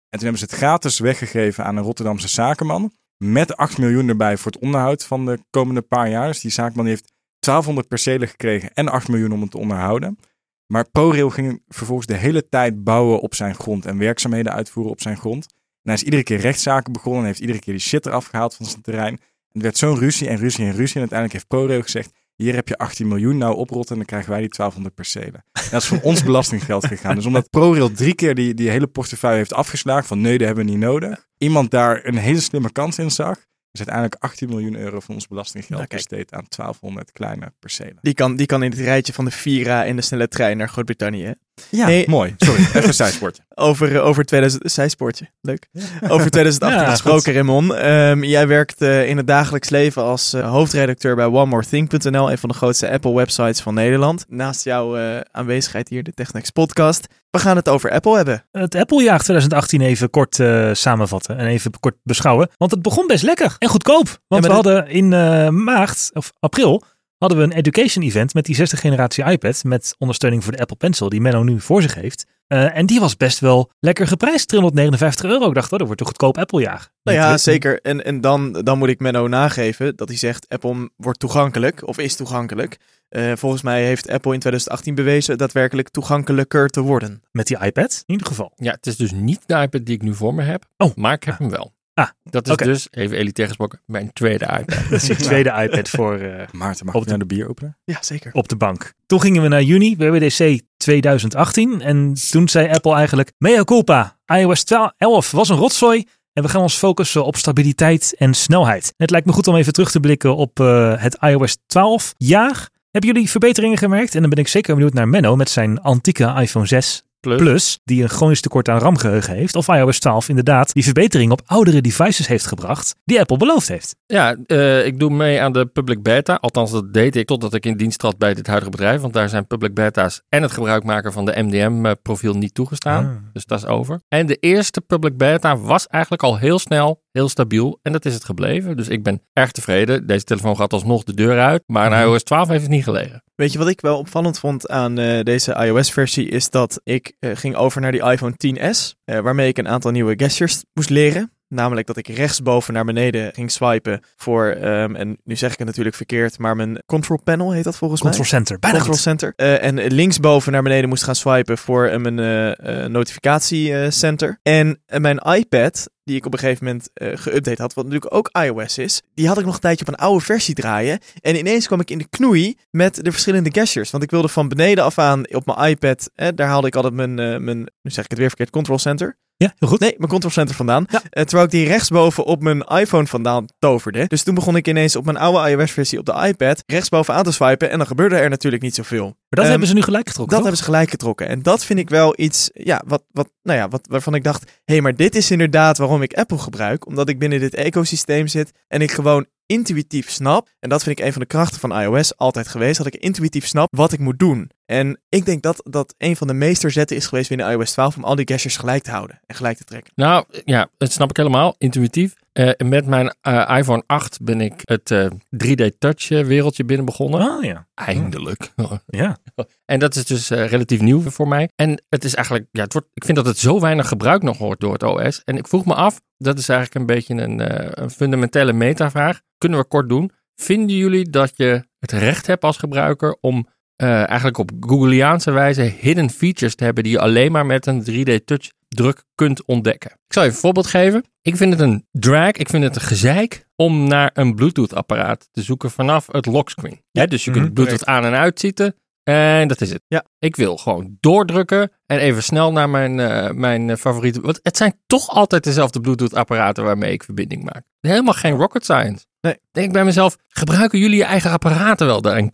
C: En toen hebben ze het gratis weggegeven aan een Rotterdamse zakenman. Met 8 miljoen erbij voor het onderhoud van de komende paar jaar. Dus die zakenman heeft 1200 percelen gekregen en 8 miljoen om het te onderhouden. Maar ProRail ging vervolgens de hele tijd bouwen op zijn grond en werkzaamheden uitvoeren op zijn grond. En hij is iedere keer rechtszaken begonnen en heeft iedere keer die shit eraf gehaald van zijn terrein. En er werd zo'n ruzie en ruzie en ruzie. En uiteindelijk heeft ProRail gezegd, hier heb je 18 miljoen, nou oprotten en dan krijgen wij die 1200 percelen. En dat is van ons belastinggeld gegaan. Dus omdat ProRail drie keer die, die hele portefeuille heeft afgeslagen van nee, dat hebben we niet nodig. Iemand daar een hele slimme kans in zag. is uiteindelijk 18 miljoen euro van ons belastinggeld
A: Nou,
C: besteed aan 1200 kleine percelen.
A: die kan, die kan in het rijtje van de Vira in de snelle trein naar Groot-Brittannië.
C: Ja,
A: Hey.
C: mooi. Sorry, even een zijsportje.
A: Over, eh, over 2000, zijspoortje, leuk. Over 2018
B: Ja,
A: gesproken, Raymond. Ehm, jij werkt eh, in het dagelijks leven als eh, hoofdredacteur bij OneMoreThing.nl, een van de grootste Apple-websites van Nederland. Naast jouw eh, aanwezigheid hier, de Technex podcast. We gaan het over Apple hebben.
B: Het Applejaar 2018 even kort eh, samenvatten en even kort beschouwen. Want het begon best lekker en goedkoop. Want
A: Ja,
B: we
A: dit-
B: hadden in eh, maart of april hadden we een education event met die zesde generatie iPad met ondersteuning voor de Apple Pencil die Menno nu voor zich heeft. Eh, en die was best wel lekker geprijsd, 359 euro. Ik dacht, oh, dat wordt een goedkoop Applejaar.
A: Nou ja, zeker. En, en dan, dan moet ik Menno nageven dat hij zegt Apple wordt toegankelijk of is toegankelijk. Eh, volgens mij heeft Apple in 2018 bewezen daadwerkelijk toegankelijker te worden.
B: Met die iPad in ieder geval.
D: Ja, het is dus niet de iPad die ik nu voor me heb.
B: Oh.
D: Maar ik heb hem wel.
B: Ah,
D: Dat is dus, even elitair gesproken, mijn tweede iPad.
B: Dat is je tweede iPad voor eh,
C: Maarten, mag
B: Op
C: ik
B: de-
C: naar de bier openen?
A: Ja, zeker.
B: op de bank. Toen gingen we naar juni, WWDC 2018. En toen zei Apple eigenlijk, mea culpa, iOS 11 was een rotzooi. En we gaan ons focussen op stabiliteit en snelheid. Het lijkt me goed om even terug te blikken op eh, het iOS 12 jaar. Hebben jullie verbeteringen gemerkt? En dan ben ik zeker benieuwd naar Menno met zijn antieke iPhone 6
D: Plus.
B: Plus, die een chronisch tekort aan RAM-geheugen heeft. Of iOS 12 inderdaad die verbetering op oudere devices heeft gebracht die Apple beloofd heeft.
D: Ja, eh, ik doe mee aan de public beta. Althans, dat deed ik totdat ik in dienst trad bij dit huidige bedrijf. Want daar zijn public beta's en het gebruik maken van de MDM-profiel niet toegestaan.
B: Ah.
D: Dus dat is over. En de eerste public beta was eigenlijk al heel snel heel stabiel. En dat is het gebleven. Dus ik ben erg tevreden. Deze telefoon gaat alsnog de deur uit. Maar
B: Mhm.
D: iOS 12 heeft het niet gelegen.
A: Weet je wat ik wel opvallend vond aan eh, deze iOS-versie? Is dat ik eh, ging over naar die iPhone 10s, eh, waarmee ik een aantal nieuwe gestures moest leren. Namelijk dat ik rechtsboven naar beneden ging swipen voor, ehm, en nu zeg ik het natuurlijk verkeerd, maar mijn control panel heet dat volgens
B: Control
A: mij.
B: Center, bijna
A: Control
B: goed.
A: Center. Eh, en linksboven naar beneden moest gaan swipen voor eh, mijn eh, notificatiecenter. En mijn iPad, die ik op een gegeven moment geüpdate had, wat natuurlijk ook iOS is, die had ik nog een tijdje op een oude versie draaien. En ineens kwam ik in de knoei met de verschillende gestures. Want ik wilde van beneden af aan op mijn iPad, eh, daar haalde ik altijd mijn, mijn, nu zeg ik het weer verkeerd, Control Center.
B: Ja, heel goed.
A: Nee, mijn control center vandaan.
B: Ja.
A: Eh, terwijl ik die rechtsboven op mijn iPhone vandaan toverde. Dus toen begon ik ineens op mijn oude iOS-versie op de iPad rechtsboven aan te swipen. En dan gebeurde er natuurlijk niet zoveel.
B: Maar dat
A: Ehm,
B: hebben ze nu gelijk getrokken.
A: Dat
B: toch?
A: hebben ze gelijk getrokken. En dat vind ik wel iets, ja, wat, wat, nou ja, wat, waarvan ik dacht, hé, hey, maar dit is inderdaad waarom ik Apple gebruik. Omdat ik binnen dit ecosysteem zit en ik gewoon intuïtief snap. En dat vind ik een van de krachten van iOS altijd geweest. Dat ik intuïtief snap wat ik moet doen. En ik denk dat dat een van de meesterzetten is geweest binnen iOS 12 om al die gestures gelijk te houden en gelijk te trekken.
D: Nou ja, dat snap ik helemaal. Intuïtief. Eh, met mijn eh, iPhone 8 ben ik het eh, 3D Touch eh, wereldje binnen begonnen.
B: Ah ja.
D: Eindelijk.
B: Ja.
D: En dat is dus relatief nieuw voor mij. En het is eigenlijk, ja, het wordt, ik vind dat het zo weinig gebruikt nog wordt door het OS. En ik vroeg me af, dat is eigenlijk een beetje een, een fundamentele metavraag. Kunnen we kort doen. Vinden jullie dat je het recht hebt als gebruiker om eh, eigenlijk op Googleaanse wijze hidden features te hebben die je alleen maar met een 3D touch druk kunt ontdekken. Ik zal je een voorbeeld geven. Ik vind het een drag, ik vind het een gezeik om naar een Bluetooth apparaat te zoeken vanaf het lockscreen. Ja, dus je kunt
A: Mhm,
D: Bluetooth aan en uitzetten en dat is het.
A: Ja.
D: Ik wil gewoon doordrukken en even snel naar mijn, eh, mijn favoriete. Want het zijn toch altijd dezelfde Bluetooth apparaten waarmee ik verbinding maak. Helemaal geen rocket science.
A: Nee.
D: Denk bij mezelf, gebruiken jullie je eigen apparaten wel daar in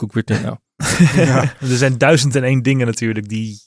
D: Cupertino?
B: Er zijn duizend en één dingen natuurlijk die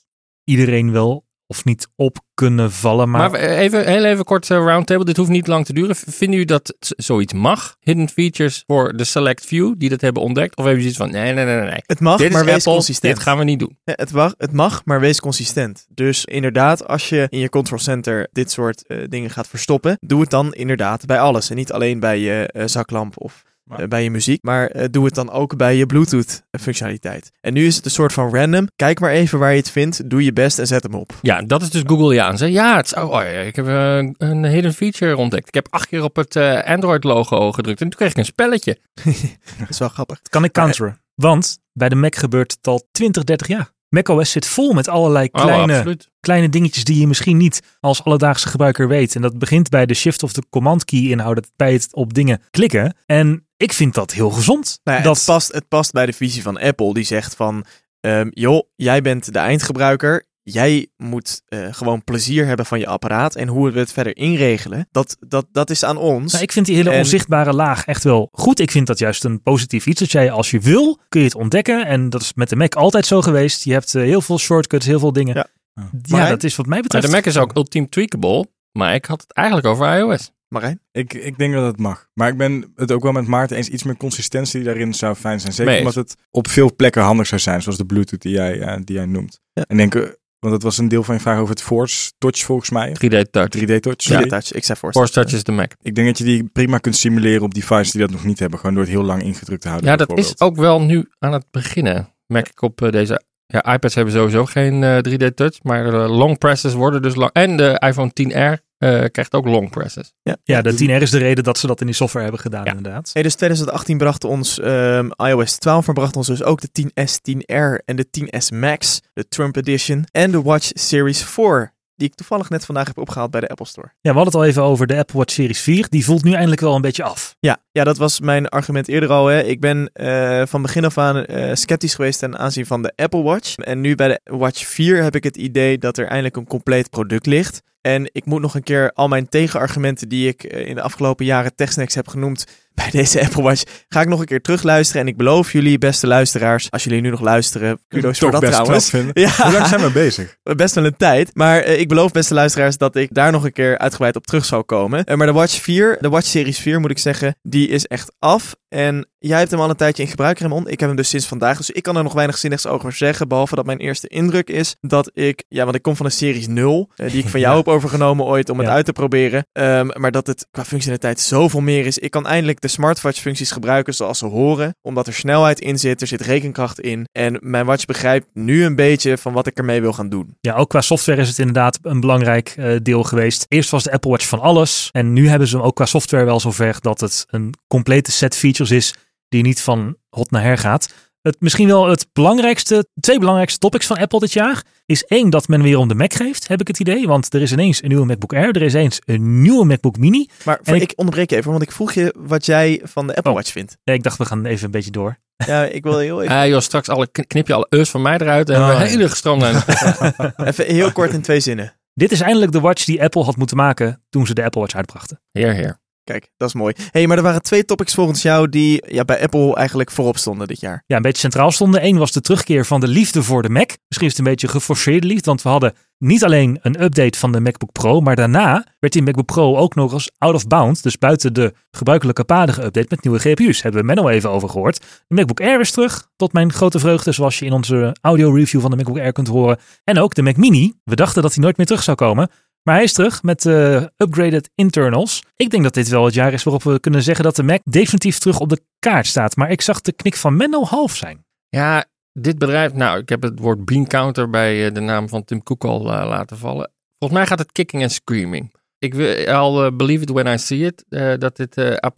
B: iedereen wel of niet op kunnen vallen. Maar,
D: Maar even, heel even kort eh, roundtable. Dit hoeft niet lang te duren. Vinden jullie dat zoiets mag? Hidden features voor de select few die dat hebben ontdekt? Of hebben jullie zoiets van, nee, nee, nee, nee.
A: Het mag,
D: Dit
A: maar wees consistent.
D: dit gaan we niet doen.
A: Ja, het, mag, het mag, maar wees consistent. Dus inderdaad, als je in je control center dit soort eh, dingen gaat verstoppen, doe het dan inderdaad bij alles. En niet alleen bij je eh, zaklamp of
C: Maar-
A: eh, bij je muziek, maar eh, doe het dan ook bij je Bluetooth functionaliteit. En nu is het een soort van random. Kijk maar even waar je het vindt, doe je best en zet hem op.
D: Ja, dat is dus Googleiaans. hè? Ja, het is, oh, ja, ik heb eh, een hidden feature ontdekt. Ik heb acht keer op het eh, Android-logo gedrukt en toen kreeg ik een spelletje.
A: Dat is wel grappig.
B: kan ik counteren. Want bij de Mac gebeurt het al 20, 30 jaar. macOS zit vol met allerlei
D: Oh,
B: kleine, kleine dingetjes die je misschien niet als alledaagse gebruiker weet. En dat begint bij de shift of de command key inhouden, bij het op dingen klikken. En ik vind dat heel gezond.
A: Nou ja,
B: dat,
A: het, past, het past bij de visie van Apple, die zegt van, ehm, joh, jij bent de eindgebruiker. Jij moet eh, gewoon plezier hebben van je apparaat. En hoe we het verder inregelen, dat, dat, dat is aan ons.
B: Nou, ik vind die hele
A: En-
B: onzichtbare laag echt wel goed. Ik vind dat juist een positief iets. Dat jij als je wil, kun je het ontdekken. En dat is met de Mac altijd zo geweest. Je hebt eh, heel veel shortcuts, heel veel dingen.
A: Ja.
B: Dat is wat mij
D: Maar
B: betreft.
D: de Mac is ook ultiem tweakable. Maar ik had het eigenlijk over iOS.
A: Marijn?
C: Ik, ik denk dat het mag. Maar ik ben het ook wel met Maarten eens. Iets meer consistentie daarin zou fijn zijn. Zeker omdat het op veel plekken handig zou zijn. Zoals de Bluetooth die jij, eh, die jij noemt.
A: Ja.
C: En denk, want dat was een deel van je vraag over het Force Touch volgens mij.
D: 3D Touch.
C: 3D Touch.
A: Ja. Touch, ik zei voor.
D: Force Touch is de Mac.
C: Ik denk dat je die prima kunt simuleren op devices die dat nog niet hebben. Gewoon door het heel lang ingedrukt te houden.
D: Ja, dat is ook wel nu aan het beginnen. Merk ik op eh, deze. Ja, iPads hebben sowieso geen eh, 3D touch, maar eh, long presses worden dus lang. En de iPhone 10R eh, krijgt ook long presses.
B: Ja, de 10R is de reden dat ze dat in die software hebben gedaan,
D: Ja.
B: inderdaad.
A: Hey, dus 2018 bracht ons ehm, iOS 12, maar bracht ons dus ook de 10S, 10R en de 10S Max, de Trump Edition en de Watch Series 4, die ik toevallig net vandaag heb opgehaald bij de Apple Store.
B: Ja, we hadden het al even over de Apple Watch Series 4. Die voelt nu eindelijk wel een beetje af.
A: Ja, ja dat was mijn argument eerder al. Hè. Ik ben eh, van begin af aan eh, sceptisch geweest ten aanzien van de Apple Watch. En nu bij de Watch 4 heb ik het idee dat er eindelijk een compleet product ligt. En ik moet nog een keer al mijn tegenargumenten die ik eh, in de afgelopen jaren TechSnacks heb genoemd bij deze Apple Watch, ga ik nog een keer terugluisteren. En ik beloof jullie, beste luisteraars, als jullie nu nog luisteren, kudos voor dat trouwens. Ja.
C: Hoe lang zijn we bezig?
A: Best wel een tijd. Maar eh, ik beloof, beste luisteraars, dat ik daar nog een keer uitgebreid op terug zal komen. Eh, maar de Watch 4, de Watch Series 4 moet ik zeggen, die is echt af. En jij hebt hem al een tijdje in gebruik, Raymond. Ik heb hem dus sinds vandaag. Dus ik kan er nog weinig zinnigs over zeggen. Behalve dat mijn eerste indruk is dat ik, ja, want ik kom van een Series 0, eh, die ik van jou heb overgenomen ooit om het
B: Ja.
A: uit te proberen. Ehm, maar dat het qua functionaliteit zoveel meer is. Ik kan eindelijk de smartwatch functies gebruiken zoals ze horen. Omdat er snelheid in zit, er zit rekenkracht in. En mijn watch begrijpt nu een beetje van wat ik ermee wil gaan doen.
B: Ja, ook qua software is het inderdaad een belangrijk eh, deel geweest. Eerst was de Apple Watch van alles. En nu hebben ze hem ook qua software wel zover dat het een complete set features is die niet van hot naar her gaat. Het, misschien wel het belangrijkste, twee belangrijkste topics van Apple dit jaar is één dat men weer om de Mac geeft, heb ik het idee. Want er is ineens een nieuwe MacBook Air, er is eens een nieuwe MacBook Mini.
A: Maar
B: En
A: ik,
B: ik-
A: onderbreek je even, want ik vroeg je wat jij van de Apple
B: Oh.
A: Watch vindt.
B: Nee, ik dacht we gaan even een beetje door.
A: Ja, ik wil heel even,
D: joh, straks alle, knip je alle eus van mij eruit en
B: Oh,
D: we hele gestroomlijnd.
A: even heel kort in twee zinnen.
B: Dit is eindelijk de watch die Apple had moeten maken toen ze de Apple Watch uitbrachten.
D: Heer, heer.
A: Kijk, dat is mooi. hey, maar er waren twee topics volgens jou die ja, bij Apple eigenlijk voorop stonden dit jaar.
B: ja, een beetje centraal stonden. Eén was de terugkeer van de liefde voor de Mac. Misschien is het een beetje geforceerde liefde, want we hadden niet alleen een update van de MacBook Pro, maar daarna werd die MacBook Pro ook nog eens out of bounds, dus buiten de gebruikelijke paden geüpdate met nieuwe GPU's. Hebben we Menno even over gehoord. De MacBook Air is terug, tot mijn grote vreugde, zoals je in onze audio review van de MacBook Air kunt horen. En ook de Mac Mini. We dachten dat hij nooit meer terug zou komen. Maar hij is terug met eh, upgraded internals. Ik denk dat dit wel het jaar is waarop we kunnen zeggen dat de Mac definitief terug op de kaart staat. Maar ik zag de knik van Menno half zijn.
D: Ja, dit bedrijf, nou, ik heb het woord bean counter bij eh, de naam van Tim Cook al eh, laten vallen. Volgens mij gaat het kicking en screaming. Ik wil al believe it when I see it, dat dit,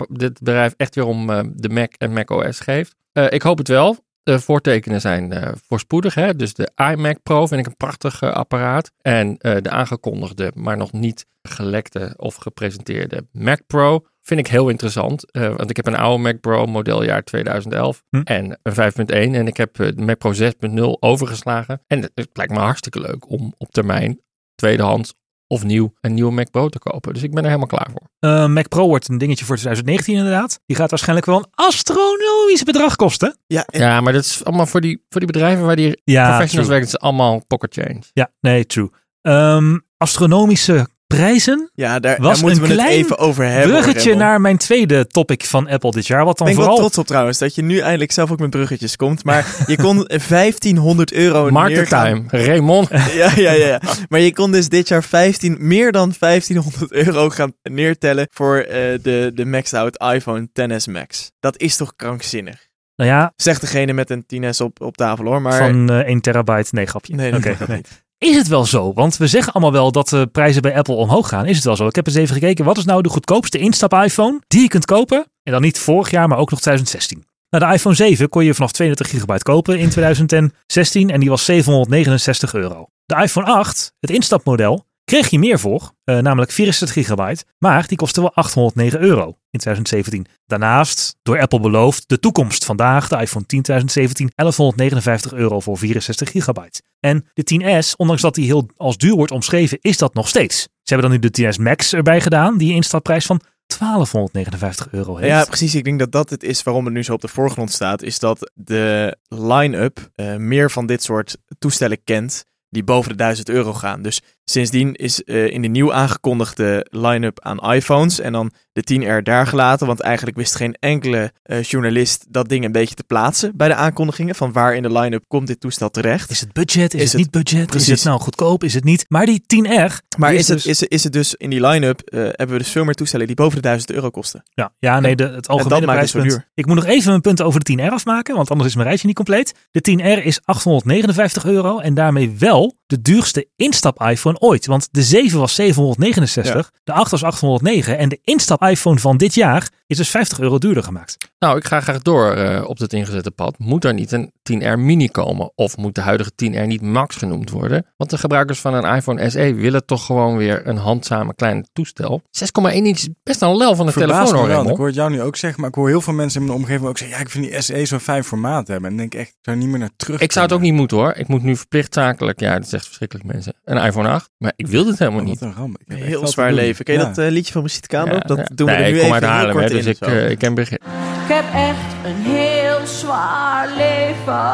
D: dit bedrijf echt weer om de Mac en Mac OS geeft. Ik hoop het wel. De voortekenen zijn eh, voorspoedig. Hè? Dus de iMac Pro vind ik een prachtig eh, apparaat. En eh, de aangekondigde, maar nog niet gelekte of gepresenteerde Mac Pro vind ik heel interessant. Eh, want ik heb een oude Mac Pro modeljaar 2011
B: Hm.
D: en een 5.1. En ik heb eh, de Mac Pro 6.0 overgeslagen. En het, het lijkt me hartstikke leuk om op termijn tweedehands of nieuw een nieuwe Mac Pro te kopen. Dus ik ben er helemaal klaar voor.
B: Eh, Mac Pro wordt een dingetje voor 2019 inderdaad. Die gaat waarschijnlijk wel een astronomisch bedrag kosten.
A: Ja, en-
D: Ja, maar dat is allemaal voor die, voor die bedrijven waar die
B: Ja,
D: professionals
B: true.
D: werken. Het is allemaal pocket change.
B: Ja, nee, true. Ehm, astronomische prijzen.
A: ja daar,
B: Was
A: daar moeten
B: een
A: we het even over hebben.
B: Bruggetje naar mijn tweede topic van Apple dit jaar. Wat dan
A: Ik ben
B: vooral...
A: trots op trouwens, dat je nu eindelijk zelf ook met bruggetjes komt. Maar je kon 1500 euro
D: Market
A: neergaan.
D: time. Raymond.
A: Ja, ja, ja, ja. Maar je kon dus dit jaar 15, meer dan 1500 euro gaan neertellen voor eh, de, de maxed out iPhone XS Max. Dat is toch krankzinnig?
B: Nou ja,
A: Zegt degene met een 10S op, op tafel hoor, maar...
B: van eh 1 terabyte. Nee, grapje.
A: Nee, dat
B: nee.
A: niet.
B: Is het wel zo? Want we zeggen allemaal wel dat de prijzen bij Apple omhoog gaan. Is het wel zo? Ik heb eens even gekeken. Wat is nou de goedkoopste instap iPhone die je kunt kopen? En dan niet vorig jaar, maar ook nog 2016. Nou, de iPhone 7 kon je vanaf 32 gigabyte kopen in 2016 en die was 769 euro. De iPhone 8, het instapmodel, kreeg je meer voor, eh, namelijk 64 gigabyte, maar die kostte wel 809 euro in 2017. Daarnaast, door Apple beloofd, de toekomst vandaag, de iPhone 10 2017, 1159 euro voor 64 gigabyte. En de 10S, ondanks dat die heel als duur wordt omschreven, is dat nog steeds. Ze hebben dan nu de 10S Max erbij gedaan, die instapprijs van 1259 euro heeft.
A: Ja, precies. Ik denk dat dat het is waarom het nu zo op de voorgrond staat. Is dat de line-up eh, meer van dit soort toestellen kent die boven de 1000 euro gaan. Dus sindsdien is eh, in de nieuw aangekondigde line-up aan iPhones en dan de 10R daar gelaten. Want eigenlijk wist geen enkele eh, journalist dat ding een beetje te plaatsen bij de aankondigingen. Van waar in de line-up komt dit toestel terecht.
B: Is het budget? Is,
A: Is
B: het niet budget? Is het nou goedkoop? Is het niet? Maar die 10R.
A: Maar
B: die
A: is het,
B: dus-
A: is, het- is het dus in die line-up eh, hebben we dus veel meer toestellen die boven de 1000 euro kosten.
B: Ja, ja nee, de, het algemene prijspunt.
A: duur.
B: Ik moet nog even mijn punten over de 10R afmaken, want anders is mijn rijtje niet compleet. De 10R is 859 euro en daarmee wel de duurste instap-iPhone ooit. Want de 7 was 769, de 8 was 809 en de instap-iPhone van dit jaar is dus 50 euro duurder gemaakt.
D: Nou, ik ga graag door eh, op het ingezette pad. Moet er niet een 10R Mini komen? Of moet de huidige 10R niet Max genoemd worden? Want de gebruikers van een iPhone SE willen toch gewoon weer een handzame klein toestel. 6,1 inch is best een lel van de telefoon
C: me
D: hoor.
C: Ik hoor het jou nu ook zeggen, maar ik hoor heel veel mensen in mijn omgeving ook zeggen, ja, ik vind die SE zo'n fijn formaat hebben. En denk ik echt, ik zou niet meer naar terug
D: Ik zou het ook niet moeten hoor. Ik moet nu verplicht zakelijk, ja, dat is echt verschrikkelijk mensen, een iPhone 8. Maar ik wil dit helemaal
C: Oh,
D: niet.
C: wat een ramp. Ik heb
A: Heel zwaar leven. Ken je
C: Ja.
A: dat eh, liedje van Kaandorp?
D: Ja,
A: dat
D: ja.
A: doen we
D: nee,
A: er nu
D: ik kom
A: even
D: uit Haarlem, dus ik, eh, ik ken.
F: Ik heb echt een heel zwaar leven.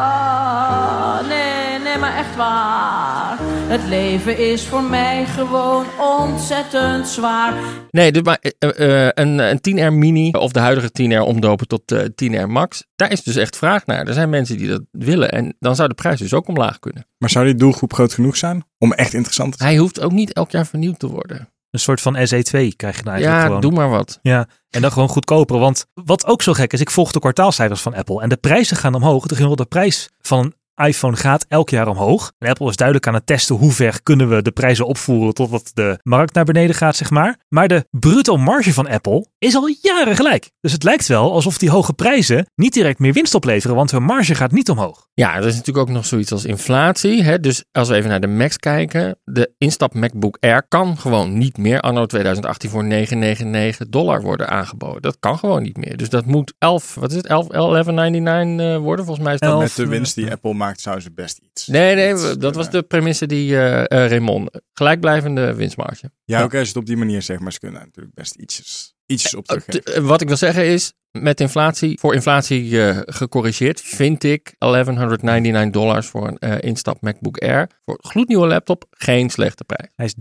F: Nee, nee, maar echt waar. Het leven is voor mij gewoon ontzettend zwaar.
D: Nee, dus maar eh, eh, een, een 10R Mini of de huidige 10R omdopen tot eh 10R Max. Daar is dus echt vraag naar. Er zijn mensen die dat willen. En dan zou de prijs dus ook omlaag kunnen.
C: Maar zou die doelgroep groot genoeg zijn om echt interessant te zijn?
D: Hij hoeft ook niet elk jaar vernieuwd te worden.
B: Een soort van SE2 krijg je nou eigenlijk
D: Ja,
B: gewoon.
D: doe maar wat.
B: Ja, en dan gewoon goedkoper. Want wat ook zo gek is, ik volg de kwartaalcijfers van Apple en de prijzen gaan omhoog. De gemiddelde prijs van een iPhone gaat elk jaar omhoog. En Apple is duidelijk aan het testen hoe ver kunnen we de prijzen opvoeren totdat de markt naar beneden gaat, zeg maar. Maar de bruto marge van Apple is al jaren gelijk. Dus het lijkt wel alsof die hoge prijzen niet direct meer winst opleveren, want hun marge gaat niet omhoog.
D: Ja, er is natuurlijk ook nog zoiets als inflatie. Hè? Dus als we even naar de Macs kijken. De instap MacBook Air kan gewoon niet meer anno 2018 voor 999 dollar worden aangeboden. Dat kan gewoon niet meer. Dus dat moet 11, wat is het, 11, 1199 eh, worden? Volgens mij is dat...
C: Met de winst die Apple maakt, zou ze best iets.
D: Nee, nee,
C: iets
D: dat was
C: kunnen.
D: de premisse die eh eh, Raymond. Gelijkblijvende winstmarge.
C: Ja, ook als je het op die manier zegt, maar ze kunnen natuurlijk best ietsjes, ietsjes op
D: Eh,
C: teruggeven.
D: eh, Wat ik wil zeggen is, met inflatie, voor inflatie eh, gecorrigeerd, vind ik 1199 dollars voor een eh, instap MacBook Air. Voor een gloednieuwe laptop geen slechte prijs.
B: Hij is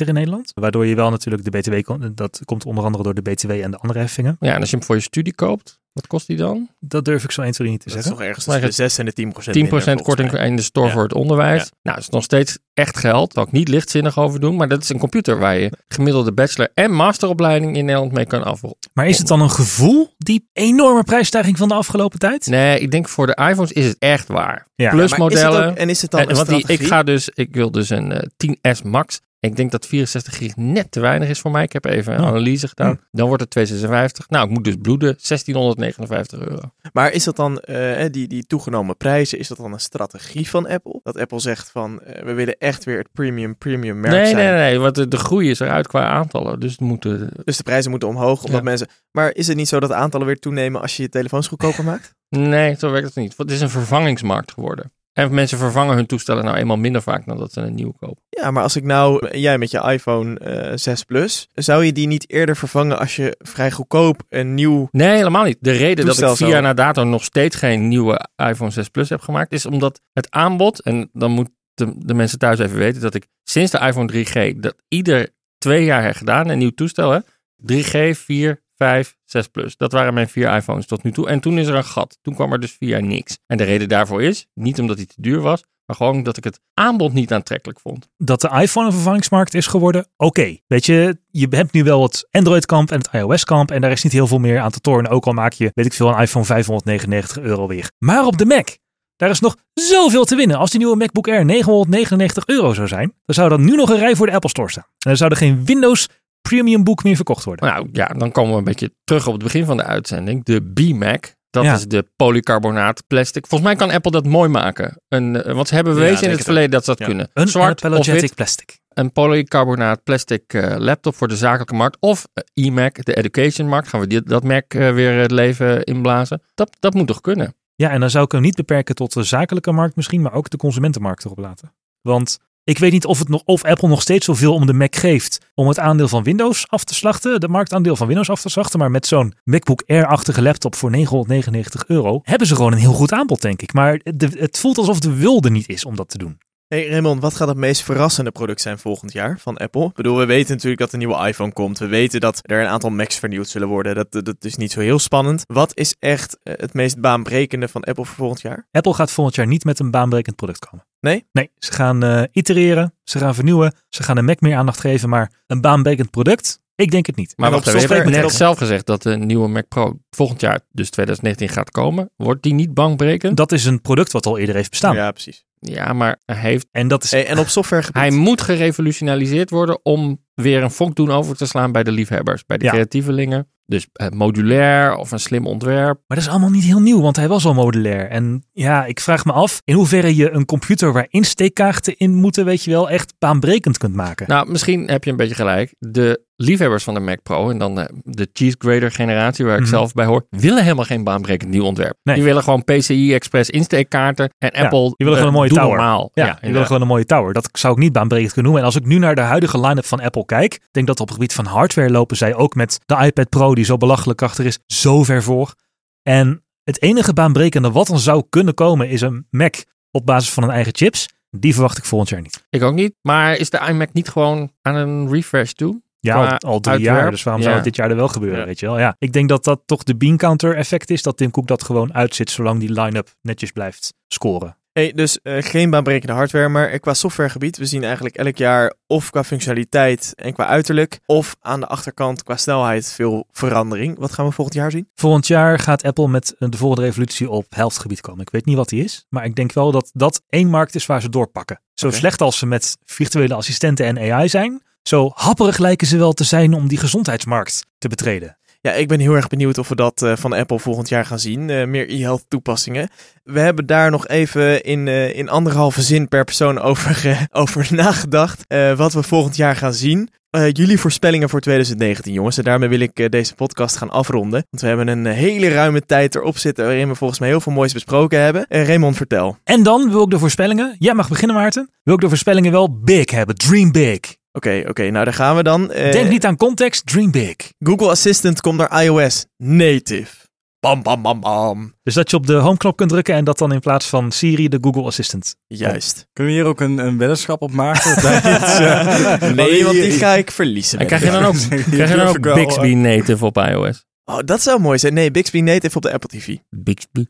B: 13,49 in Nederland, waardoor je wel natuurlijk de BTW, dat komt onder andere door de BTW en de andere heffingen.
D: Ja, en als je hem voor je studie koopt, wat kost die dan?
B: Dat durf ik zo 1, 2, niet te
A: Dat is
B: zeggen.
A: toch ergens
D: Maar
A: tussen de 6 en de 10 procent
D: 10% korting in de store
A: Ja.
D: voor het onderwijs.
A: Ja.
D: Nou, dat is nog steeds echt geld. Daar ook niet lichtzinnig over doen. Maar dat is een computer waar je gemiddelde bachelor- en masteropleiding in Nederland mee kan afronden.
B: Maar is het dan een gevoel, die enorme prijsstijging van de afgelopen tijd?
D: Nee, ik denk voor de iPhones is het echt waar.
B: Ja.
D: Plus modellen.
A: en is het dan
D: En,
A: een
D: want die, ik ga dus, ik wil dus een eh, 10S Max Ik denk dat 64 gig net te weinig is voor mij. Ik heb even een
B: Oh.
D: analyse gedaan. Dan wordt het 256. Nou, ik moet dus bloeden. 1659 euro.
A: Maar is dat dan, eh, die, die toegenomen prijzen, is dat dan een strategie van Apple? Dat Apple zegt van, eh, we willen echt weer het premium, premium merk
D: Nee,
A: zijn.
D: nee, nee. Want de, de groei is eruit qua aantallen. Dus het moeten...
A: Dus de prijzen moeten omhoog, omdat
D: Ja.
A: mensen... Maar is het niet zo dat de aantallen weer toenemen als je je telefoons goedkoper maakt?
D: Nee, zo werkt het niet. Want het is een vervangingsmarkt geworden. En mensen vervangen hun toestellen nou eenmaal minder vaak dan dat ze een nieuw kopen.
A: Ja, maar als ik nou, jij met je iPhone eh 6 Plus, zou je die niet eerder vervangen als je vrij goedkoop een nieuw...
D: Nee, helemaal niet. De reden dat ik vier jaar na dato nog steeds geen nieuwe iPhone 6 Plus heb gemaakt, is omdat het aanbod, en dan moeten de mensen thuis even weten, dat ik sinds de iPhone 3G dat ieder twee jaar heb gedaan, een nieuw toestel, hè, 3G, 4, 5, 6 Plus. Dat waren mijn vier iPhones tot nu toe. En toen is er een gat. Toen kwam er dus jaar niks. En de reden daarvoor is, niet omdat hij te duur was, maar gewoon dat ik het aanbod niet aantrekkelijk vond.
B: Dat de iPhone een vervangingsmarkt is geworden, oké. Weet je, je hebt nu wel het Android-kamp en het iOS-kamp en daar is niet heel veel meer aan te tornen. Ook al maak je, weet ik veel, een iPhone 599 euro weer. Maar op de Mac, daar is nog zoveel te winnen. Als die nieuwe MacBook Air 999 euro zou zijn, dan zou dan nu nog een rij voor de Apple Store staan. En dan zou er geen Windows Premium boek meer verkocht worden.
D: Nou ja, dan komen we een beetje terug op het begin van de uitzending. De B-Mac. Dat
B: Ja.
D: is de polycarbonaat plastic. Volgens mij kan Apple dat mooi maken. Een, eh, want ze hebben
A: Ja,
D: bewezen in het
A: het
D: verleden dat ze dat
A: Ja.
D: kunnen.
B: Een
D: Zwart of wit.
B: plastic.
D: Een polycarbonaat plastic eh, laptop voor de zakelijke markt. Of eh, e-Mac, de education markt. Gaan we die, dat merk weer het leven inblazen. Dat, dat moet toch kunnen?
B: Ja, en dan zou ik hem niet beperken tot de zakelijke markt misschien, maar ook de consumentenmarkt erop laten. Want ik weet niet of, het nog, of Apple nog steeds zoveel om de Mac geeft om het aandeel van Windows af te slachten, de marktaandeel van Windows af te slachten. Maar met zo'n MacBook Air-achtige laptop voor 999 euro hebben ze gewoon een heel goed aanbod, denk ik. Maar het voelt alsof de wil er niet is om dat te doen.
A: Hey Raymond, wat gaat het meest verrassende product zijn volgend jaar van Apple? Ik bedoel, we weten natuurlijk dat er een nieuwe iPhone komt. We weten dat er een aantal Macs vernieuwd zullen worden. Dat, dat, is niet zo heel spannend. Wat is echt eh, het meest baanbrekende van Apple voor volgend jaar?
B: Apple gaat volgend jaar niet met een baanbrekend product komen.
A: Nee?
B: Nee, ze gaan eh, itereren, ze gaan vernieuwen, ze gaan de Mac meer aandacht geven, maar een baanbrekend product? Ik denk het niet.
D: Maar
A: op
D: even, we hebben
A: software-
D: net zelf gezegd dat de nieuwe Mac Pro volgend jaar, dus 2019, gaat komen. Wordt die niet bankbrekend?
B: Dat is een product wat al eerder heeft bestaan.
A: Ja, precies.
D: Ja, maar hij heeft
B: En dat is
A: en op softwaregebied?
D: Hij moet gerevolutionaliseerd worden om weer een vonk doen over te slaan bij de liefhebbers, bij de
B: Ja.
D: creatievelingen. Dus eh, modulair of een slim ontwerp.
B: Maar dat is allemaal niet heel nieuw, want hij was al modulair. En ja, ik vraag me af in hoeverre je een computer waar insteekkaarten in moeten, weet je wel, echt baanbrekend kunt maken.
D: Nou, misschien heb je een beetje gelijk. De liefhebbers van de Mac Pro en dan eh, de cheese grader generatie waar ik
B: Mhm.
D: zelf bij hoor, willen helemaal geen baanbrekend nieuw ontwerp.
B: Nee.
D: Die willen gewoon PCI Express insteekkaarten en
B: Ja,
D: Apple
B: die willen
D: eh,
B: gewoon een mooie tower.
D: normaal.
B: ja, die willen gewoon een mooie tower. Dat zou ik niet baanbrekend kunnen noemen. En als ik nu naar de huidige line-up van Apple kijk, denk dat op het gebied van hardware lopen zij ook met de iPad Pro, die zo belachelijk krachtig is, zo ver voor. En het enige baanbrekende wat dan zou kunnen komen is een Mac op basis van een eigen chips. Die verwacht ik volgend jaar niet.
D: Ik ook niet. Maar is de iMac niet gewoon aan een refresh toe?
B: Ja, al, al drie
D: uitwerp,
B: jaar. Dus waarom zou het dit jaar er wel gebeuren,
A: Ja.
B: weet je wel? Ja, ik denk dat dat toch de bean counter effect is. Dat Tim Cook dat gewoon uitzit zolang die line-up netjes blijft scoren.
A: Hey, dus eh, geen baanbrekende hardware, maar qua softwaregebied, we zien eigenlijk elk jaar of qua functionaliteit en qua uiterlijk, of aan de achterkant qua snelheid veel verandering. Wat gaan we volgend jaar zien?
B: Volgend jaar gaat Apple met eh, de volgende revolutie op healthgebied komen. Ik weet niet wat die is, maar ik denk wel dat dat één markt is waar ze doorpakken. Zo slecht als ze met virtuele assistenten en AI zijn, zo happerig lijken ze wel te zijn om die gezondheidsmarkt te betreden.
A: Ja, ik ben heel erg benieuwd of we dat eh, van Apple volgend jaar gaan zien. Eh, meer e-health toepassingen. We hebben daar nog even in, eh, in anderhalve zin per persoon over, over nagedacht. wat we volgend jaar gaan zien. Jullie voorspellingen voor 2019, jongens. En daarmee wil ik deze podcast gaan afronden. Want we hebben een hele ruime tijd erop zitten. waarin we volgens mij heel veel moois besproken hebben. Raymond, vertel.
B: En dan wil ik de voorspellingen, jij mag beginnen Maarten, wil ik de voorspellingen wel big hebben, dream big.
A: Oké, oké, nou daar gaan we dan. Eh,
B: Denk niet aan context, dream big.
A: Google Assistant komt naar iOS native. Bam, bam, bam, bam.
B: Dus dat je op de home knop kunt drukken en dat dan in plaats van Siri de Google Assistant.
A: Juist.
C: Kunnen we hier ook een, een weddenschap op maken? Iets, eh,
A: nee, want die ga ik verliezen.
D: En krijg je dan ook, krijg je dan ook Bixby native op iOS?
A: Oh, dat zou mooi zijn. Nee, Bixby native op de Apple TV.
D: Bixby.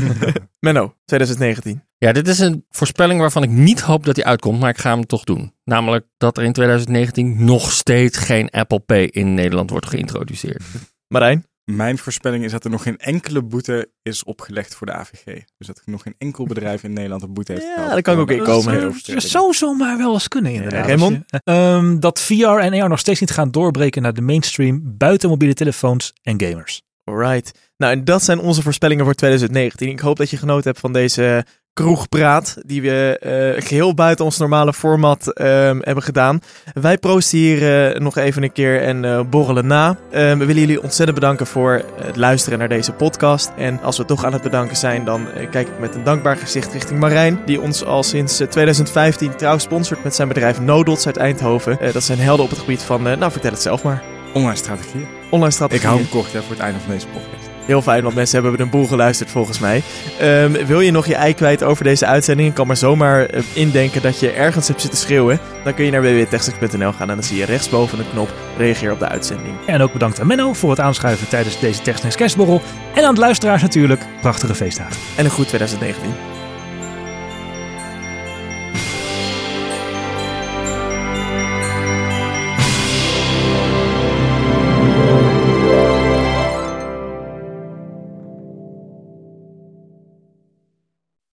A: Menno, 2019.
D: Ja, dit is een voorspelling waarvan ik niet hoop dat die uitkomt, maar ik ga hem toch doen. Namelijk dat er in 2019 nog steeds geen Apple Pay in Nederland wordt geïntroduceerd.
A: Marijn?
C: Mijn voorspelling is dat er nog geen enkele boete is opgelegd voor de AVG. Dus dat er nog geen enkel bedrijf in Nederland een boete heeft
A: Ja,
C: gehad.
A: daar kan ik ook in
C: voor
A: komen.
C: deze
B: Dat zou zomaar wel eens kunnen inderdaad.
A: Ja, Raymond?
B: Ehm, dat VR en AR nog steeds niet gaan doorbreken naar de mainstream buiten mobiele telefoons en gamers.
A: Alright. Nou, en dat zijn onze voorspellingen voor 2019. Ik hoop dat je genoten hebt van deze kroegpraat, die we eh, geheel buiten ons normale format ehm, hebben gedaan. Wij proosten hier nog even een keer en eh, borrelen na. Ehm, we willen jullie ontzettend bedanken voor het luisteren naar deze podcast. En als we toch aan het bedanken zijn, dan eh, kijk ik met een dankbaar gezicht richting Marijn, die ons al sinds eh, 2015 trouw sponsort met zijn bedrijf Nodots uit Eindhoven. Dat zijn helden op het gebied van, nou vertel het zelf maar,
C: Online strategie.
A: online
C: Ik
A: strategie.
C: hou hem kort hè, voor het einde van deze podcast.
A: Heel fijn, want mensen hebben een boel geluisterd volgens mij. Ehm, wil je nog je ei kwijt over deze uitzending? Ik kan maar zomaar eh, indenken dat je ergens hebt zitten schreeuwen. Dan kun je naar www.techsnacks.nl gaan en dan zie je rechtsboven een knop reageer op de uitzending.
B: En ook bedankt aan Menno voor het aanschuiven tijdens deze Technics Kerstborrel. En aan de luisteraars natuurlijk, prachtige feestdagen.
A: En een goed 2019.